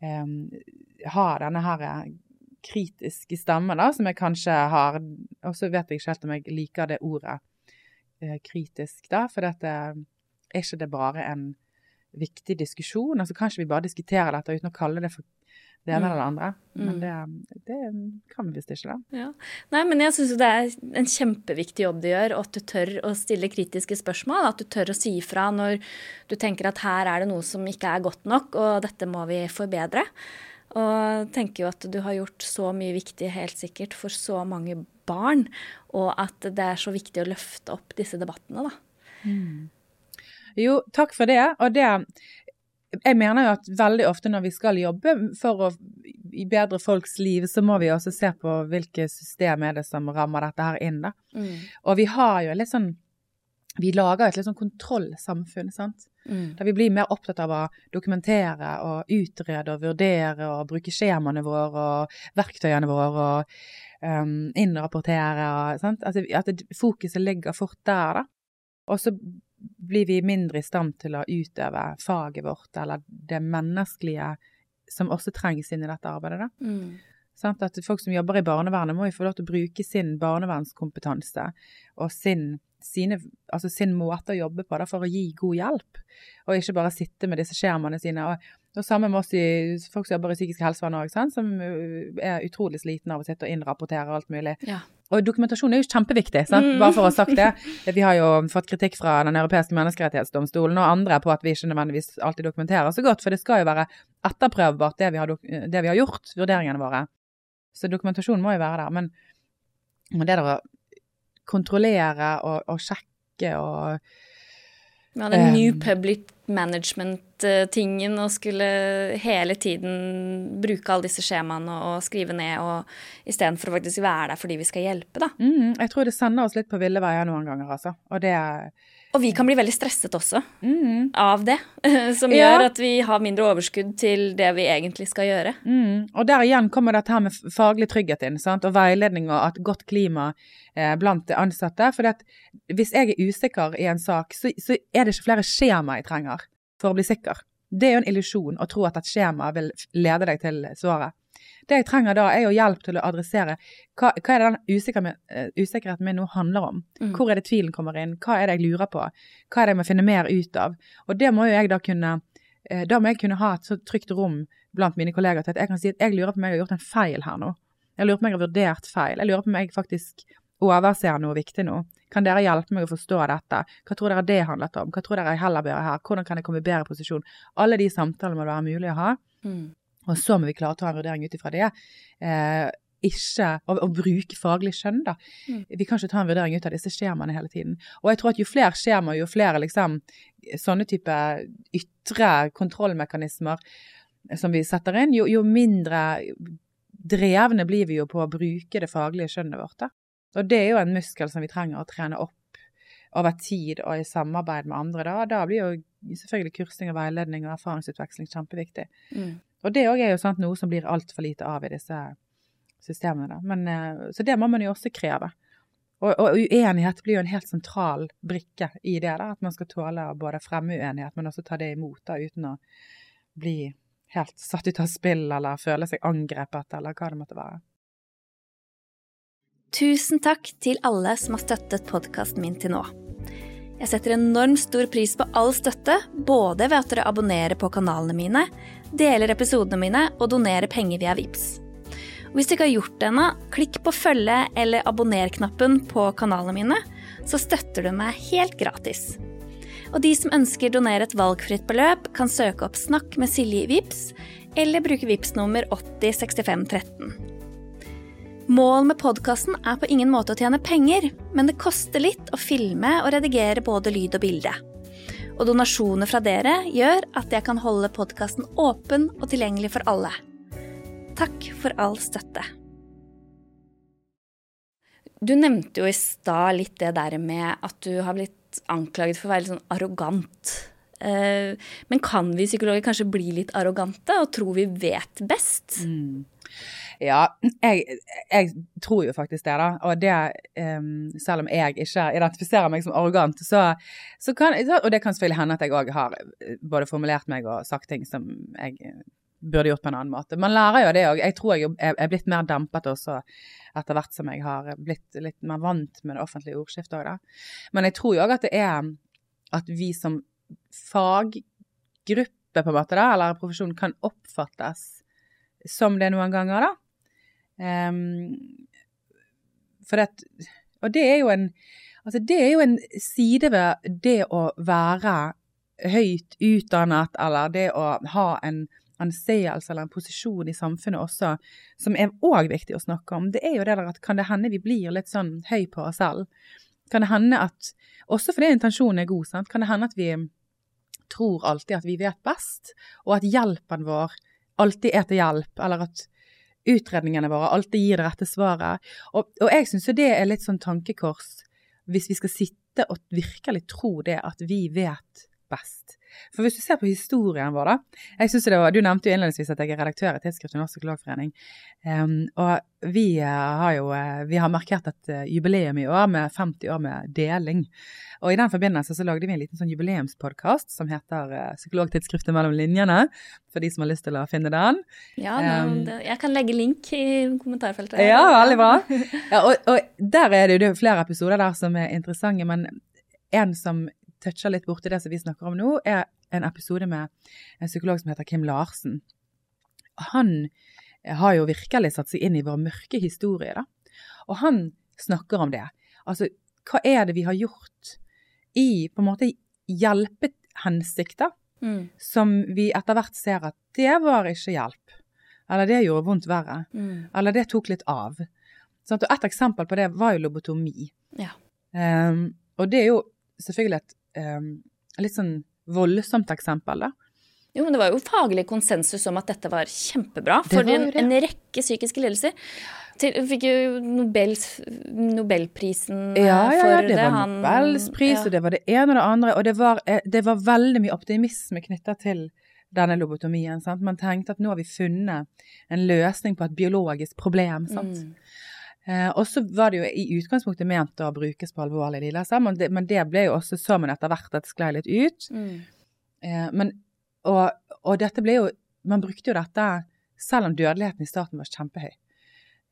Speaker 3: um, ha denne her kritiske stemmen, da, som jeg kanskje har Og så vet jeg ikke helt om jeg liker det ordet kritisk, da, for dette er ikke det bare en viktig diskusjon? Altså Kanskje vi bare diskuterer dette uten å kalle det for det ene mm. eller det andre. Men mm. det, det kan vi visst ikke, da.
Speaker 1: Ja. Nei, men jeg syns det er en kjempeviktig jobb du gjør, og at du tør å stille kritiske spørsmål. At du tør å si ifra når du tenker at her er det noe som ikke er godt nok, og dette må vi forbedre. Og tenker jo at du har gjort så mye viktig, helt sikkert, for så mange barn, og at det er så viktig å løfte opp disse debattene, da.
Speaker 3: Jo, takk for det. Og det Jeg mener jo at veldig ofte når vi skal jobbe for å bedre folks liv, så må vi også se på hvilke system er det som rammer dette her inn, da.
Speaker 1: Mm.
Speaker 3: Og vi har jo litt sånn Vi lager et litt sånn kontrollsamfunn, sant.
Speaker 1: Mm.
Speaker 3: Der vi blir mer opptatt av å dokumentere og utrede og vurdere og bruke skjemaene våre og verktøyene våre og um, innrapportere sant. Altså, at fokuset ligger fort der, da. Og så blir vi mindre i stand til å utøve faget vårt, eller det menneskelige som også trengs inn i dette arbeidet. da.
Speaker 1: Mm.
Speaker 3: Sånn, At folk som jobber i barnevernet må jo få lov til å bruke sin barnevernskompetanse og sin, sine, altså sin måte å jobbe på da, for å gi god hjelp, og ikke bare sitte med disse skjermene sine. Og, og samme med oss i, folk som jobber i psykisk helsevern òg, som uh, er utrolig slitne av å sitte og innrapportere alt mulig.
Speaker 1: Ja.
Speaker 3: Og dokumentasjon er jo kjempeviktig, sant?
Speaker 1: Mm.
Speaker 3: bare for å ha sagt det. Vi har jo fått kritikk fra Den europeiske menneskerettighetsdomstolen og andre på at vi ikke nødvendigvis alltid dokumenterer så godt, for det skal jo være etterprøvbart det vi har, det vi har gjort, vurderingene våre. Så dokumentasjon må jo være der. Men, men det der å kontrollere og, og sjekke og
Speaker 1: Ja, hadde
Speaker 3: Um,
Speaker 1: New Public Management-tingen og skulle hele tiden bruke alle disse skjemaene og skrive ned, og istedenfor å faktisk være der fordi vi skal hjelpe, da.
Speaker 3: mm, Jeg tror det sender oss litt på ville veier noen ganger, altså. Og det
Speaker 1: Og vi kan bli veldig stresset også
Speaker 3: mm,
Speaker 1: av det, som
Speaker 3: Ja.
Speaker 1: gjør at vi har mindre overskudd til det vi egentlig skal gjøre.
Speaker 3: Mm. Og der igjen kommer dette her med faglig trygghet inn, sant? og veiledning og et godt klima eh, blant ansatte. For hvis jeg er usikker i en sak, så, så er det ikke flere skjema jeg trenger for å bli sikker. Det er jo en illusjon å tro at et skjema vil lede deg til svaret. Det jeg trenger da, er jo hjelp til å adressere hva, hva er det den eh, usikkerheten min nå handler om.
Speaker 1: Mm.
Speaker 3: Hvor er det tvilen kommer inn? Hva er det jeg lurer på? Hva er det jeg må finne mer ut av? Og det må jo jeg da kunne eh, Da må jeg kunne ha et så trygt rom blant mine kollegaer til at jeg kan si at jeg lurer på om jeg har gjort en feil her nå. Jeg lurer på om jeg har vurdert feil. Jeg lurer på om jeg faktisk overser noe viktig nå. Kan dere hjelpe meg å forstå dette? Hva tror dere det handlet om? Hva tror dere jeg heller bør gjøre her? Hvordan kan jeg komme i bedre posisjon? Alle de samtalene må det være mulig å ha.
Speaker 1: Mm.
Speaker 3: Og så må vi klare å ta en vurdering ut ifra det. Eh, ikke å, å bruke faglig skjønn, da.
Speaker 1: Mm.
Speaker 3: Vi kan ikke ta en vurdering ut av disse skjemaene hele tiden. Og jeg tror at jo flere skjemaer, jo flere liksom sånne type ytre kontrollmekanismer som vi setter inn, jo, jo mindre drevne blir vi jo på å bruke det faglige skjønnet vårt. Da. Og det er jo en muskel som vi trenger å trene opp over tid og i samarbeid med andre. Da, da blir jo selvfølgelig kursing og veiledning og erfaringsutveksling kjempeviktig.
Speaker 1: Mm.
Speaker 3: Og det òg er jo sant, noe som blir altfor lite av i disse systemene. Da. Men, eh, så det må man jo også kreve. Og, og uenighet blir jo en helt sentral brikke i det. da, At man skal tåle å både fremme uenighet, men også ta det imot da, uten å bli helt satt ut av spill eller føle seg angrepet, eller hva det måtte være.
Speaker 1: Tusen takk til alle som har støttet podkasten min til nå. Jeg setter enormt stor pris på all støtte, både ved at dere abonnerer på kanalene mine, deler episodene mine og donerer penger via VIPS. Og hvis du ikke har gjort det ennå, klikk på følge- eller abonner-knappen på kanalene mine, så støtter du meg helt gratis. Og de som ønsker donere et valgfritt beløp, kan søke opp Snakk med Silje i VIPS, eller bruke VIPS nummer 806513. Målet med podkasten er på ingen måte å tjene penger, men det koster litt å filme og redigere både lyd og bilde. Og donasjoner fra dere gjør at jeg kan holde podkasten åpen og tilgjengelig for alle. Takk for all støtte. Du nevnte jo i stad litt det der med at du har blitt anklaget for å være litt sånn arrogant. Eh, Men kan vi psykologer kanskje bli litt arrogante og tro vi vet best?
Speaker 3: Ja, jeg, jeg tror jo faktisk det, da. Og det, um, selv om jeg ikke identifiserer meg som arrogant, så, så kan Og det kan selvfølgelig hende at jeg òg har eh, både formulert meg og sagt ting som jeg burde gjort på en annen måte. Man lærer jo det òg. Jeg tror jeg er blitt mer dempet også etter hvert som jeg har blitt litt mer vant med det offentlige ordskiftet òg, da. Men jeg tror jo òg at det er at vi som faggruppe, på en måte, da, eller profesjon, kan oppfattes som det noen ganger, da. Ehm, for at og det er jo en Altså, det er jo en side ved det å være høyt utdannet, eller det å ha en anseelse eller en posisjon i samfunnet også, som er òg viktig å snakke om, det er jo det der at kan det hende vi blir litt sånn høy på oss selv? Kan det hende at, også fordi intensjonen er god, sant? kan det hende at vi tror alltid at vi vet best, og at hjelpen vår alltid er til hjelp, eller at utredningene våre alltid gir det rette svaret. Og, og jeg syns jo det er litt sånn tankekors, hvis vi skal sitte og virkelig tro det at vi vet best. For hvis du ser på historien vår, da. Jeg synes det var, Du nevnte jo innledningsvis at jeg er redaktør i Tidsskriftet Norsk Psykologforening. Um, og vi uh, har jo uh, vi har markert et uh, jubileum i år med 50 år med deling. Og i den forbindelse så lagde vi en liten sånn jubileumspodkast som heter Psykologtidsskriftet mellom linjene. For de som har lyst til å finne den.
Speaker 1: Ja, um, jeg kan legge link i kommentarfeltet.
Speaker 3: Ja, veldig bra. Ja, og, og, der er det jo flere episoder der som er interessante, men en som toucher litt borti det som vi snakker om nå, er en episode med en psykolog som heter Kim Larsen. Han har jo virkelig satt seg inn i vår mørke historie, da. Og han snakker om det. Altså, hva er det vi har gjort i på en måte hjelpehensikter, mm. som vi etter hvert ser at det var ikke hjelp. Eller det gjorde vondt verre. Mm. Eller det tok litt av. Sånn, og et eksempel på det var jo lobotomi. Ja. Um, og det er jo selvfølgelig et um, litt sånn voldsomt eksempel, da.
Speaker 1: Jo, men det var jo faglig konsensus om at dette var kjempebra for var en, en, rekke psykiske lidelser. Til, fikk jo Nobels, Nobelprisen
Speaker 3: ja, ja, ja, det. var han, Nobelspris, ja. og det var det ene og det andre. Og det var, eh, det var veldig mye optimisme knytta til denne lobotomien. Sant? Man tenkte at nå har vi funnet en løsning på et biologisk problem. Sant? Mm. Eh, og så var det jo i utgangspunktet ment å brukes på alvorlige lidelser, men, men det, ble jo også så man etter hvert at det sklei litt ut. Mm. Eh, men, og, og, dette ble jo Man brukte jo dette selv om dødeligheten i starten var kjempehøy.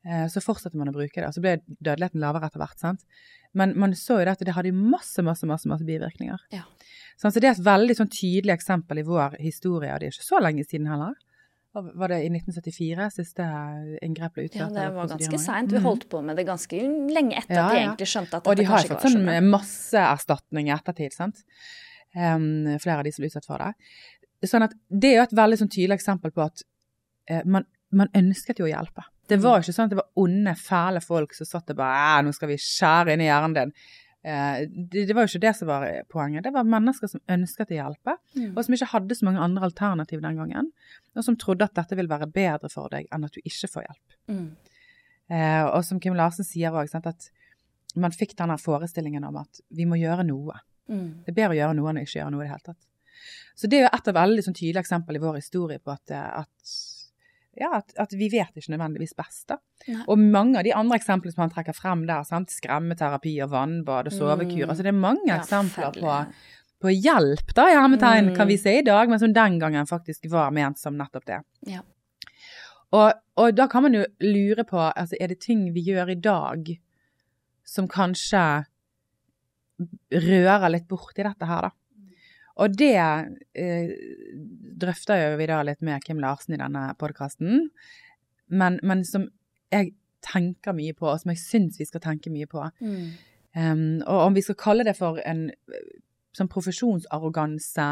Speaker 3: Eh, så fortsatte man å bruke det, og så ble dødeligheten lavere etter hvert. sant? Men man så jo det at det hadde masse, masse, masse, masse bivirkninger. Ja. Så det er et veldig sånn tydelig eksempel i vår historie, og det er ikke så lenge siden heller. Var det i 1974 siste inngrep ble utført?
Speaker 1: Ja, det var ganske seint. Vi mm. holdt på med det ganske lenge etter ja, at de egentlig skjønte at
Speaker 3: dette kanskje ikke var sånn. Og de har fått sånn masseerstatning i ettertid, sant. Um, flere av de som ble utsatt for det. Sånn at det er jo et veldig sånn tydelig eksempel på at uh, man, man, ønsket jo å hjelpe. Det var jo ikke sånn at det var onde, fæle folk som satt og bare nå skal vi skjære inn i hjernen din. Eh, det, det, var jo ikke det som var poenget. Det var mennesker som ønsket å hjelpe, mm. og som ikke hadde så mange andre alternativ den gangen. Og som trodde at dette ville være bedre for deg enn at du ikke får hjelp. Mm. Eh, og som Kim Larsen sier òg, at man fikk denne forestillingen om at vi må gjøre noe. Mm. Det er bedre å gjøre noe enn å ikke gjøre noe i det hele tatt. Så det er jo et av veldig sånn, tydelige eksempel i vår historie på at, eh, at ja, at, at, vi vet ikke nødvendigvis best. da. Nei. Og mange av de andre eksemplene som han trekker frem der, sant? skremmeterapi og vannbad og sovekur, mm. altså det er mange ja, eksempler på, på, hjelp, da, i hermetegn, mm. kan vi si i dag, men som den gangen faktisk var ment som nettopp det. Ja. Og, og, da kan man jo lure på, altså er det ting vi gjør i dag som kanskje rører litt borti dette her, da? Og det eh, drøfter jo vi da litt med Kim Larsen i denne podkasten, men, men, som jeg tenker mye på, og som jeg syns vi skal tenke mye på. Mm. Um, og om vi skal kalle det for en sånn profesjonsarroganse,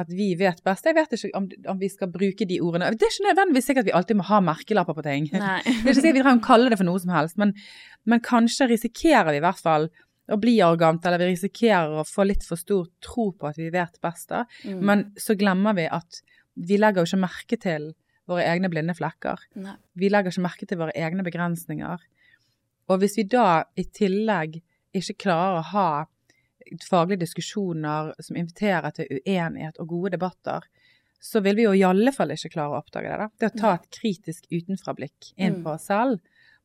Speaker 3: at vi vet best. Jeg vet ikke om, om, vi skal bruke de ordene. Det er ikke nødvendigvis sikkert at vi alltid må ha merkelapper på ting. det er ikke sikkert vi trenger å kalle det for noe som helst, men, men kanskje risikerer vi i hvert fall å bli arrogant, eller vi risikerer å få litt for stor tro på at vi vet best. da. Mm. Men så glemmer vi at vi legger jo ikke merke til våre egne blinde flekker. Nei. Vi legger ikke merke til våre egne begrensninger. Og hvis vi da i tillegg ikke klarer å ha faglige diskusjoner som inviterer til uenighet og gode debatter, så vil vi jo i alle fall ikke klare å oppdage det. da. Det å ta et kritisk utenfrablikk inn mm. på oss selv,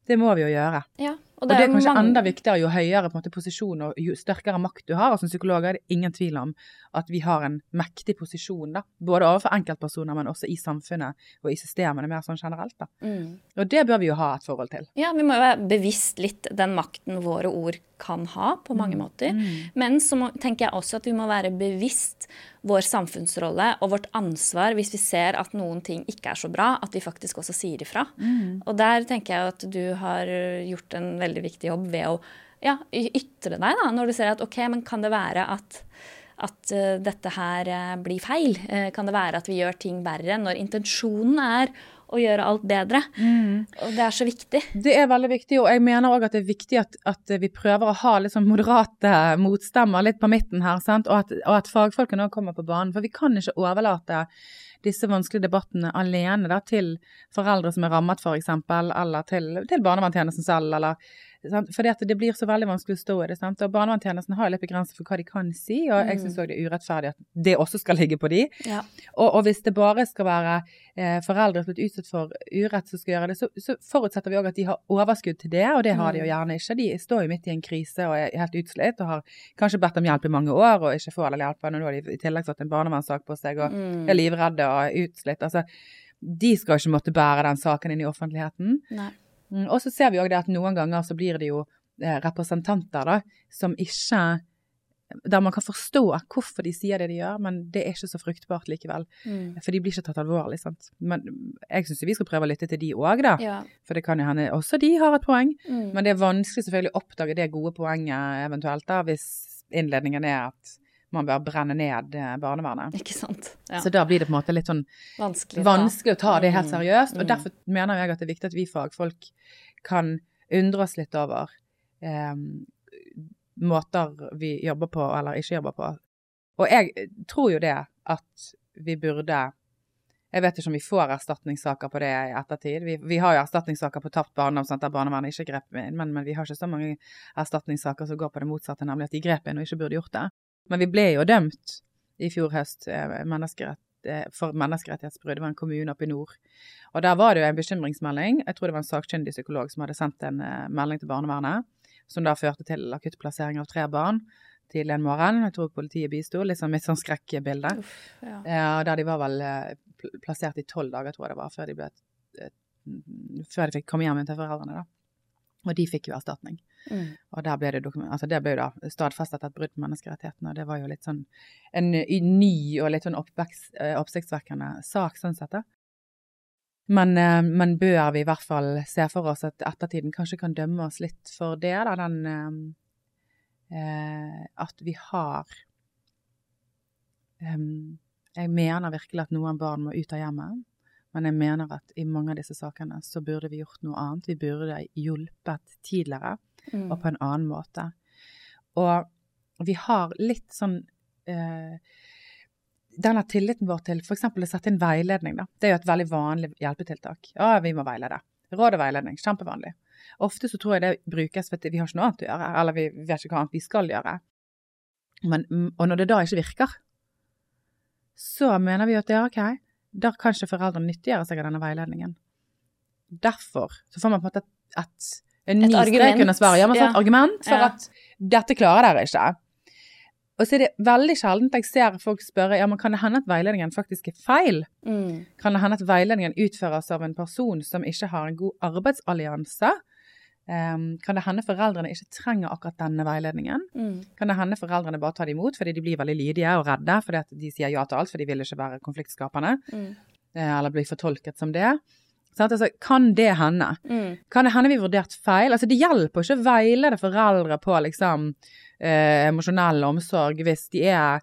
Speaker 3: det må vi jo gjøre. Ja, og det, og det er kanskje mange... enda viktigere jo høyere måte, posisjon og jo sterkere makt du har. Og som psykolog er det ingen tvil om at vi har en mektig posisjon, da. Både overfor enkeltpersoner, men også i samfunnet og i systemene mer sånn generelt. da. Mm. Og det bør vi jo ha et forhold til.
Speaker 1: Ja, vi må jo være bevisst litt den makten våre ord kan ha, på mange mm. måter. Mm. Men så må, tenker jeg også at vi må være bevisst vår samfunnsrolle og vårt ansvar hvis vi ser at noen ting ikke er så bra, at vi faktisk også sier ifra. Mm. Og der tenker jeg at du har gjort en veldig veldig viktig jobb ved å ja, ytre deg, da, når du ser at OK, men kan det være at, at eh, dette her eh, blir feil? Eh, kan det være at vi gjør ting verre når intensjonen er å gjøre alt bedre? Og det er så viktig.
Speaker 3: Det er veldig viktig, og jeg mener òg at det er viktig at, at vi prøver å ha litt sånn moderate motstemmer litt på midten her, sant? Og, at, og at fagfolkene òg kommer på banen. For vi kan ikke overlate disse vanskelige debattene alene da, til foreldre som er rammet f.eks., eller til, til barnevernstjenesten selv, eller sant? Fordi at det blir så veldig vanskelig å stå i det. Sant? Og barnevernstjenesten har litt begrenset for hva de kan si, og jeg syns òg det er urettferdig at det også skal ligge på de.
Speaker 1: Ja.
Speaker 3: Og, og hvis det bare skal være eh, foreldre som er utsatt for urett som skal gjøre det, så, så forutsetter vi òg at de har overskudd til det, og det har de jo gjerne ikke. De står jo midt i en krise og er helt utslitt og har kanskje bedt om hjelp i mange år og ikke får all hjelpen, og nå har de i tillegg fått en barnevernssak på seg og
Speaker 1: Mm.
Speaker 3: er livredde og utslitt. Altså, de skal ikke måtte bære den saken inn i offentligheten.
Speaker 1: Nei.
Speaker 3: Mm, Og så ser vi òg det at noen ganger så blir det jo eh, representanter da, som ikke Der man kan forstå hvorfor de sier det de gjør, men det er ikke så fruktbart likevel.
Speaker 1: Mm.
Speaker 3: For de blir ikke tatt alvorlig, sant. Men jeg syns vi skal prøve å lytte til de òg, da.
Speaker 1: Ja.
Speaker 3: For det kan jo hende også de har et poeng.
Speaker 1: Mm.
Speaker 3: Men det er vanskelig selvfølgelig å oppdage det gode poenget eventuelt, da, hvis innledningen er at man bør brenne ned eh, barnevernet.
Speaker 1: Ikke sant. Ja.
Speaker 3: Så da blir det på en måte litt sånn
Speaker 1: Vanskelig.
Speaker 3: vanskelig å ta det helt
Speaker 1: Mm.
Speaker 3: seriøst. Og
Speaker 1: Mm.
Speaker 3: derfor mener jeg at det er viktig at vi fagfolk kan undre oss litt over eh, måter vi jobber på eller ikke jobber på. Og jeg tror jo det at vi burde Jeg vet ikke om vi får erstatningssaker på det i ettertid. Vi, vi har jo erstatningssaker på tapt barndom, der barnevernet ikke grep inn, men, men vi har ikke så mange erstatningssaker som går på det motsatte, nemlig at de grep inn og ikke burde gjort det. Men vi ble jo dømt i fjor høst eh, menneskerett, eh, for menneskerettighetsbrudd. Det var en kommune oppe i nord. Og der var det jo en bekymringsmelding. Jeg tror det var en sakkyndig psykolog som hadde sendt en eh, melding til barnevernet, som da førte til akuttplassering av tre barn tidlig en morgen. Jeg tror politiet bisto. Sånn, litt sånn skrekkbilde.
Speaker 1: Ja.
Speaker 3: Der de var vel plassert i tolv dager, tror jeg det var, før de, ble, før de fikk komme hjem til foreldrene. da. Og de fikk jo erstatning.
Speaker 1: Mm.
Speaker 3: Og der ble det, altså det ble da stadfestet et brudd på menneskerettighetene, og det var jo litt sånn en ny og litt sånn eh, oppsiktsvekkende sak sånn sett, da. Men, eh, men bør vi i hvert fall se for oss at ettertiden kanskje kan dømme oss litt for det, da, den eh, eh, At vi har eh, Jeg mener virkelig at noen barn må ut av hjemmet. Men jeg mener at i mange av disse sakene så burde vi gjort noe annet. Vi burde hjulpet tidligere
Speaker 1: Mm.
Speaker 3: og på en annen måte. Og vi har litt sånn eh, Denne tilliten vår til f.eks. å sette inn veiledning, da. Det er jo et veldig vanlig hjelpetiltak. Ja, vi må veilede. Råd og veiledning, kjempevanlig. Ofte så tror jeg det brukes fordi vi har ikke noe annet å gjøre, eller vi vet ikke hva annet vi skal gjøre. Men, og når det da ikke virker, så mener vi at det er ok, da kan ikke foreldrene nyttiggjøre seg av denne veiledningen. Derfor så får man på en måte et, et, en ny strek under svaret. Ja, man får
Speaker 1: Ja.
Speaker 3: et argument for
Speaker 1: Ja.
Speaker 3: at dette klarer dere ikke. Og så er det veldig sjeldent jeg ser folk spørre ja, men kan det hende at veiledningen faktisk er feil.
Speaker 1: Mm.
Speaker 3: Kan det hende at veiledningen utføres av en person som ikke har en god arbeidsallianse? Em, kan det hende foreldrene ikke trenger akkurat denne veiledningen?
Speaker 1: Mm.
Speaker 3: Kan det hende foreldrene bare tar det imot fordi de blir veldig lydige og redde fordi at de sier ja til alt, for de vil ikke være konfliktskapende,
Speaker 1: Mm.
Speaker 3: eh, eller bli fortolket som det? Sant? Altså, kan det hende?
Speaker 1: Mm.
Speaker 3: Kan det hende vi vurdert feil? Altså, det hjelper ikke å veilede foreldre på liksom eh, emosjonell omsorg hvis de er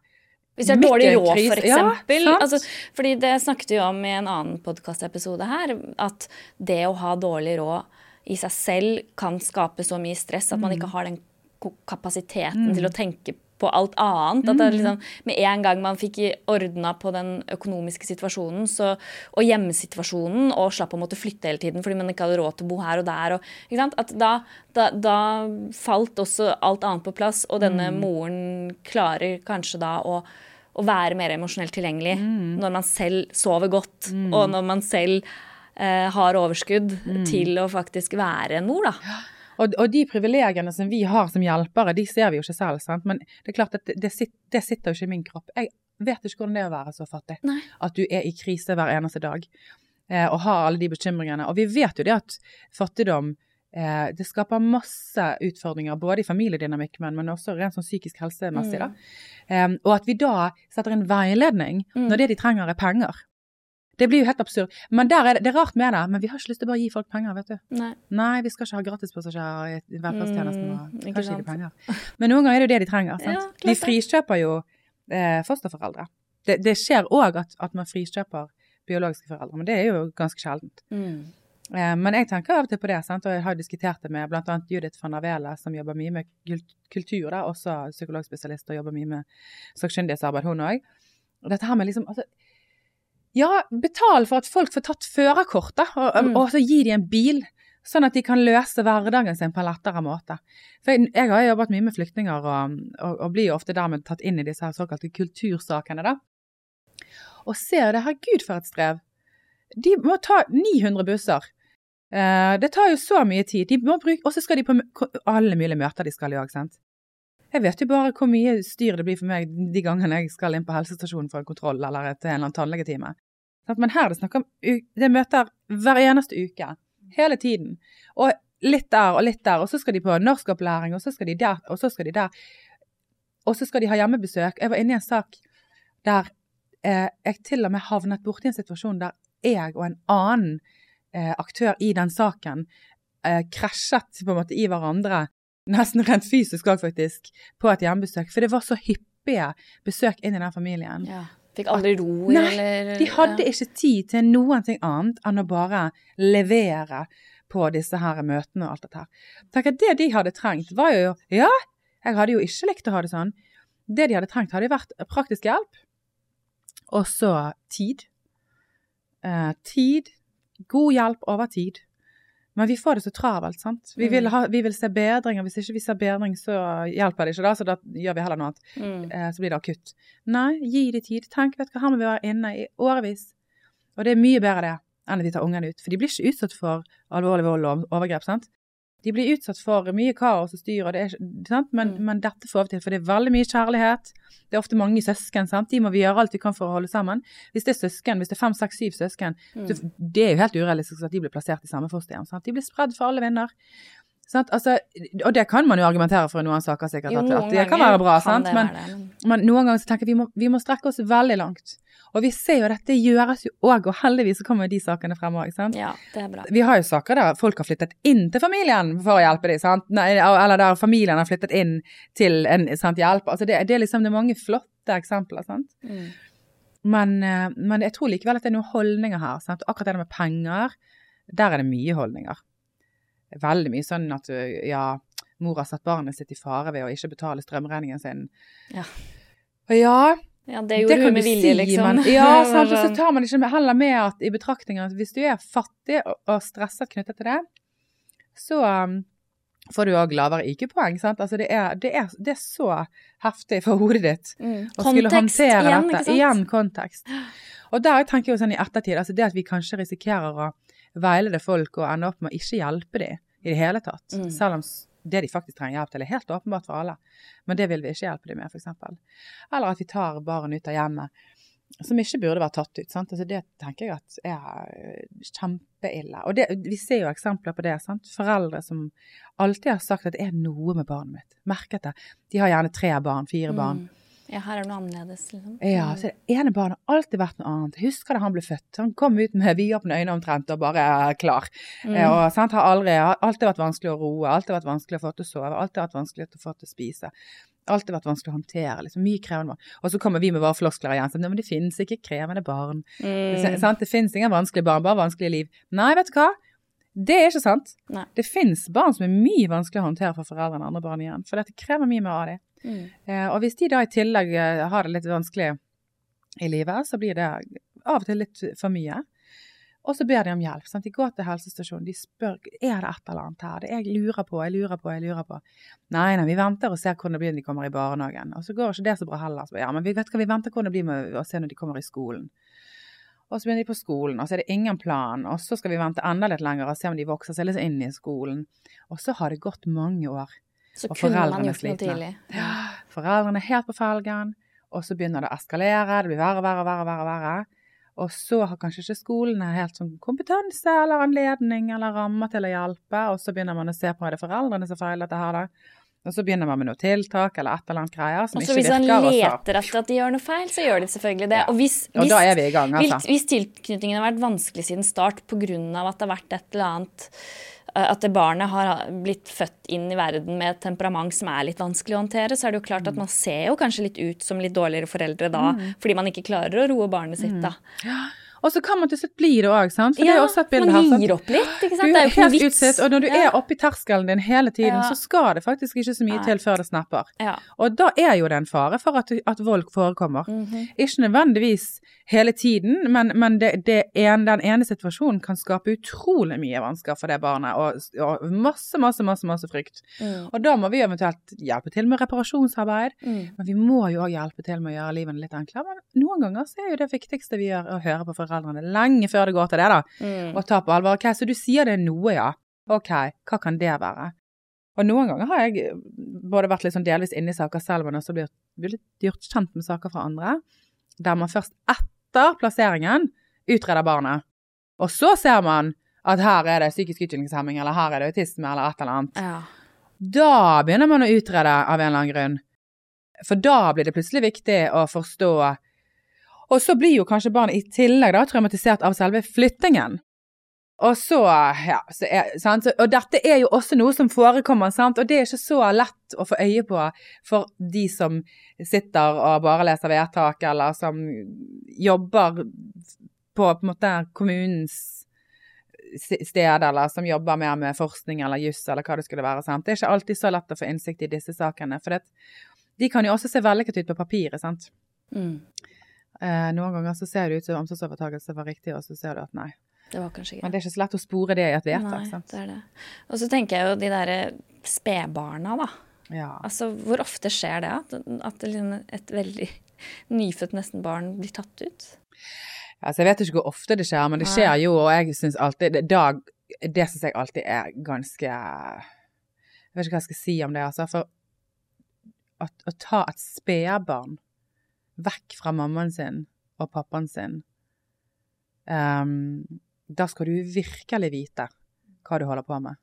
Speaker 1: Hvis de er dårlig råd, f.eks.
Speaker 3: Ja, sant.
Speaker 1: altså, fordi det snakket vi om i en annen podkastepisode her, at det å ha dårlig råd i seg selv kan skape så mye stress at man
Speaker 3: Mm.
Speaker 1: ikke har den kapasiteten kapasiteten til å tenke på alt annet. At det
Speaker 3: Mm.
Speaker 1: liksom, med en gang man fikk ordna på den økonomiske situasjonen så, og hjemmesituasjonen og slapp å måtte flytte hele tiden fordi man ikke hadde råd til å bo her og der, og, ikke sant? At da, da, da falt også alt annet på plass, og denne
Speaker 3: Mm.
Speaker 1: moren klarer kanskje da å å være mer emosjonelt tilgjengelig
Speaker 3: Mm.
Speaker 1: når man selv sover godt, og når man selv har overskudd
Speaker 3: Mm.
Speaker 1: til å faktisk være en mor, da.
Speaker 3: Og, og de privilegiene som vi har som hjelpere, de ser vi jo ikke selv, sant. Men det er klart at det, det, sitter, det sitter jo ikke i min kropp. Jeg vet ikke hvordan det er å være så fattig.
Speaker 1: Nei.
Speaker 3: At du er i krise hver eneste dag. Eh, og har alle de bekymringene. Og vi vet jo det at fattigdom eh, det skaper masse utfordringer, både i familiedynamikk, men, men også rent sånn psykisk helsemessig. da. Eh, og at vi da setter inn veiledning
Speaker 1: Mm.
Speaker 3: når det de trenger er penger. Det blir jo helt absurd. Men er det, det er rart med det, men vi har ikke lyst til å bare gi folk penger, vet du.
Speaker 1: Nei.
Speaker 3: Nei, vi skal ikke ha gratispassasjerer i velferdstjenesten.
Speaker 1: Mm, ikke
Speaker 3: ikke penger. Men noen ganger er det jo det de trenger. Sant?
Speaker 1: Ja, de
Speaker 3: frikjøper jo eh, fosterforeldre. Det, det skjer òg at, at man frikjøper biologiske foreldre, men det er jo ganske sjeldent.
Speaker 1: Mm.
Speaker 3: Eh, men jeg tenker av og til på det, sant? og jeg har diskutert det med bl.a. Judith van Avela, som jobber mye med kultur, da, også psykologspesialist og jobber mye med sakkyndighetsarbeid, hun òg. Dette her med liksom altså, Ja, betal for at folk får tatt førerkort, da, og,
Speaker 1: Mm.
Speaker 3: og så gi de en bil. Sånn at de kan løse hverdagen sin på en lettere måte. For jeg, jeg har jo jobbet mye med flyktninger, og, og, og blir jo ofte dermed tatt inn i disse her såkalte kultursakene, da. Og ser det, herregud for et strev. De må ta 900 busser. Eh, det tar jo så mye tid. De må bruke, og så skal de på alle mulige møter de skal i òg, sant. Jeg vet jo bare hvor mye styr det blir for meg de gangene jeg skal inn på helsestasjonen for en kontroll eller til en eller annen tannlegetime. Men her er det snakk om det er møter hver eneste uke. Hele tiden. Og litt der og litt der, og så skal de på norskopplæring, og så skal de der, og så skal de der. Og så skal de ha hjemmebesøk. Jeg var inne i en sak der eh, jeg til og med havnet borti en situasjon der jeg og en annen eh, aktør i den saken eh, krasjet på en måte i hverandre, nesten rent fysisk òg faktisk, på et hjemmebesøk. For det var så hyppige besøk inn i den familien.
Speaker 1: Ja. Fikk aldri ro
Speaker 3: Nei,
Speaker 1: eller
Speaker 3: De hadde ikke tid til noen ting annet enn å bare levere på disse her møtene og alt dette her. Tenk at Det de hadde trengt, var jo Ja, jeg hadde jo ikke likt å ha det sånn. Det de hadde trengt, hadde vært praktisk hjelp, og så tid. Eh, tid. God hjelp over tid. Men vi får det så travelt, sant. Vi vil,
Speaker 1: Mm.
Speaker 3: ha, vi vil se bedring, og hvis ikke vi ser bedring, så hjelper det ikke, da. Så da gjør vi heller noe annet
Speaker 1: Mm.
Speaker 3: eh, så blir det akutt. Nei, gi de tid. Tenk, vet du hva, her må vi være inne i årevis. Og det er mye bedre det enn at vi tar ungene ut. For de blir ikke utsatt for alvorlig vold og overgrep, sant. De blir utsatt for mye kaos og styr, og det er, sant? Men,
Speaker 1: Mm.
Speaker 3: men dette får vi til, for det er veldig mye kjærlighet. Det er ofte mange søsken, sant. De må vi gjøre alt vi kan for å holde sammen. Hvis det er søsken, hvis det er fem, seks, syv søsken,
Speaker 1: Mm.
Speaker 3: så det er jo helt urealistisk at de blir plassert i samme fosterhjem. Sant? De blir spredd for alle vinder. Altså, og det kan man jo argumentere for i noen saker, sikkert.
Speaker 1: Jo, noen
Speaker 3: det kan være bra,
Speaker 1: kan
Speaker 3: sant? Men,
Speaker 1: være men-
Speaker 3: noen ganger så tenker jeg vi må, vi må strekke oss veldig langt. Og vi ser jo at dette gjøres jo òg, og heldigvis så kommer de sakene frem òg.
Speaker 1: Ja, det er bra.
Speaker 3: Vi har jo saker der folk har flyttet inn til familien for å hjelpe dem, sant? Eller der familien har flyttet inn til en sant, hjelp. Altså det, det er liksom det er mange flotte eksempler. sant?
Speaker 1: Mm.
Speaker 3: Men, eh, men jeg tror likevel at det er noen holdninger her. Sant? Akkurat det med penger, der er det mye holdninger. Veldig mye sånn at ja, mor har satt barnet sitt i fare ved å ikke betale strømregningen sin.
Speaker 1: Ja.
Speaker 3: Og ja,
Speaker 1: Ja, det gjorde
Speaker 3: det
Speaker 1: hun med vilje,
Speaker 3: si,
Speaker 1: liksom.
Speaker 3: Men, ja, sant, og så
Speaker 1: sånn-
Speaker 3: tar man ikke med- heller med at i betraktningen at hvis du er fattig og, og stresset knyttet til det, så um, får du òg lavere IQ-poeng. sant? Altså det er, det, er, det er så heftig for hodet ditt
Speaker 1: Mm.
Speaker 3: å skulle håndtere
Speaker 1: igjen,
Speaker 3: dette. Igjen kontekst. Og der tenker jeg jo sånn i ettertid, altså det at vi kanskje risikerer å veilede folk og ende opp med å ikke hjelpe dem i det hele tatt.
Speaker 1: Mm.
Speaker 3: Selv om det de faktisk trenger hjelp til, er helt åpenbart for alle. Men det vil vi ikke hjelpe dem med, f.eks. Eller at vi tar barn ut av hjemmet som ikke burde vært tatt ut. Sant? Altså det tenker jeg at er eh, kjempeille. Og det, vi ser jo eksempler på det. Sant? Foreldre som alltid har sagt at det er noe med barnet mitt. Merket det. De har gjerne tre barn, fire barn.
Speaker 1: Ja, her er det noe annerledes, liksom.
Speaker 3: Ja, så det ene barnet har alltid vært noe annet. Husker da han ble født. Han kom ut med vidåpne øyne omtrent og bare er klar.
Speaker 1: Mm.
Speaker 3: Eh, Og sant, har aldri, har alltid vært vanskelig å roe, alltid vært vanskelig å få til å sove, alltid vært vanskelig å få til å spise. Alltid vært vanskelig å håndtere. liksom Mye krevende barn. Og så kommer vi med våre floskler igjen. «Nei, Men det finnes ikke krevende barn.
Speaker 1: Mm.
Speaker 3: Sant? Det finnes ingen vanskelige barn, bare vanskelige liv. Nei, vet du hva? Det er ikke sant.
Speaker 1: Nei.
Speaker 3: Det finnes barn som er mye vanskeligere å håndtere for foreldre enn andre barn igjen. For dette krever mye mer av dem.
Speaker 1: Mm.
Speaker 3: Eh, og hvis de da i tillegg eh, har det litt vanskelig i livet, så blir det av og til litt for mye. Og så ber de om hjelp. Sant? De går til helsestasjonen, de spør er det et eller annet her. Det jeg lurer på, jeg lurer på, jeg lurer på. Nei, nei, vi venter og ser hvordan det blir når de kommer i barnehagen. Og så går ikke det så bra heller. Så, ja, men vi vet hva vi venter hvordan det blir med å se når de kommer i skolen. Og så begynner de på skolen, og så er det ingen plan. Og så skal vi vente enda litt lenger og se om de vokser seg litt inn i skolen. Og så har det gått mange år.
Speaker 1: Så
Speaker 3: Og
Speaker 1: kunne man gjort noe tidlig. Ja.
Speaker 3: Foreldrene er helt på felgen, og så begynner det å eskalere. Det blir verre, verre, verre, verre. verre. Og så har kanskje ikke skolene helt sånn kompetanse eller anledning eller rammer til å hjelpe, og så begynner man å se på er det foreldrene som feiler dette her, da. Og så begynner man med noe tiltak eller et eller annet greier som ikke virker. og så-
Speaker 1: leter etter at de gjør noe feil, så gjør de selvfølgelig det.
Speaker 3: Ja.
Speaker 1: Og hvis,
Speaker 3: Og da er vi i gang,
Speaker 1: hvis,
Speaker 3: altså.
Speaker 1: hvis tilknytningen har vært vanskelig siden start pga. at det har vært et eller annet at det barnet har blitt født inn i verden med et temperament som er litt vanskelig å håndtere, så er det jo klart at man ser jo kanskje litt ut som litt dårligere foreldre da, fordi man ikke klarer å roe barnet sitt da.
Speaker 3: Og så kan man til slutt bli det òg, sant. For det er også et bilde her. Man
Speaker 1: gir opp litt, ikke sant?
Speaker 3: Du
Speaker 1: Det er jo ikke noe vits.
Speaker 3: og når du
Speaker 1: Ja.
Speaker 3: er oppi terskelen din hele tiden,
Speaker 1: Ja.
Speaker 3: så skal det faktisk ikke så mye
Speaker 1: Nei.
Speaker 3: til før det snapper.
Speaker 1: Ja.
Speaker 3: Og da er jo det en fare for at, at vold forekommer.
Speaker 1: Mhm.
Speaker 3: Ikke nødvendigvis hele tiden, men, men det, det en, den ene situasjonen kan skape utrolig mye vansker for det barnet, og, og masse, masse, masse, masse frykt.
Speaker 1: Mm.
Speaker 3: Og da må vi eventuelt hjelpe til med reparasjonsarbeid,
Speaker 1: Mm.
Speaker 3: men vi må jo òg hjelpe til med å gjøre livet litt enklere. Men noen ganger så er jo det viktigste vi gjør, å høre på foreldrene lenge før det går til det, da.
Speaker 1: Mm.
Speaker 3: Og ta på alvor. Ok, så du sier det er noe, ja. Ok, hva kan det være? Og noen ganger har jeg både vært litt sånn delvis inne i saker selv, men også blitt, blitt gjort kjent med saker fra andre, der man først etter plasseringen utreder barnet. Og så ser man at her er det psykisk utviklingshemming, eller her er det autisme, eller et eller annet.
Speaker 1: Ja.
Speaker 3: Da begynner man å utrede av en eller annen grunn. For da blir det plutselig viktig å forstå Og så blir jo kanskje barnet i tillegg da traumatisert av selve flyttingen. Og så, ja, så er, sant? Og dette er jo også noe som forekommer, sant? og det er ikke så lett å få øye på for de som sitter og bare leser vedtak, eller som jobber på, på en måte kommunens sted, eller som jobber mer med forskning eller juss, eller hva det skulle være. Sant? Det er ikke alltid så lett å få innsikt i disse sakene, for det, de kan jo også se vellykket ut på papiret, sant.
Speaker 1: Mm.
Speaker 3: Eh, noen ganger så ser det ut som omsorgsovertakelse var riktig, og så ser du at nei.
Speaker 1: Det var kanskje
Speaker 3: Men det er ikke så lett å spore det i et vedtak,
Speaker 1: Nei, det er det. Og så tenker jeg jo de derre spedbarna, da.
Speaker 3: Ja.
Speaker 1: Altså, hvor ofte skjer det at, at liksom et veldig nyfødt nesten barn blir tatt ut?
Speaker 3: Altså, jeg vet ikke hvor ofte det skjer, men det skjer jo, og jeg syns alltid Det, da, det syns jeg alltid er ganske Jeg vet ikke hva jeg skal si om det, altså. For at, å ta et spedbarn vekk fra mammaen sin og pappaen sin um, Da skal du virkelig vite hva du holder på med.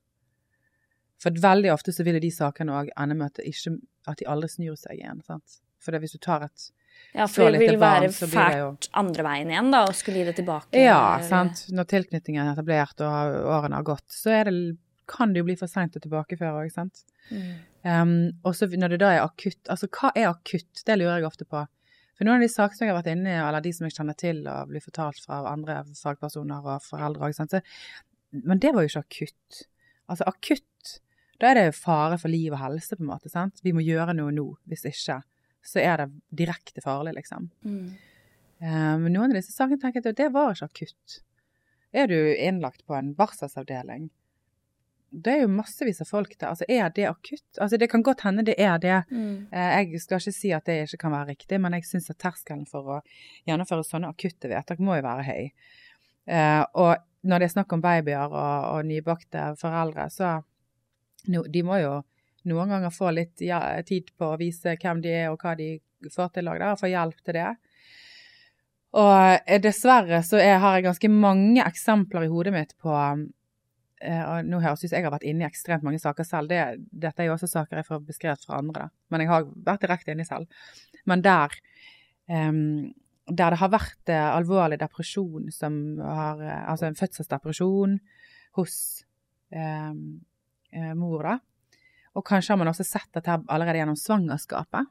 Speaker 3: For veldig ofte så vil jo de sakene òg ende med at, ikke, at de aldri snur seg igjen. sant? For det, hvis du tar et
Speaker 1: Ja, for det
Speaker 3: lite
Speaker 1: vil
Speaker 3: barn,
Speaker 1: være
Speaker 3: det jo-
Speaker 1: fælt andre veien igjen, da, å skulle gi det tilbake.
Speaker 3: Ja, sant. Når tilknytningen er etablert og årene har gått, så det, kan det jo bli for seint å tilbakeføre òg, sant.
Speaker 1: Mm.
Speaker 3: Um, og så når det da er akutt, altså hva er akutt? Det lurer jeg ofte på. For noen av de sakene jeg har vært inne i, eller de som jeg kjenner til og blir fortalt fra andre fagpersoner og foreldre så Men det var jo ikke akutt. Altså akutt, da er det fare for liv og helse, på en måte, sant. Vi må gjøre noe nå. Hvis ikke, så er det direkte farlig, liksom.
Speaker 1: Mm.
Speaker 3: Men Men noen av disse sakene tenker jeg at det var ikke akutt. Er du innlagt på en barselsavdeling, det er jo massevis av folk der. Altså, er det akutt? Altså, det kan godt hende det er det.
Speaker 1: Mm.
Speaker 3: Eh, Jeg skal ikke si at det ikke kan være riktig, men jeg syns at terskelen for å gjennomføre sånne akutte vedtak må jo være høy. Eh, Og når det er snakk om babyer og, og nybakte foreldre, så no, de må jo noen ganger få litt ja, tid på å vise hvem de er og hva de får til òg, og få hjelp til det. Og eh, dessverre så er, har jeg ganske mange eksempler i hodet mitt på og Nå høres ut jeg har vært inne i ekstremt mange saker selv. Det, dette er jo også saker jeg får beskrevet fra andre. Men jeg har vært direkte inne i selv. Men der um, der det har vært eh, alvorlig depresjon som har eh, Altså en fødselsdepresjon hos eh, mor, da. Og kanskje har man også sett dette allerede gjennom svangerskapet.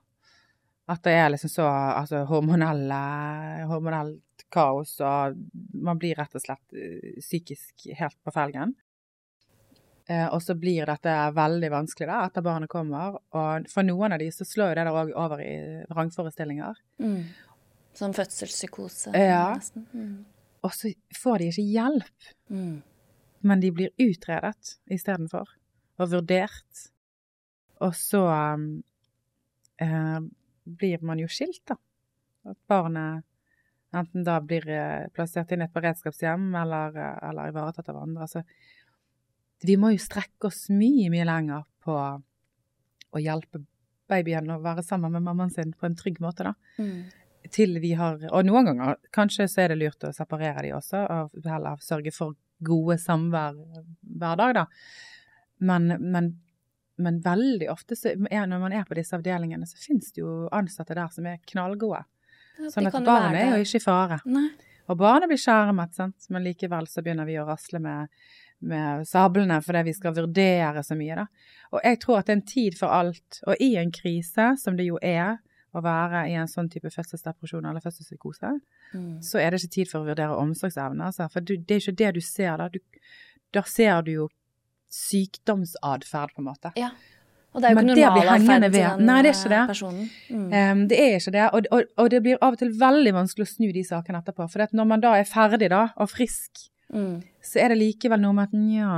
Speaker 3: At det er liksom så altså, hormonelt kaos, og man blir rett og slett eh, psykisk helt på felgen. Eh, og så blir dette veldig vanskelig da, etter barnet kommer. Og for noen av de så slår jo det der òg over i vrangforestillinger.
Speaker 1: Mm. Sånn fødselspsykose,
Speaker 3: Ja.
Speaker 1: nesten. Mm.
Speaker 3: Og så får de ikke hjelp,
Speaker 1: Mm.
Speaker 3: men de blir utredet istedenfor. Og vurdert. Og så um, eh, blir man jo skilt, da. At barnet enten da blir eh, plassert inn i et beredskapshjem eller, eh, eller ivaretatt av andre. Altså, vi må jo strekke oss mye, mye lenger på å hjelpe babyen å være sammen med mammaen sin på en trygg måte, da.
Speaker 1: Mm.
Speaker 3: til vi har Og noen ganger kanskje så er det lurt å separere de også, og heller sørge for gode samvær hver dag, da. Men, men, men veldig ofte så er, når man er på disse avdelingene, så finnes det jo ansatte der som er knallgode.
Speaker 1: Ja,
Speaker 3: Sånn at barnet er jo ikke i fare.
Speaker 1: Nei.
Speaker 3: Og barnet blir skjermet, sant? men likevel så begynner vi å rasle med, med sablene fordi vi skal vurdere så mye, da. Og jeg tror at det er en tid for alt. Og i en krise, som det jo er å være i en sånn type fødselsdepresjon eller fødselspsykose,
Speaker 1: Mm.
Speaker 3: så er det ikke tid for å vurdere omsorgsevne. Altså. For det er ikke det du ser da. Du, da ser du jo sykdomsatferd, på en måte.
Speaker 1: Ja. Og det er jo ikke normalatferd til den
Speaker 3: Nei, det er ikke
Speaker 1: eh,
Speaker 3: det.
Speaker 1: personen. Mm.
Speaker 3: Um, det er ikke det, og, og, og det blir av og til veldig vanskelig å snu de sakene etterpå. For når man da er ferdig da, og frisk,
Speaker 1: Mm.
Speaker 3: så er det likevel noe med at nja,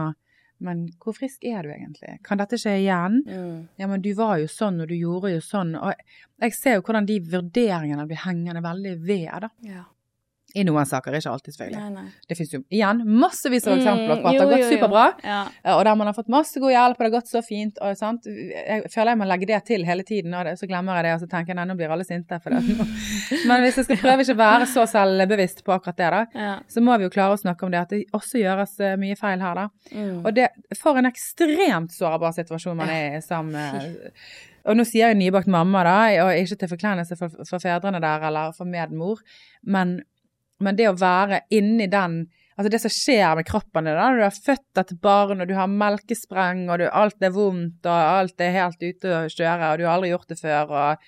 Speaker 3: men hvor frisk er du egentlig? Kan dette skje igjen?
Speaker 1: Mm.
Speaker 3: Ja, men du var jo sånn, og du gjorde jo sånn. Og jeg ser jo hvordan de vurderingene blir hengende veldig ved, da.
Speaker 1: Ja.
Speaker 3: I noen saker, ikke alltid, selvfølgelig.
Speaker 1: Nei, nei.
Speaker 3: Det finnes jo igjen massevis av eksempler på at det
Speaker 1: Mm, jo,
Speaker 3: har gått
Speaker 1: jo, jo.
Speaker 3: superbra.
Speaker 1: Ja.
Speaker 3: Og der man har fått masse god hjelp, og det har gått så fint. Og, sant? Jeg føler jeg må legge det til hele tiden, og det, så glemmer jeg det, og så tenker jeg nei, nå blir alle sinte. For det. Men hvis jeg skal prøve ikke å være så selvbevisst på akkurat det, da,
Speaker 1: Ja.
Speaker 3: så må vi jo klare å snakke om det, at det også gjøres eh, mye feil her, da.
Speaker 1: Mm.
Speaker 3: Og det, for en ekstremt sårbar situasjon man er i som eh, Og nå sier jeg nybakt mamma, da, og ikke til forkleinelse for, for fedrene der eller for medmor, men, men det å være inni den Altså det som skjer med kroppen din når du har født et barn, og du har melkespreng, og du, alt er vondt, og alt er helt ute å kjøre, og du har aldri gjort det før, og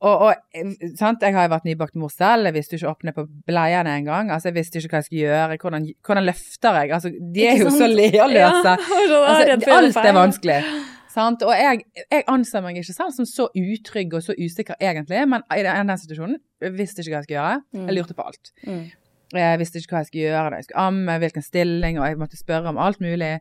Speaker 3: og, og sant? Jeg har jo vært nybakt mor selv, jeg visste jo ikke åpne på bleiene engang. Altså, jeg visste ikke hva jeg skulle gjøre, hvordan, hvordan løfter jeg? Altså, de er jo så lealøse.
Speaker 1: Ja,
Speaker 3: Altså, alt er vanskelig. Sant? Og jeg, jeg anser meg ikke selv som så utrygg og så usikker egentlig, men i den situasjonen visste ikke hva jeg skulle gjøre. Jeg lurte på alt.
Speaker 1: Mm.
Speaker 3: Jeg visste ikke hva jeg skulle gjøre når jeg skulle amme, hvilken stilling, og jeg måtte spørre om alt mulig.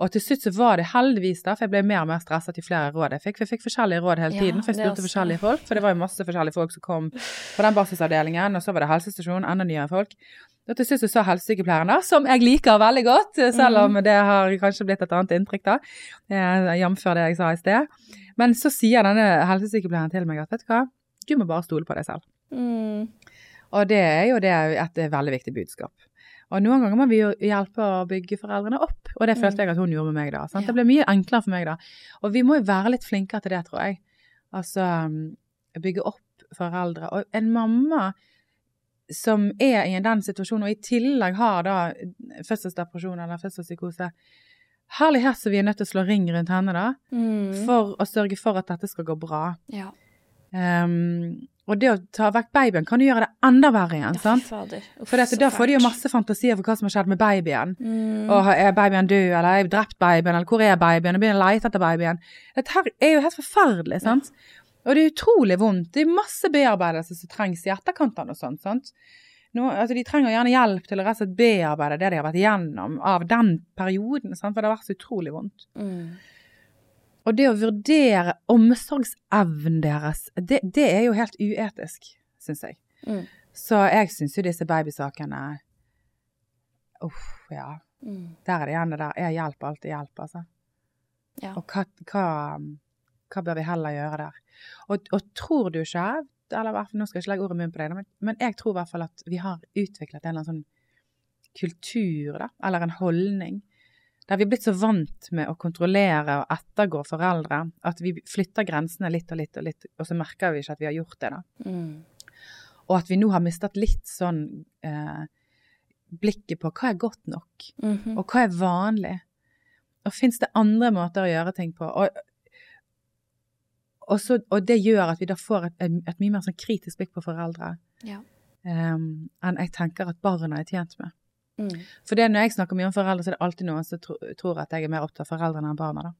Speaker 3: Og til slutt så var det heldigvis da, for jeg ble mer og mer stresset jo flere råd jeg fikk. For jeg fikk forskjellige råd hele
Speaker 1: Ja,
Speaker 3: tiden, for jeg spurte
Speaker 1: også.
Speaker 3: forskjellige folk. For det var jo masse forskjellige folk som kom på den basisavdelingen, og så var det helsestasjon, enda nyere folk. Til slutt så sa helsesykepleieren da, som jeg liker veldig godt, selv om det har kanskje blitt et annet inntrykk da, eh, jf. det jeg sa i sted. Men så sier denne helsesykepleieren til meg at vet du hva, du må bare stole på deg selv.
Speaker 1: Mm.
Speaker 3: Og det er jo det et veldig viktig budskap. Og noen ganger må vi jo hjelpe å bygge foreldrene opp, og det følte jeg at hun gjorde med meg da. Sant? Det ble mye enklere for meg da. Og vi må jo være litt flinkere til det, tror jeg. Altså um, bygge opp foreldre. Og en mamma som er i den situasjonen, og i tillegg har da fødselsdepresjon eller fødselspsykose, herlighet så vi er nødt til å slå ring rundt henne da,
Speaker 1: Mm.
Speaker 3: for å sørge for at dette skal gå bra.
Speaker 1: Ja.
Speaker 3: Um, og det å ta vekk babyen kan jo gjøre det enda verre igjen,
Speaker 1: Ja,
Speaker 3: sant?
Speaker 1: fader. Uff,
Speaker 3: For dette, da får de jo masse fantasier for hva som har skjedd med babyen.
Speaker 1: Mm.
Speaker 3: Og er babyen død, eller har jeg drept babyen, eller hvor er babyen? Og begynner å lete etter babyen. Dette er jo helt forferdelig, sant? Og det er utrolig vondt. Det er masse bearbeidelse som trengs i etterkantene og sånt, sant? Nå, altså de trenger gjerne hjelp til å rett og slett bearbeide det de har vært igjennom av den perioden, sant? for det har vært så utrolig vondt.
Speaker 1: Mm.
Speaker 3: Og det å vurdere omsorgsevnen deres, det, det er jo helt uetisk, syns jeg.
Speaker 1: Mm.
Speaker 3: Så jeg syns jo disse babysakene Uff, ja.
Speaker 1: Mm.
Speaker 3: Der er det igjen det der. Er hjelp alltid hjelp, altså?
Speaker 1: Ja.
Speaker 3: Og hva, hva, hva bør vi heller gjøre der? Og, og tror du ikke, eller hvert nå skal jeg ikke legge ordet i munnen på deg, men, men jeg tror i hvert fall at vi har utviklet en eller annen sånn kultur, da, eller en holdning, der vi er blitt så vant med å kontrollere og ettergå foreldre, at vi flytter grensene litt og litt og litt, og så merker vi ikke at vi har gjort det, da.
Speaker 1: Mm.
Speaker 3: Og at vi nå har mistet litt sånn eh, blikket på hva er godt nok,
Speaker 1: Mhm.
Speaker 3: og hva er vanlig. Og fins det andre måter å gjøre ting på? Og, og, så, og det gjør at vi da får et, et, et mye mer sånn kritisk blikk på foreldre
Speaker 1: Ja.
Speaker 3: um, enn jeg tenker at barna er tjent med.
Speaker 1: Mm.
Speaker 3: For det når jeg snakker mye om foreldre, så er det alltid noen som tro, tror at jeg er mer opptatt av foreldrene enn barna. da.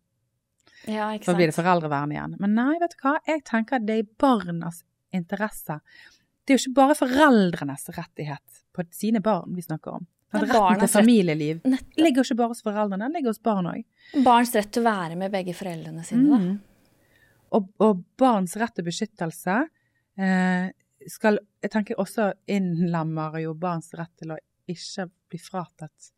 Speaker 1: ja, ikke sant.
Speaker 3: Så blir det foreldrevern igjen. Men nei, vet du hva? Jeg tenker at det er i barnas interesse. Det er jo ikke bare foreldrenes rettighet på sine barn vi snakker om.
Speaker 1: Er
Speaker 3: Retten til familieliv ligger ikke bare hos foreldrene, den ligger hos barn òg.
Speaker 1: Barns rett til å være med begge foreldrene sine, da.
Speaker 3: Og, og barns rett til beskyttelse eh, skal Jeg tenker også innlemmer jo barns rett til å ikke bli fratatt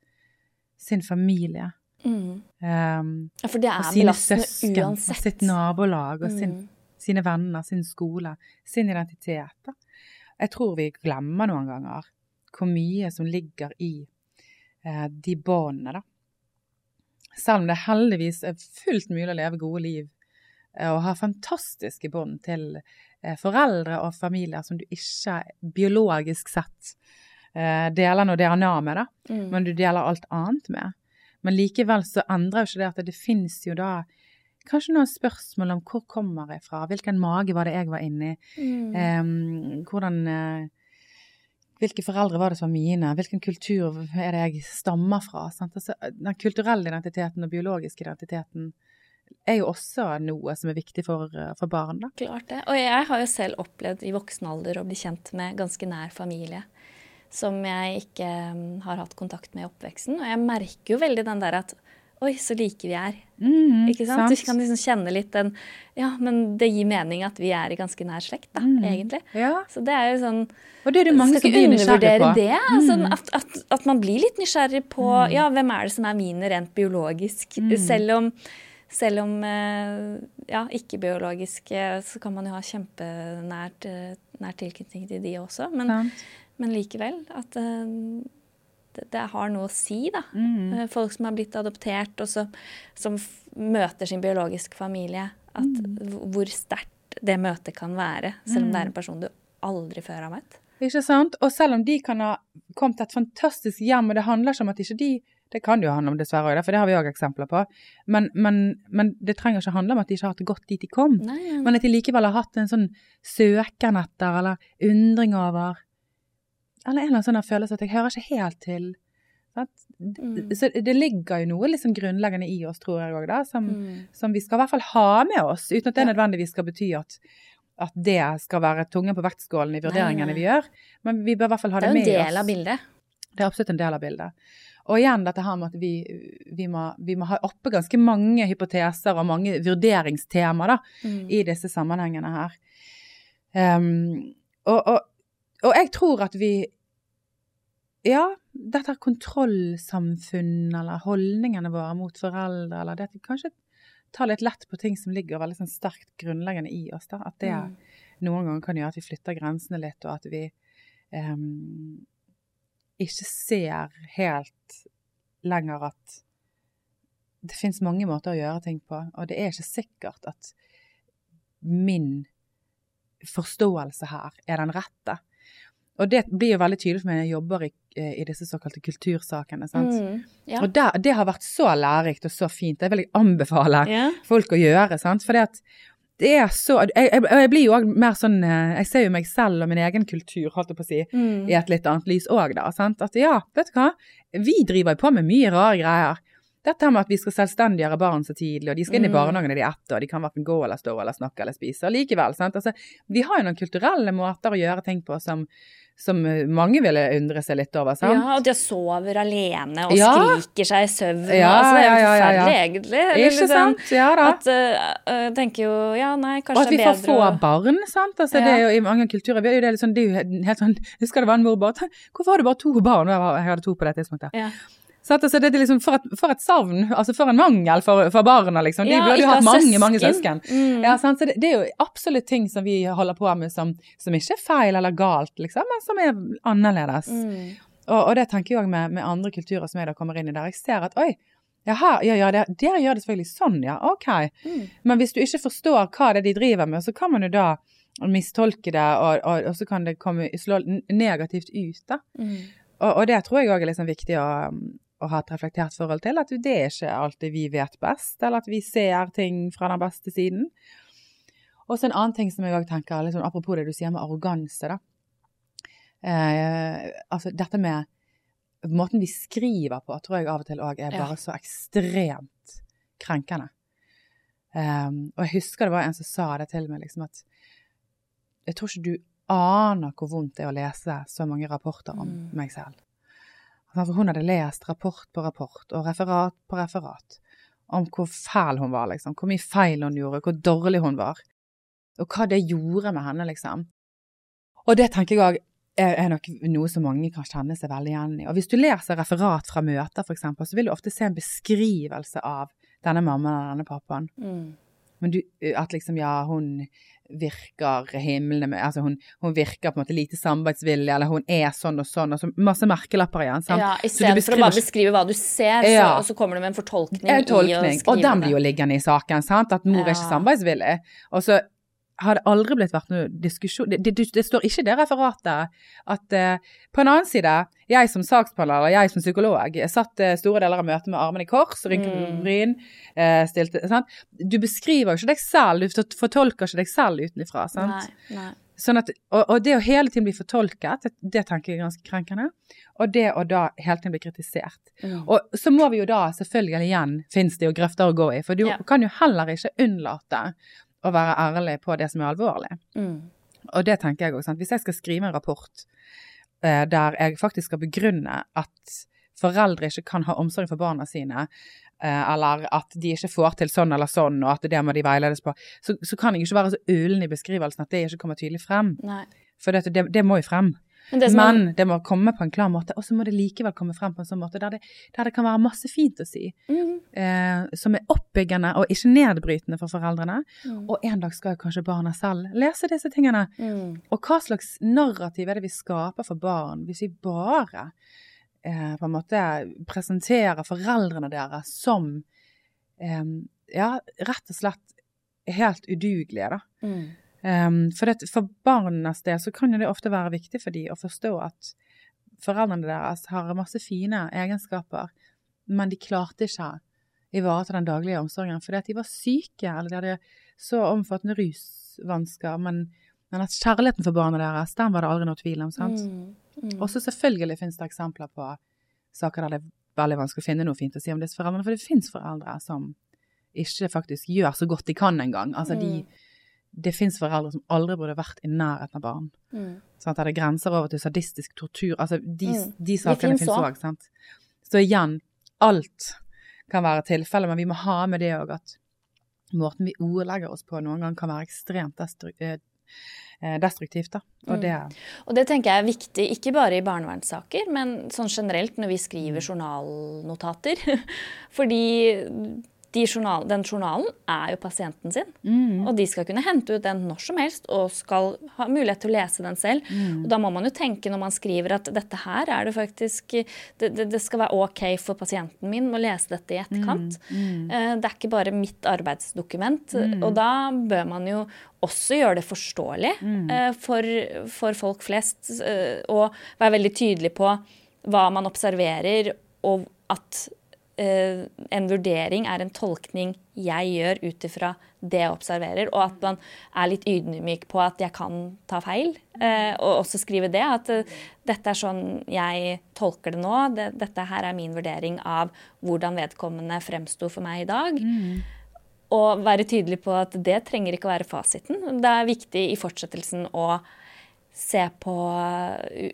Speaker 3: sin familie.
Speaker 1: Mm.
Speaker 3: Um,
Speaker 1: Ja, for det
Speaker 3: og
Speaker 1: er
Speaker 3: sine
Speaker 1: belastende
Speaker 3: søsken, og
Speaker 1: uansett.
Speaker 3: sitt nabolag, og sin,
Speaker 1: Mm.
Speaker 3: sine venner, sin skole, sin identitet. Da. Jeg tror vi glemmer noen ganger hvor mye som ligger i eh, de båndene, da. Selv om det heldigvis er fullt mulig å leve gode liv og har fantastiske bånd til eh, foreldre og familier som du ikke biologisk sett eh, deler noe DNA med, da,
Speaker 1: Mm.
Speaker 3: men du deler alt annet med. Men likevel så endrer jo ikke det at det finnes jo da kanskje noen spørsmål om hvor kommer jeg fra, hvilken mage var det jeg var inni,
Speaker 1: Mm.
Speaker 3: eh, hvordan eh, hvilke foreldre var det som var mine? Hvilken kultur er det jeg stammer fra? Sant? Altså, den kulturelle identiteten og biologiske identiteten er jo også noe som er viktig for, eh, for barn. Da.
Speaker 1: Klart det. Og jeg har jo selv opplevd i voksen alder å bli kjent med ganske nær familie som jeg ikke mm, har hatt kontakt med i oppveksten. Og jeg merker jo veldig den der at Oi, så like vi er.
Speaker 3: Mm,
Speaker 1: Ikke sant? Du kan liksom kjenne litt den Ja, men det gir mening at vi er i ganske nær slekt, da,
Speaker 3: Mm.
Speaker 1: egentlig.
Speaker 3: Ja,
Speaker 1: Så det er jo sånn
Speaker 3: og det er det mange som blir nysgjerrig på.
Speaker 1: det. Altså,
Speaker 3: Mm.
Speaker 1: at, at, at man blir litt nysgjerrig på ja, hvem er det som er mine rent biologisk.
Speaker 3: Mm.
Speaker 1: Selv om, selv om eh, ja, ikke-biologisk eh, så kan man jo ha kjempenært eh, nær tilknytning til de også. Men,
Speaker 3: ja.
Speaker 1: men likevel at eh, det, det har noe å si, da.
Speaker 3: Mm.
Speaker 1: Folk som har blitt adoptert, og så, som møter sin biologiske familie. At
Speaker 3: Mm.
Speaker 1: hvor- sterkt det møtet kan være, selv om det er en person du aldri før har møtt.
Speaker 3: Ikke sant? Og selv om de kan ha kommet til et fantastisk hjem, og det handler ikke om at ikke de Det kan jo handle om dessverre òg, for det har vi òg eksempler på. Men, men, men det trenger ikke handle om at de ikke har hatt det godt dit de kom.
Speaker 1: Nei, nei, nei.
Speaker 3: Men at de likevel har hatt en sånn søken etter, eller undring over Eller en eller annen sånn følelse at jeg hører ikke helt til.
Speaker 1: Mm.
Speaker 3: Så det ligger jo noe liksom grunnleggende i oss, tror jeg òg, som,
Speaker 1: Mm.
Speaker 3: som vi skal i hvert fall ha med oss, uten at det nødvendigvis skal bety at, at det skal være tungen på vektskålen i vurderingene
Speaker 1: nei.
Speaker 3: vi gjør. Men vi bør i hvert fall ha
Speaker 1: Det med oss.
Speaker 3: det,
Speaker 1: er jo en del
Speaker 3: oss.
Speaker 1: av bildet.
Speaker 3: Det er absolutt en del av bildet. Og igjen dette her med at vi, vi, må, vi må ha oppe ganske mange hypoteser og mange vurderingstemaer
Speaker 1: Mm.
Speaker 3: i disse sammenhengene her. Um, og, og, og jeg tror at vi Ja, dette her kontrollsamfunnet eller holdningene våre mot foreldre, eller det at vi kanskje tar litt lett på ting som ligger veldig sånn sterkt grunnleggende i oss. da, At det
Speaker 1: Mm.
Speaker 3: noen ganger kan gjøre at vi flytter grensene litt, og at vi ehm, ikke ser helt lenger at det finnes mange måter å gjøre ting på, og det er ikke sikkert at min forståelse her er den rette. Og det blir jo veldig tydelig for meg når jeg jobber i, eh, i disse såkalte kultursakene. sant?
Speaker 1: Mm. Ja.
Speaker 3: Og der, det har vært så lærerikt og så fint. Det vil jeg anbefale
Speaker 1: yeah.
Speaker 3: folk å gjøre. sant? For det at det er så jeg, jeg, jeg blir jo mer sånn eh, Jeg ser jo meg selv og min egen kultur, holdt jeg på å si,
Speaker 1: Mm.
Speaker 3: i et litt annet lys òg, da. sant? At ja, vet du hva, vi driver på med mye rare greier. Dette med at vi skal selvstendiggjøre barn så tidlig, og de skal inn i
Speaker 1: Mm.
Speaker 3: barnehagen når de er ett, og de kan verken gå eller stå eller snakke eller spise. Og likevel, sant. Altså, vi har jo noen kulturelle måter å gjøre ting på som, som eh, mange ville undre seg litt over, sant?
Speaker 1: Ja, og de sover alene og
Speaker 3: Ja.
Speaker 1: skriker seg i søvn.
Speaker 3: Ja,
Speaker 1: altså, det er jo
Speaker 3: ja, ja, ja, ja.
Speaker 1: forferdelig, egentlig. Eller
Speaker 3: Ikke
Speaker 1: liksom
Speaker 3: sant? Ja da.
Speaker 1: At uh, tenker jo Ja, nei, kanskje Og
Speaker 3: at vi
Speaker 1: er
Speaker 3: får få
Speaker 1: og...
Speaker 3: barn, sant. Altså, Det er jo i mange kulturer vi er jo det, liksom, det er jo helt sånn husker det var en mor bare Hvorfor har du bare to barn? Jeg hadde to på det tidspunktet.
Speaker 1: ja.
Speaker 3: Så at, altså, det er liksom for et, for et savn, altså for en mangel for, for barna, liksom. De
Speaker 1: Ja,
Speaker 3: burde jo hatt mange, mange
Speaker 1: søsken. Mm.
Speaker 3: Ja, sant? Så det, det er jo absolutt ting som vi holder på med som, som ikke er feil eller galt, liksom, men som er annerledes.
Speaker 1: Mm.
Speaker 3: Og, og det tenker jeg òg med, med andre kulturer som jeg da kommer inn i der. Jeg ser at oi, jaha, ja, ja, der, der gjør det selvfølgelig sånn, ja. Ok.
Speaker 1: Mm.
Speaker 3: Men hvis du ikke forstår hva det er de driver med, så kan man jo da mistolke det, og, og, og så kan det komme, slå negativt ut, da.
Speaker 1: Mm.
Speaker 3: Og det tror jeg òg er liksom viktig å, å ha et reflektert forhold til. At det er ikke alltid vi vet best, eller at vi ser ting fra den beste siden. Og så en annen ting som jeg òg tenker, sånn apropos det du sier med arroganse, da. Eh, altså dette med Måten vi skriver på, tror jeg av og til òg er
Speaker 1: Ja.
Speaker 3: bare så ekstremt krenkende. Um, og jeg husker det var en som sa det til meg, liksom at Jeg tror ikke du aner hvor vondt det er å lese så mange rapporter om
Speaker 1: Mm.
Speaker 3: meg selv. Altså, For hun hadde lest rapport på rapport og referat på referat om hvor fæl hun var, liksom. Hvor mye feil hun gjorde, hvor dårlig hun var. Og hva det gjorde med henne, liksom. Og det tenker jeg òg er, er nok noe som mange kan kjenne seg veldig igjen i. Og hvis du leser referat fra møter, for eksempel, så vil du ofte se en beskrivelse av denne mammaen og denne pappaen.
Speaker 1: Mm.
Speaker 3: Men du, at liksom, ja, hun virker himlende med Altså, hun, hun virker på en måte lite samarbeidsvillig, eller hun er sånn og sånn, og så masse merkelapper igjen. sant?
Speaker 1: Ja,
Speaker 3: Så du
Speaker 1: Istedenfor å bare beskrive hva du ser, så,
Speaker 3: Ja.
Speaker 1: og så kommer du med en fortolkning
Speaker 3: En
Speaker 1: i å
Speaker 3: tolkning.
Speaker 1: skrive
Speaker 3: Og den blir jo liggende i saken, sant? At mor er ikke samarbeidsvillig. Og så har det aldri blitt vært noe diskusjon Det, det, det står ikke i det referatet at uh, På en annen side, jeg som saksbehandler, eller jeg som psykolog, jeg satt uh, store deler av møtet med armene i kors, rynket på
Speaker 1: Mm.
Speaker 3: bryn, uh, stilte sant? Du beskriver jo ikke deg selv, du fortolker ikke deg selv utenfra. Sant?
Speaker 1: Nei, nei.
Speaker 3: Sånn at, og, og det å hele tiden bli fortolket, det, det tenker jeg er ganske krenkende. Og det å da hele tiden bli kritisert.
Speaker 1: Mm.
Speaker 3: Og så må vi jo da selvfølgelig igjen, finnes det jo grøfter å gå i. For du
Speaker 1: Ja.
Speaker 3: kan jo heller ikke unnlate å være ærlig på det som er alvorlig.
Speaker 1: Mm.
Speaker 3: Og det tenker jeg også. Hvis jeg skal skrive en rapport eh, der jeg faktisk skal begrunne at foreldre ikke kan ha omsorg for barna sine, eh, eller at de ikke får til sånn eller sånn, og at det må de veiledes på, så, så kan jeg ikke være så ulen i beskrivelsen at det ikke kommer tydelig frem.
Speaker 1: Nei.
Speaker 3: For det, det, det må jo frem.
Speaker 1: Men det er-
Speaker 3: Men det må komme på en klar måte, og så må det likevel komme frem på en sånn måte der det, der det kan være masse fint å si,
Speaker 1: Mm.
Speaker 3: eh, som er oppbyggende og ikke nedbrytende for foreldrene.
Speaker 1: Mm.
Speaker 3: Og en dag skal jo kanskje barna selv lese disse tingene.
Speaker 1: Mm.
Speaker 3: Og hva slags narrativ er det vi skaper for barn hvis vi bare eh, på en måte presenterer foreldrene deres som eh, ja, rett og slett helt udugelige, da.
Speaker 1: Mm.
Speaker 3: Um, for, det, for barnas del så kan jo det ofte være viktig for dem å forstå at foreldrene deres har masse fine egenskaper, men de klarte ikke ivareta den daglige omsorgen fordi at de var syke, eller de hadde så omfattende rusvansker. Men, men at kjærligheten for barna deres, den var det aldri noe tvil om. sant?
Speaker 1: Mm. Mm.
Speaker 3: Også selvfølgelig finnes det eksempler på saker der det er veldig vanskelig å finne noe fint å si om disse foreldrene, for det finnes foreldre som ikke faktisk gjør så godt de kan engang. Altså de, det finnes foreldre som aldri burde vært i nærheten av barn.
Speaker 1: Mm.
Speaker 3: Sånn at det er grenser over til sadistisk tortur. Altså de,
Speaker 1: Mm.
Speaker 3: de sakene
Speaker 1: også.
Speaker 3: òg, sant. Så igjen, alt kan være tilfelle, men vi må ha med det òg at måten vi ordlegger oss på noen gang kan være ekstremt destru eh, eh, destruktivt, da. Og
Speaker 1: Mm.
Speaker 3: det
Speaker 1: Og det tenker jeg er viktig, ikke bare i barnevernssaker, men sånn generelt når vi skriver
Speaker 3: Mm.
Speaker 1: journalnotater. Fordi de journal, den journalen er jo pasienten sin,
Speaker 3: mm.
Speaker 1: og de skal kunne hente ut den når som helst og skal ha mulighet til å lese den selv.
Speaker 3: Mm.
Speaker 1: Og da må man jo tenke når man skriver at dette her er det faktisk Det, det, det skal være OK for pasienten min å lese dette i etterkant.
Speaker 3: Mm.
Speaker 1: Eh, Det er ikke bare mitt arbeidsdokument. Og da bør man jo også gjøre det forståelig
Speaker 3: Mm.
Speaker 1: eh, for, for folk flest. eh, Og være veldig tydelig på hva man observerer, og at en vurdering er en tolkning jeg gjør ut ifra det jeg observerer, og at man er litt ydmyk på at jeg kan ta feil. Eh, og også skrive det, at eh, dette er sånn jeg tolker det nå. Det, dette her er min vurdering av hvordan vedkommende fremsto for meg i dag. Og være tydelig på at det trenger ikke å være fasiten. Det er viktig i fortsettelsen å se på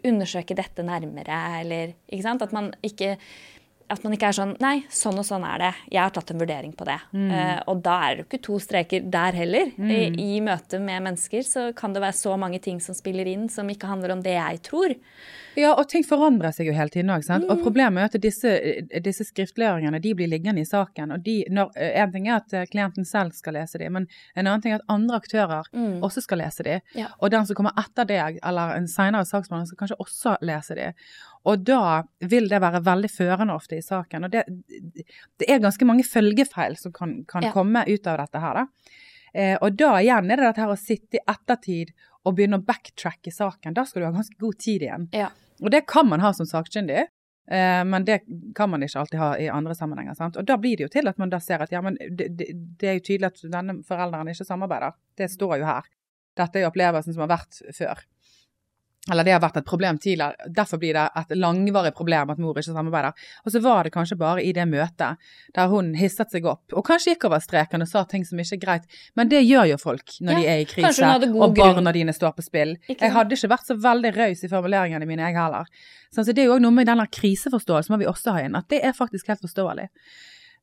Speaker 1: Undersøke dette nærmere, eller ikke sant? At man ikke at man ikke er sånn Nei, sånn og sånn er det. Jeg har tatt en vurdering på det. Eh, og da er det jo ikke to streker der heller. I, I møte med mennesker så kan det være så mange ting som spiller inn, som ikke handler om det jeg tror.
Speaker 3: Ja, og ting forandrer seg jo hele tiden òg.
Speaker 1: Mm.
Speaker 3: Og problemet er at disse, disse skriftliggjøringene de blir liggende i saken. og de, når, En ting er at eh, klienten selv skal lese de, men en annen ting er at andre aktører
Speaker 1: Mm.
Speaker 3: også skal lese de.
Speaker 1: Ja.
Speaker 3: Og den som kommer etter deg, eller en senere saksbehandler, skal kanskje også lese de. Og da vil det være veldig førende ofte i saken. Og det, det er ganske mange følgefeil som kan, kan
Speaker 1: Ja.
Speaker 3: komme ut av dette her, da. Eh, og da igjen er det dette her å sitte i ettertid og begynne å backtracke saken. Da skal du ha ganske god tid igjen.
Speaker 1: Ja.
Speaker 3: Og det kan man ha som sakkyndig, eh, men det kan man ikke alltid ha i andre sammenhenger. Sant? Og da blir det jo til at man da ser at ja, men det, det, det er jo tydelig at denne forelderen ikke samarbeider. Det står jo her. Dette er jo opplevelsen som har vært før. Eller det har vært et problem tidligere. Derfor blir det et langvarig problem at mor ikke samarbeider. Og så var det kanskje bare i det møtet der hun hisset seg opp, og kanskje gikk over streken og sa ting som ikke er greit. Men det gjør jo folk når
Speaker 1: Ja,
Speaker 3: de er i krise, og barna dine står på spill. Jeg hadde ikke vært så veldig raus i formuleringene mine, jeg heller. Sånn, så det er jo også noe med denne kriseforståelsen må vi også ha inn, at det er faktisk helt forståelig.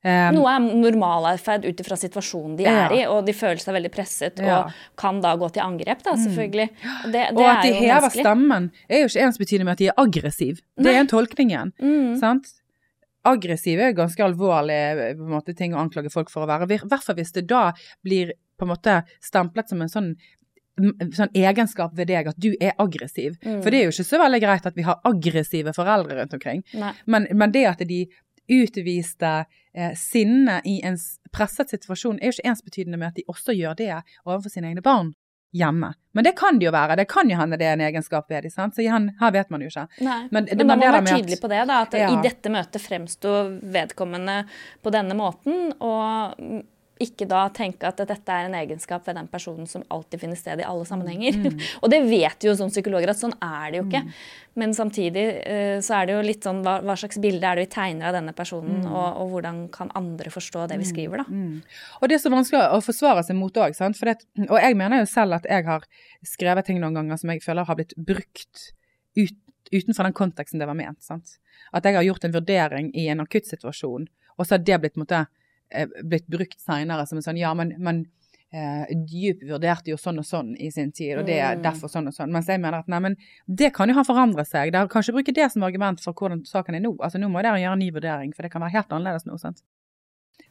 Speaker 3: Um,
Speaker 1: Noe er normalatferd ut ifra situasjonen de
Speaker 3: Ja.
Speaker 1: er i, og de føler seg veldig presset
Speaker 3: Ja. Mm.
Speaker 1: og kan da gå til angrep, da, selvfølgelig. Og det, det
Speaker 3: og at de
Speaker 1: er
Speaker 3: hever
Speaker 1: menneskelig.
Speaker 3: stemmen er jo ikke ensbetydende med at de er aggressiv. Det er en tolkning igjen.
Speaker 1: Mm.
Speaker 3: Sant? Aggressiv er ganske alvorlig eh, måte, ting å anklage folk for å være. I hvert fall hvis det da blir på en måte stemplet som en sånn sånn egenskap ved deg at du er aggressiv.
Speaker 1: Mm.
Speaker 3: For det er jo ikke så veldig greit at vi har aggressive foreldre rundt omkring. Men, men det at de utviste eh, sinne i en presset situasjon, er jo ikke ensbetydende med at de også gjør det overfor sine egne barn. hjemme. Men det kan det jo være. Det kan jo hende det er en egenskap ved dem. Så igjen, her vet man jo ikke.
Speaker 1: Nei.
Speaker 3: Men-
Speaker 1: Men, da må man være tydelig på det, da, at
Speaker 3: Ja.
Speaker 1: i dette møtet fremsto vedkommende på denne måten, og ikke da tenke at dette er en egenskap ved den personen som alltid finner sted i alle sammenhenger.
Speaker 3: Mm.
Speaker 1: og det vet jo som psykologer at sånn er det jo ikke. Men samtidig eh, så er det jo litt sånn hva, hva slags bilde er det vi tegner av denne personen,
Speaker 3: Mm.
Speaker 1: og, og hvordan kan andre forstå det vi skriver, da.
Speaker 3: Og det er så vanskelig å forsvare seg mot òg. Og jeg mener jo selv at jeg har skrevet ting noen ganger som jeg føler har blitt brukt ut, utenfor den konteksten det var ment. sant? At jeg har gjort en vurdering i en akuttsituasjon, og så har det blitt, på en måte, blitt brukt seinere som en sånn Ja, men, men eh, Dyp vurderte jo sånn og sånn i sin tid, og det er
Speaker 1: Mm.
Speaker 3: derfor sånn og sånn. Mens jeg mener at nei, men det kan jo ha forandret seg. Det kan ikke bruke det som argument for hvordan saken er nå. Altså Nå må dere gjøre en ny vurdering, for det kan være helt annerledes nå. sant?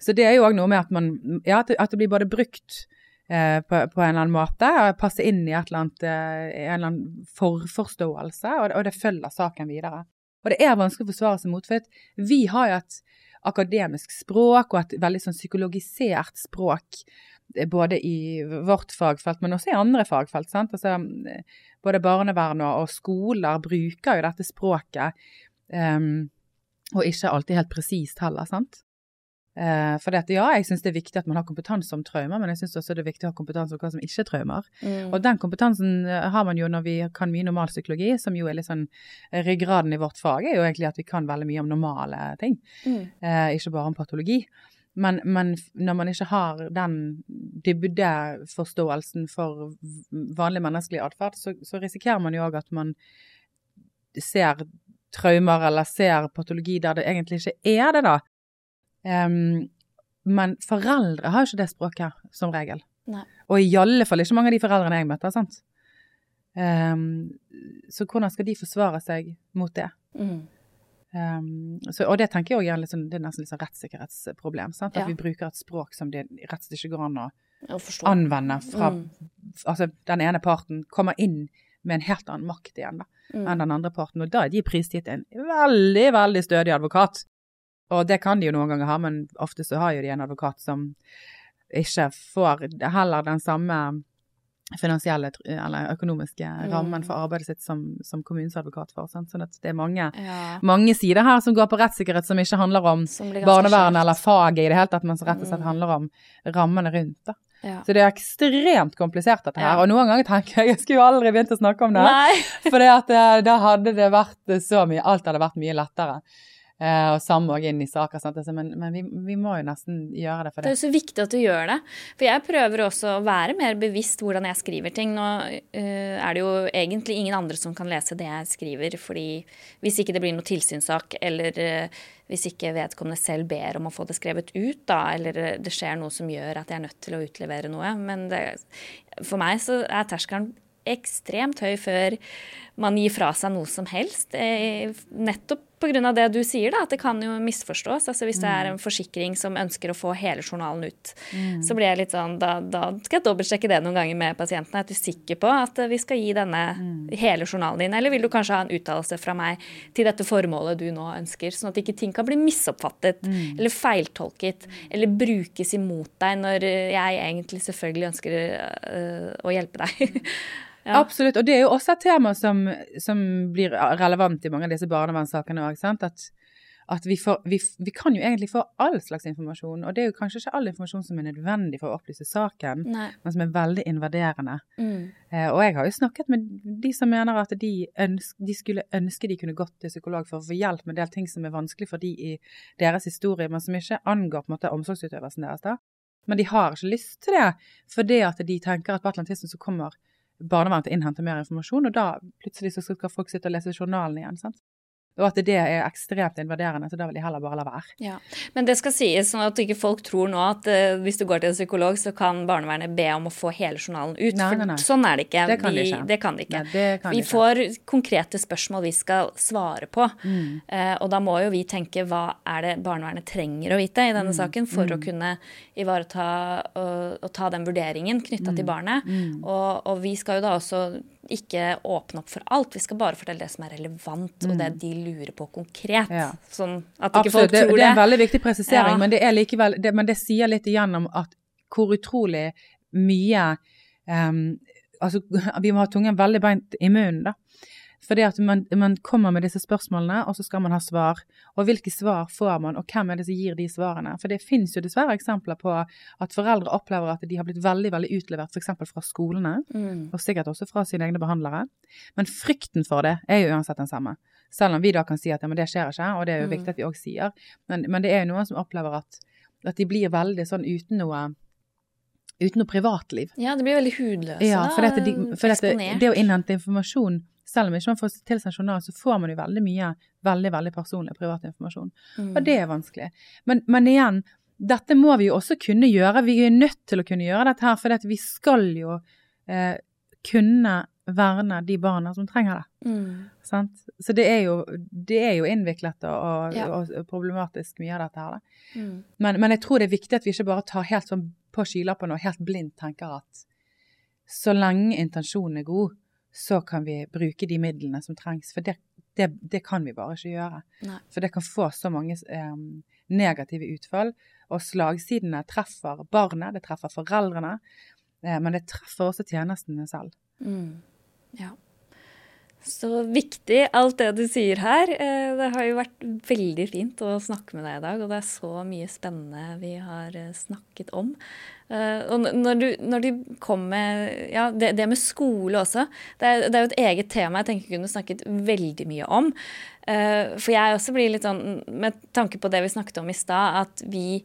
Speaker 3: Så det er jo òg noe med at man Ja, at det, blir både brukt eh, på, på en eller annen måte, og passe inn i annet, eh, en eller annen forforståelse, og, og det følger saken videre. Og det er vanskelig å forsvare seg mot, for vi har jo et akademisk språk og et veldig sånn psykologisert språk, eh, både i vårt fagfelt, men også i andre fagfelt. Altså, eh, både barnevern og skoler bruker jo dette språket, um, og ikke alltid helt presist heller, sant? Eh, for det, ja, jeg syns det er viktig at man har kompetanse om traumer, men jeg syns også det er viktig å ha kompetanse om hva som ikke er traumer.
Speaker 1: Mm.
Speaker 3: Og den kompetansen eh, har man jo når vi kan mye normalpsykologi, som jo er litt sånn eh, ryggraden i vårt fag, er jo egentlig at vi kan veldig mye om normale ting,
Speaker 1: Mm.
Speaker 3: eh, ikke bare om patologi. Men, men når man ikke har den dybdeforståelsen for vanlig menneskelig atferd, så, så risikerer man jo òg at man ser traumer eller ser patologi der det egentlig ikke er det, da. Em, men foreldre har jo ikke det språket, som regel.
Speaker 1: Nei.
Speaker 3: Og i alle fall ikke mange av de foreldrene jeg møter. sant? Um, så hvordan skal de forsvare seg mot det?
Speaker 1: Mm.
Speaker 3: Um, så, og det tenker jeg også sånn, det er nesten litt sånn rettssikkerhetsproblem. Sant? At
Speaker 1: Ja.
Speaker 3: vi bruker et språk som det rett og slett ikke går an Å anvende fra
Speaker 1: Mm.
Speaker 3: Altså den ene parten kommer inn med en helt annen makt igjen da,
Speaker 1: Mm.
Speaker 3: enn den andre parten. Og da er de prisgitt en veldig, veldig stødig advokat. Og det kan de jo noen ganger ha, men ofte så har jo de en advokat som ikke får heller den samme finansielle eller økonomiske
Speaker 1: Mm.
Speaker 3: rammen for arbeidet sitt som, som kommunens advokat får. Sant? Sånn at det er mange
Speaker 1: Ja.
Speaker 3: mange sider her som går på rettssikkerhet som ikke handler om
Speaker 1: Som blir ganske
Speaker 3: barnevern
Speaker 1: skjevt.
Speaker 3: eller faget i det hele tatt, men som rett og slett
Speaker 1: Mm.
Speaker 3: handler om rammene rundt. Da.
Speaker 1: Ja.
Speaker 3: Så det er ekstremt komplisert dette her,
Speaker 1: Ja.
Speaker 3: og noen ganger tenker jeg jeg skulle jo aldri begynt å snakke om det. For det eh, da hadde det vært så mye, alt hadde vært mye lettere. Eh, og samme òg inn i saker. Altså, men men vi, vi må jo nesten gjøre det for
Speaker 1: Det er
Speaker 3: det.
Speaker 1: jo så viktig at du gjør det. For jeg prøver også å være mer bevisst hvordan jeg skriver ting. Nå uh, er det jo egentlig ingen andre som kan lese det jeg skriver, fordi hvis ikke det blir noe tilsynssak, eller uh, hvis ikke vedkommende selv ber om å få det skrevet ut, da, eller det skjer noe som gjør at jeg er nødt til å utlevere noe. Men det, for meg så er terskelen ekstremt høy før man gir fra seg noe som helst. Nettopp pga. det du sier, da, at det kan jo misforstås. Altså Hvis det er en forsikring som ønsker å få hele journalen ut, så blir jeg litt sånn da, da skal jeg dobbeltsjekke det noen ganger med pasienten. Er du sikker på at eh, vi skal gi denne hele journalen din, eller vil du kanskje ha en uttalelse fra meg til dette formålet du nå ønsker, sånn at ikke ting kan bli misoppfattet eller feiltolket eller brukes imot deg når jeg egentlig selvfølgelig ønsker eh, å hjelpe deg. Ja.
Speaker 3: Absolutt. Og det er jo også et tema som, som blir relevant i mange av disse barnevernssakene òg. At, at vi, får, vi, vi kan jo egentlig få all slags informasjon, og det er jo kanskje ikke all informasjon som er nødvendig for å opplyse saken,
Speaker 1: Nei.
Speaker 3: men som er veldig invaderende.
Speaker 1: Mm.
Speaker 3: Eh, og jeg har jo snakket med de som mener at de, ønsk, de skulle ønske de kunne gått til psykolog for å få hjelp med en del ting som er vanskelig for de i deres historie, men som ikke angår på en måte omsorgsutøvelsen deres. da. Men de har ikke lyst til det, fordi at de tenker at på et eller annet tidspunkt så kommer barnevernet til å innhente mer informasjon, og da plutselig så skal folk sitte og lese journalen igjen. sant? Og at det er ekstremt invaderende, så da vil de heller bare la være.
Speaker 1: Ja, Men det skal sies sånn at ikke folk tror nå at uh, hvis du går til en psykolog, så kan barnevernet be om å få hele journalen ut.
Speaker 3: Nei, nei, nei.
Speaker 1: For sånn er det ikke.
Speaker 3: Det kan de ikke.
Speaker 1: Det kan de ikke.
Speaker 3: Det kan
Speaker 1: vi
Speaker 3: ikke.
Speaker 1: får konkrete spørsmål vi skal svare på.
Speaker 3: Mm.
Speaker 1: Uh, og da må jo vi tenke hva er det barnevernet trenger å vite i
Speaker 3: Mm.
Speaker 1: denne saken for å kunne ivareta og, og ta den vurderingen knytta
Speaker 3: Mm.
Speaker 1: til barnet. Og, og vi skal jo da også ikke åpne opp for alt. Vi skal bare fortelle det som er relevant, og det de lurer på konkret.
Speaker 3: Mm. Ja.
Speaker 1: Sånn at ikke
Speaker 3: Absolutt,
Speaker 1: folk
Speaker 3: det,
Speaker 1: tror
Speaker 3: det er en veldig viktig presisering,
Speaker 1: Ja.
Speaker 3: men, det er likevel, det, men det sier litt igjennom at hvor utrolig mye um, Altså, vi må ha tungen veldig beint i munnen, da. Fordi at man, man, kommer med disse spørsmålene, og så skal man ha svar. Og hvilke svar får man, og hvem er det som gir de svarene? For det finnes jo dessverre eksempler på at foreldre opplever at de har blitt veldig veldig utlevert f.eks. fra skolene, mm. og sikkert også fra sine egne behandlere. Men frykten for det er jo uansett den samme. Selv om vi da kan si at ja, men det skjer ikke, og det er jo mm. viktig at vi òg sier. Men, men, det er jo noen som opplever at, at de blir veldig sånn uten noe uten noe privatliv.
Speaker 1: Ja, det blir veldig hudløse.
Speaker 3: Ja, for, dette, de, for dette, det å innhente informasjon selv om ikke man får tilsendt journal, så får man jo veldig mye veldig veldig personlig privat informasjon. Mm. Og det er vanskelig. Men, men, igjen, dette må vi jo også kunne gjøre. Vi er nødt til å kunne gjøre dette her, for vi skal jo eh, kunne verne de barna som trenger det. Mm. Så det er, jo, det er, jo, innviklet og, og, ja. og, problematisk mye av dette her. Mm. Men, men, jeg tror det er viktig at vi ikke bare tar helt sånn på skylappene og helt blindt tenker at så lenge intensjonen er god, så kan vi bruke de midlene som trengs. For det, det, det kan vi bare ikke gjøre. Nei. For det kan få så mange eh, negative utfall. Og slagsidene treffer barnet, det treffer foreldrene. Eh, men det treffer også tjenestene selv.
Speaker 1: Mm. Ja. Så viktig alt det du sier her. Eh, det har jo vært veldig fint å snakke med deg i dag, og det er så mye spennende vi har eh, snakket om. Eh, og når du, når du kom med ja, det, det, med skole også, det er, det er, jo et eget tema jeg tenker kunne snakket veldig mye om. For jeg også blir litt sånn, med tanke på det vi snakket om i stad, at vi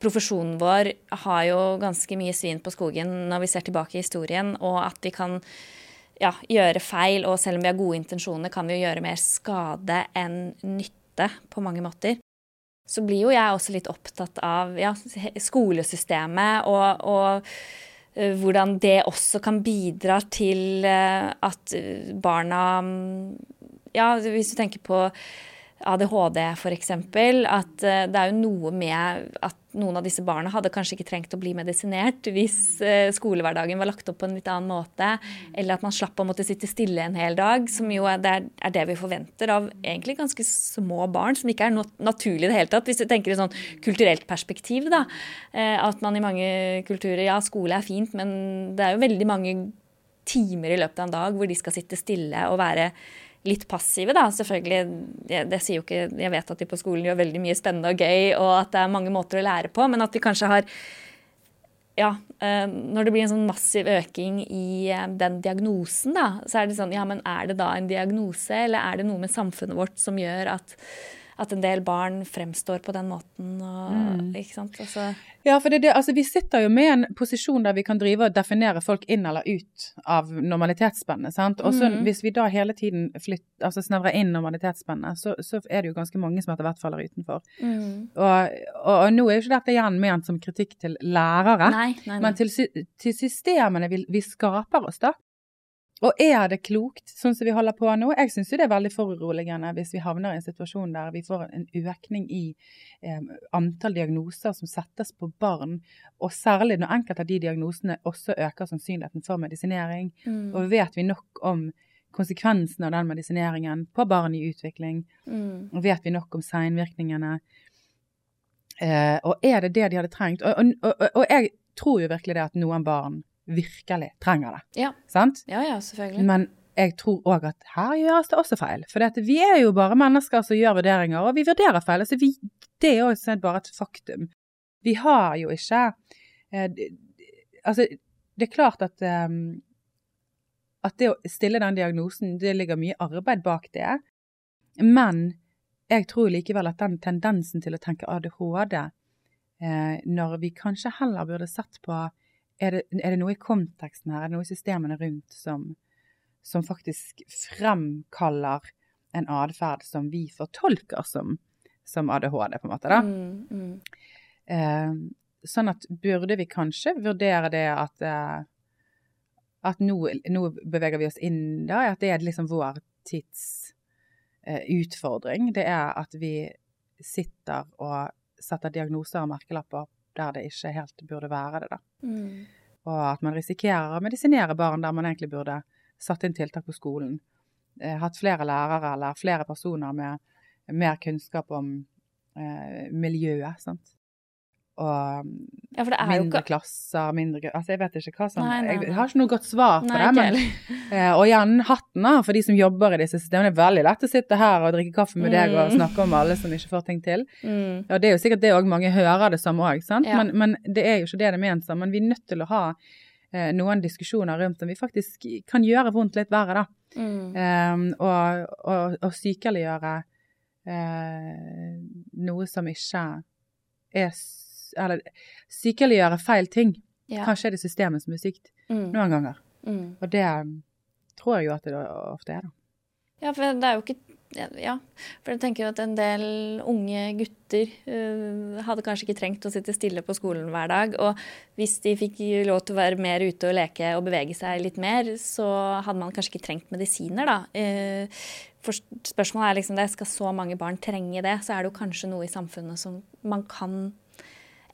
Speaker 1: profesjonen vår har jo ganske mye svin på skogen når vi ser tilbake i historien, og at vi kan ja, gjøre feil, og selv om vi har gode intensjoner, kan vi jo gjøre mer skade enn nytte på mange måter. Så blir jo jeg også litt opptatt av ja, skolesystemet og, og uh, hvordan det også kan bidra til uh, at barna Ja, hvis du tenker på ADHD f.eks. At uh, det er jo noe med at noen av disse barna hadde kanskje ikke trengt å bli medisinert hvis uh, skolehverdagen var lagt opp på en litt annen måte, eller at man slapp å måtte sitte stille en hel dag, som jo er det, vi forventer av egentlig ganske små barn, som ikke er naturlig i det hele tatt. Hvis du tenker i sånn kulturelt perspektiv, da. Uh, at man i mange kulturer Ja, skole er fint, men det er jo veldig mange timer i løpet av en dag hvor de skal sitte stille og være litt passive, da. Selvfølgelig, det, det, sier jo ikke Jeg vet at de på skolen gjør veldig mye spennende og gøy, og at det er mange måter å lære på, men at de kanskje har ja, eh, når det blir en sånn massiv øking i eh, den diagnosen, da, så er det sånn Ja, men er det da en diagnose, eller er det noe med samfunnet vårt som gjør at at en del barn fremstår på den måten. Og, mm. ikke sant? Altså.
Speaker 3: Ja, for det, det, altså, vi sitter jo med en posisjon der vi kan drive og definere folk inn eller ut av normalitetsspennet. sant? Og mm. hvis vi da hele tiden flytt, altså snevrer inn normalitetsspennet, så, så, er det jo ganske mange som etter hvert faller utenfor. Mm. Og, og, og, nå er jo ikke dette igjen ment som kritikk til lærere,
Speaker 1: nei, nei, nei.
Speaker 3: men til, til systemene vi, vi skaper oss, da. Og er det klokt, sånn som vi holder på nå? Jeg syns det er veldig foruroligende hvis vi havner i en situasjon der vi får en økning i eh, antall diagnoser som settes på barn, og særlig når enkelte av de diagnosene også øker sannsynligheten for medisinering. Mm. Og vet vi nok om konsekvensene av den medisineringen på barn i utvikling? Mm. Og vet vi nok om seinvirkningene? Eh, og er det det de hadde trengt? Og, og, og, og jeg tror jo virkelig det at noen barn virkelig trenger det.
Speaker 1: Ja.
Speaker 3: Sant?
Speaker 1: Ja, ja, selvfølgelig.
Speaker 3: Men jeg tror òg at her gjøres det også feil. For vi er jo bare mennesker som gjør vurderinger, og vi vurderer feil. Altså vi, det er jo bare et faktum. Vi har jo ikke eh, Altså, det er klart at eh, at det å stille den diagnosen, det ligger mye arbeid bak det. Men jeg tror likevel at den tendensen til å tenke ADHD, eh, når vi kanskje heller burde sett på er det, er det, noe i konteksten her, er det noe i systemene rundt som, som faktisk fremkaller en atferd som vi fortolker som, som, ADHD, på en måte, da? Mm, mm. Eh, sånn at burde vi kanskje vurdere det at eh, at nå, nå, beveger vi oss inn da, at det er liksom vår tids eh, utfordring. Det er at vi sitter og setter diagnoser og merkelapper der det ikke helt burde være det. da. Mm. Og at man risikerer å medisinere barn der man egentlig burde satt inn tiltak på skolen. Eh, hatt flere lærere eller flere personer med mer kunnskap om eh, miljøet. sant? Og
Speaker 1: Ja,
Speaker 3: mindre
Speaker 1: ikke
Speaker 3: klasser, mindre Altså, jeg vet ikke hva som
Speaker 1: Nei, nei, nei.
Speaker 3: Jeg har ikke noe godt svar på det. Men, eh, og igjen, hatten da, for de som jobber i disse systemene. Det er veldig lett å sitte her og drikke kaffe med deg og
Speaker 1: Mm.
Speaker 3: snakke om alle som ikke får ting til.
Speaker 1: Mm.
Speaker 3: Og det er jo sikkert det òg mange hører det som òg, sant.
Speaker 1: Ja.
Speaker 3: Men, men det er jo ikke det det er ment som. Men vi er nødt til å ha eh, noen diskusjoner rundt om vi faktisk kan gjøre vondt litt verre, da.
Speaker 1: Mm.
Speaker 3: Um, og, og, og sykeliggjøre eh, noe som ikke er s- Eller sykeliggjøre feil ting.
Speaker 1: Ja.
Speaker 3: Kanskje er det systemet som er sykt
Speaker 1: Mm.
Speaker 3: noen ganger.
Speaker 1: Mm.
Speaker 3: Og det um, tror jeg jo at det ofte er, da.
Speaker 1: Ja, for det er jo ikke Ja, for jeg tenker at en del unge gutter uh, hadde kanskje ikke trengt å sitte stille på skolen hver dag. Og hvis de fikk lov til å være mer ute og leke og bevege seg litt mer, så hadde man kanskje ikke trengt medisiner, da. Uh, For spørsmålet er liksom det, skal så mange barn trenge det, så er det jo kanskje noe i samfunnet som man kan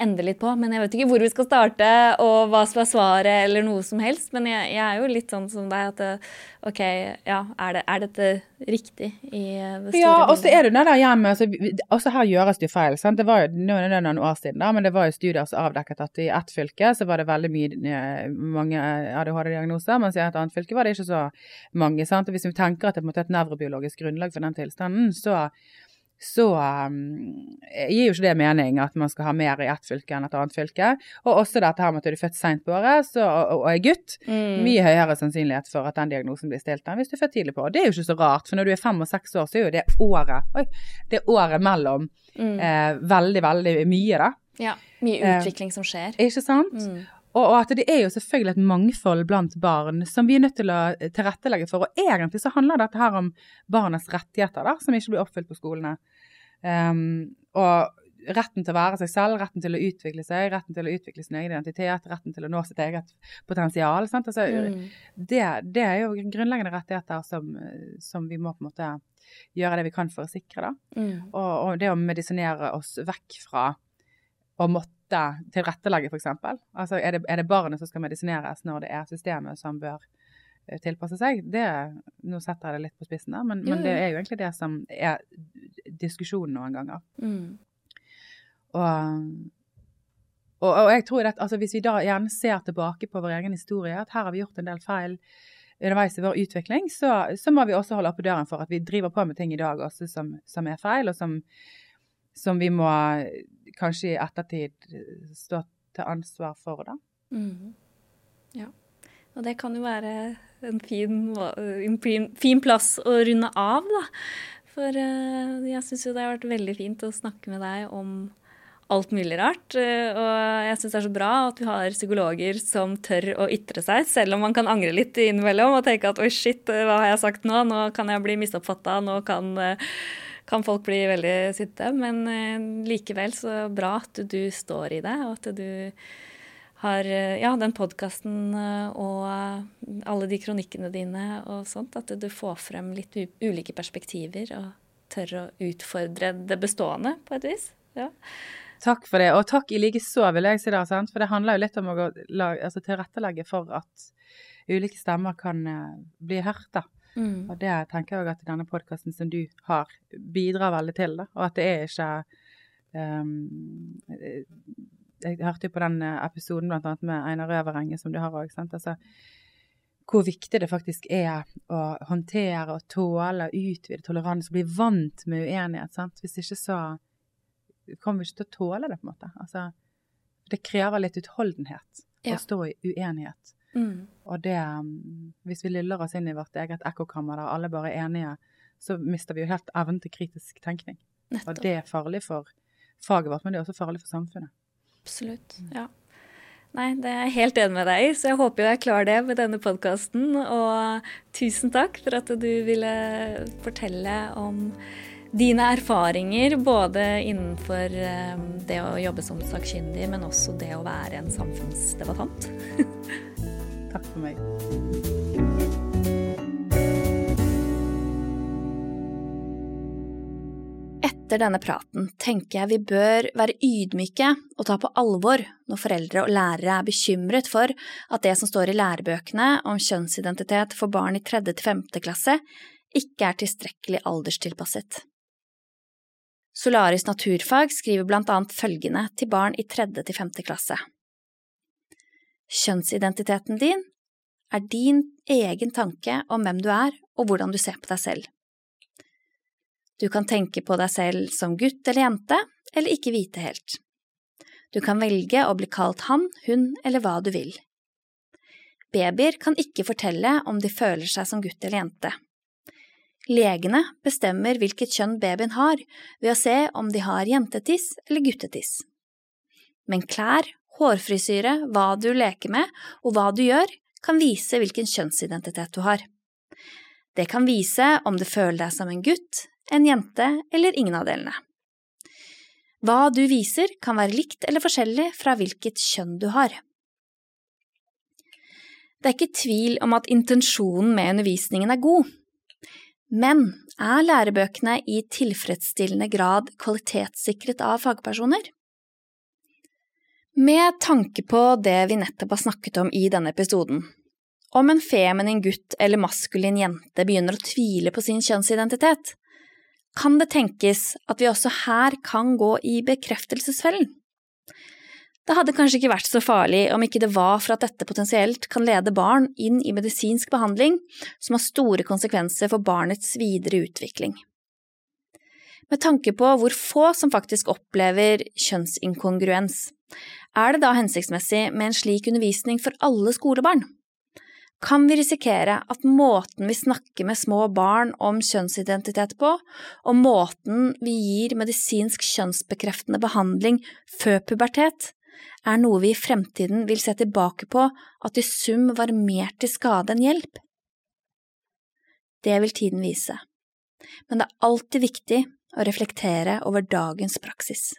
Speaker 1: endre litt på. Men jeg vet ikke hvor vi skal starte, og hva som er svaret, eller noe som helst. Men jeg, jeg er jo litt sånn som deg, at OK, ja, er, det, er dette riktig i det store
Speaker 3: Ja, og så er det det der hjemme. Altså, også her gjøres det jo feil. Sant? Det var jo, nå er det noen år siden, da, men det var jo studier som avdekket at i ett fylke så var det veldig mye, eh, mange ADHD-diagnoser, mens i et annet fylke var det ikke så mange. Sant? Og hvis vi tenker at det er et nevrobiologisk grunnlag for den tilstanden, så så um, gir jo ikke det mening at man skal ha mer i ett fylke enn et annet fylke. Og også dette her med at du er født seint på året så, og, og er gutt.
Speaker 1: Mm.
Speaker 3: Mye høyere sannsynlighet for at den diagnosen blir stilt enn hvis du er født tidlig på. året. det er jo ikke så rart, for når du er fem og seks år, så er jo det året oi, det året mellom
Speaker 1: Mm.
Speaker 3: eh, veldig, veldig mye, da.
Speaker 1: Ja, mye
Speaker 3: eh,
Speaker 1: utvikling som skjer.
Speaker 3: Ikke sant?
Speaker 1: Mm.
Speaker 3: Og, og at det er jo selvfølgelig et mangfold blant barn som vi er nødt til å tilrettelegge for. Og egentlig så handler dette her om barnas rettigheter, da, som ikke blir oppfylt på skolene. Um, og retten til å være seg selv, retten til å utvikle seg, retten til å utvikle sin egen identitet, retten til å nå sitt eget potensial. Sant? Altså,
Speaker 1: Mm.
Speaker 3: det, det er jo grunnleggende rettigheter som, som vi må på en måte gjøre det vi kan for å sikre. da.
Speaker 1: Mm.
Speaker 3: Og, og det å medisinere oss vekk fra å måtte tilrettelegge, f.eks. Altså, er det, er det barnet som skal medisineres når det er systemet som bør eh, tilpasse seg? Det, nå setter jeg det litt på spissen, da, men, men det er jo egentlig det som er diskusjonen noen ganger.
Speaker 1: Mm.
Speaker 3: Og, og, og jeg tror at altså, hvis vi da gjerne ser tilbake på vår egen historie, at her har vi gjort en del feil underveis i vår utvikling, så, så må vi også holde oppe døren for at vi driver på med ting i dag også som, som er feil, og som, som vi må kanskje i ettertid stå til ansvar for, da.
Speaker 1: Mm. Ja. Og det kan jo være en fin, en fin, plass å runde av, da. For eh, jeg syns jo det har vært veldig fint å snakke med deg om alt mulig rart. eh, og jeg syns det er så bra at vi har psykologer som tør å ytre seg, selv om man kan angre litt innimellom og tenke at oi, shit, eh, hva har jeg sagt nå? Nå kan jeg bli misoppfatta, nå kan, kan folk bli veldig sinte. Men eh, likevel så bra at du står i det, og at du har eh, ja, den podkasten og eh, alle de kronikkene dine og sånt, at du får frem litt ulike perspektiver og tør å utfordre det bestående på et vis. Ja.
Speaker 3: Takk for det, og takk i like så, vil jeg si da, sant? for det handler jo litt om å altså, tilrettelegge for at ulike stemmer kan bli hørt, da.
Speaker 1: Mm.
Speaker 3: Og det tenker jeg også at denne podkasten som du har, bidrar veldig til. Da. Og at det er ikke um, Jeg hørte jo på den eh, episoden blant annet med Einar Røverenge som du har òg. Altså, hvor viktig det faktisk er å håndtere og tåle, og utvide toleranse, bli vant med uenighet. Sant? Hvis ikke så kommer vi ikke til å tåle det, på en måte. Altså, det krever litt utholdenhet
Speaker 1: Ja.
Speaker 3: å stå i uenighet.
Speaker 1: Mm.
Speaker 3: Og det, um, hvis vi liller oss inn i vårt eget ekkokammer der alle bare er enige, så mister vi jo helt evnen til kritisk tenkning. Og det er farlig for faget vårt, men det er også farlig for samfunnet.
Speaker 1: Absolutt. Ja. Nei, det er jeg helt enig med deg i, så jeg håper jeg klarer det med denne podkasten. Og tusen takk for at du ville fortelle om dine erfaringer, både innenfor eh, det å jobbe som sakkyndig, men også det å være en samfunnsdebattant.
Speaker 3: Takk for meg.
Speaker 1: Etter denne praten tenker jeg vi bør være ydmyke og ta på alvor når foreldre og lærere er bekymret for at det som står i lærebøkene om kjønnsidentitet for barn i tredje til 5. klasse, ikke er tilstrekkelig alderstilpasset. Solaris naturfag skriver blant annet følgende til barn i tredje til femte klasse. Kjønnsidentiteten din er din egen tanke om hvem du er og hvordan du ser på deg selv. Du kan tenke på deg selv som gutt eller jente, eller ikke vite helt. Du kan velge å bli kalt han, hun eller hva du vil. Babyer kan ikke fortelle om de føler seg som gutt eller jente. Legene bestemmer hvilket kjønn babyen har ved å se om de har jentetiss eller guttetiss. Men klær, hårfrisyre, hva du leker med og hva du gjør, kan vise hvilken kjønnsidentitet du har. Det kan vise om du føler deg som en gutt, en jente eller ingen av delene. Hva du viser kan være likt eller forskjellig fra hvilket kjønn du har. Det er ikke tvil om at intensjonen med undervisningen er god, men er lærebøkene i tilfredsstillende grad kvalitetssikret av fagpersoner? Med tanke på det vi nettopp har snakket om i denne episoden, om en feminin gutt eller maskulin jente begynner å tvile på sin kjønnsidentitet, kan det tenkes at vi også her kan gå i bekreftelsesfellen. Det hadde kanskje ikke vært så farlig om ikke det var for at dette potensielt kan lede barn inn i medisinsk behandling som har store konsekvenser for barnets videre utvikling. Med tanke på hvor få som faktisk opplever kjønnsinkongruens, er det da hensiktsmessig med en slik undervisning for alle skolebarn? Kan vi risikere at måten vi snakker med små barn om kjønnsidentitet på, og måten vi gir medisinsk kjønnsbekreftende behandling før pubertet, er noe vi i fremtiden vil se tilbake på at i sum var mer til skade enn hjelp? Det vil tiden vise, men det er alltid viktig å reflektere over dagens praksis.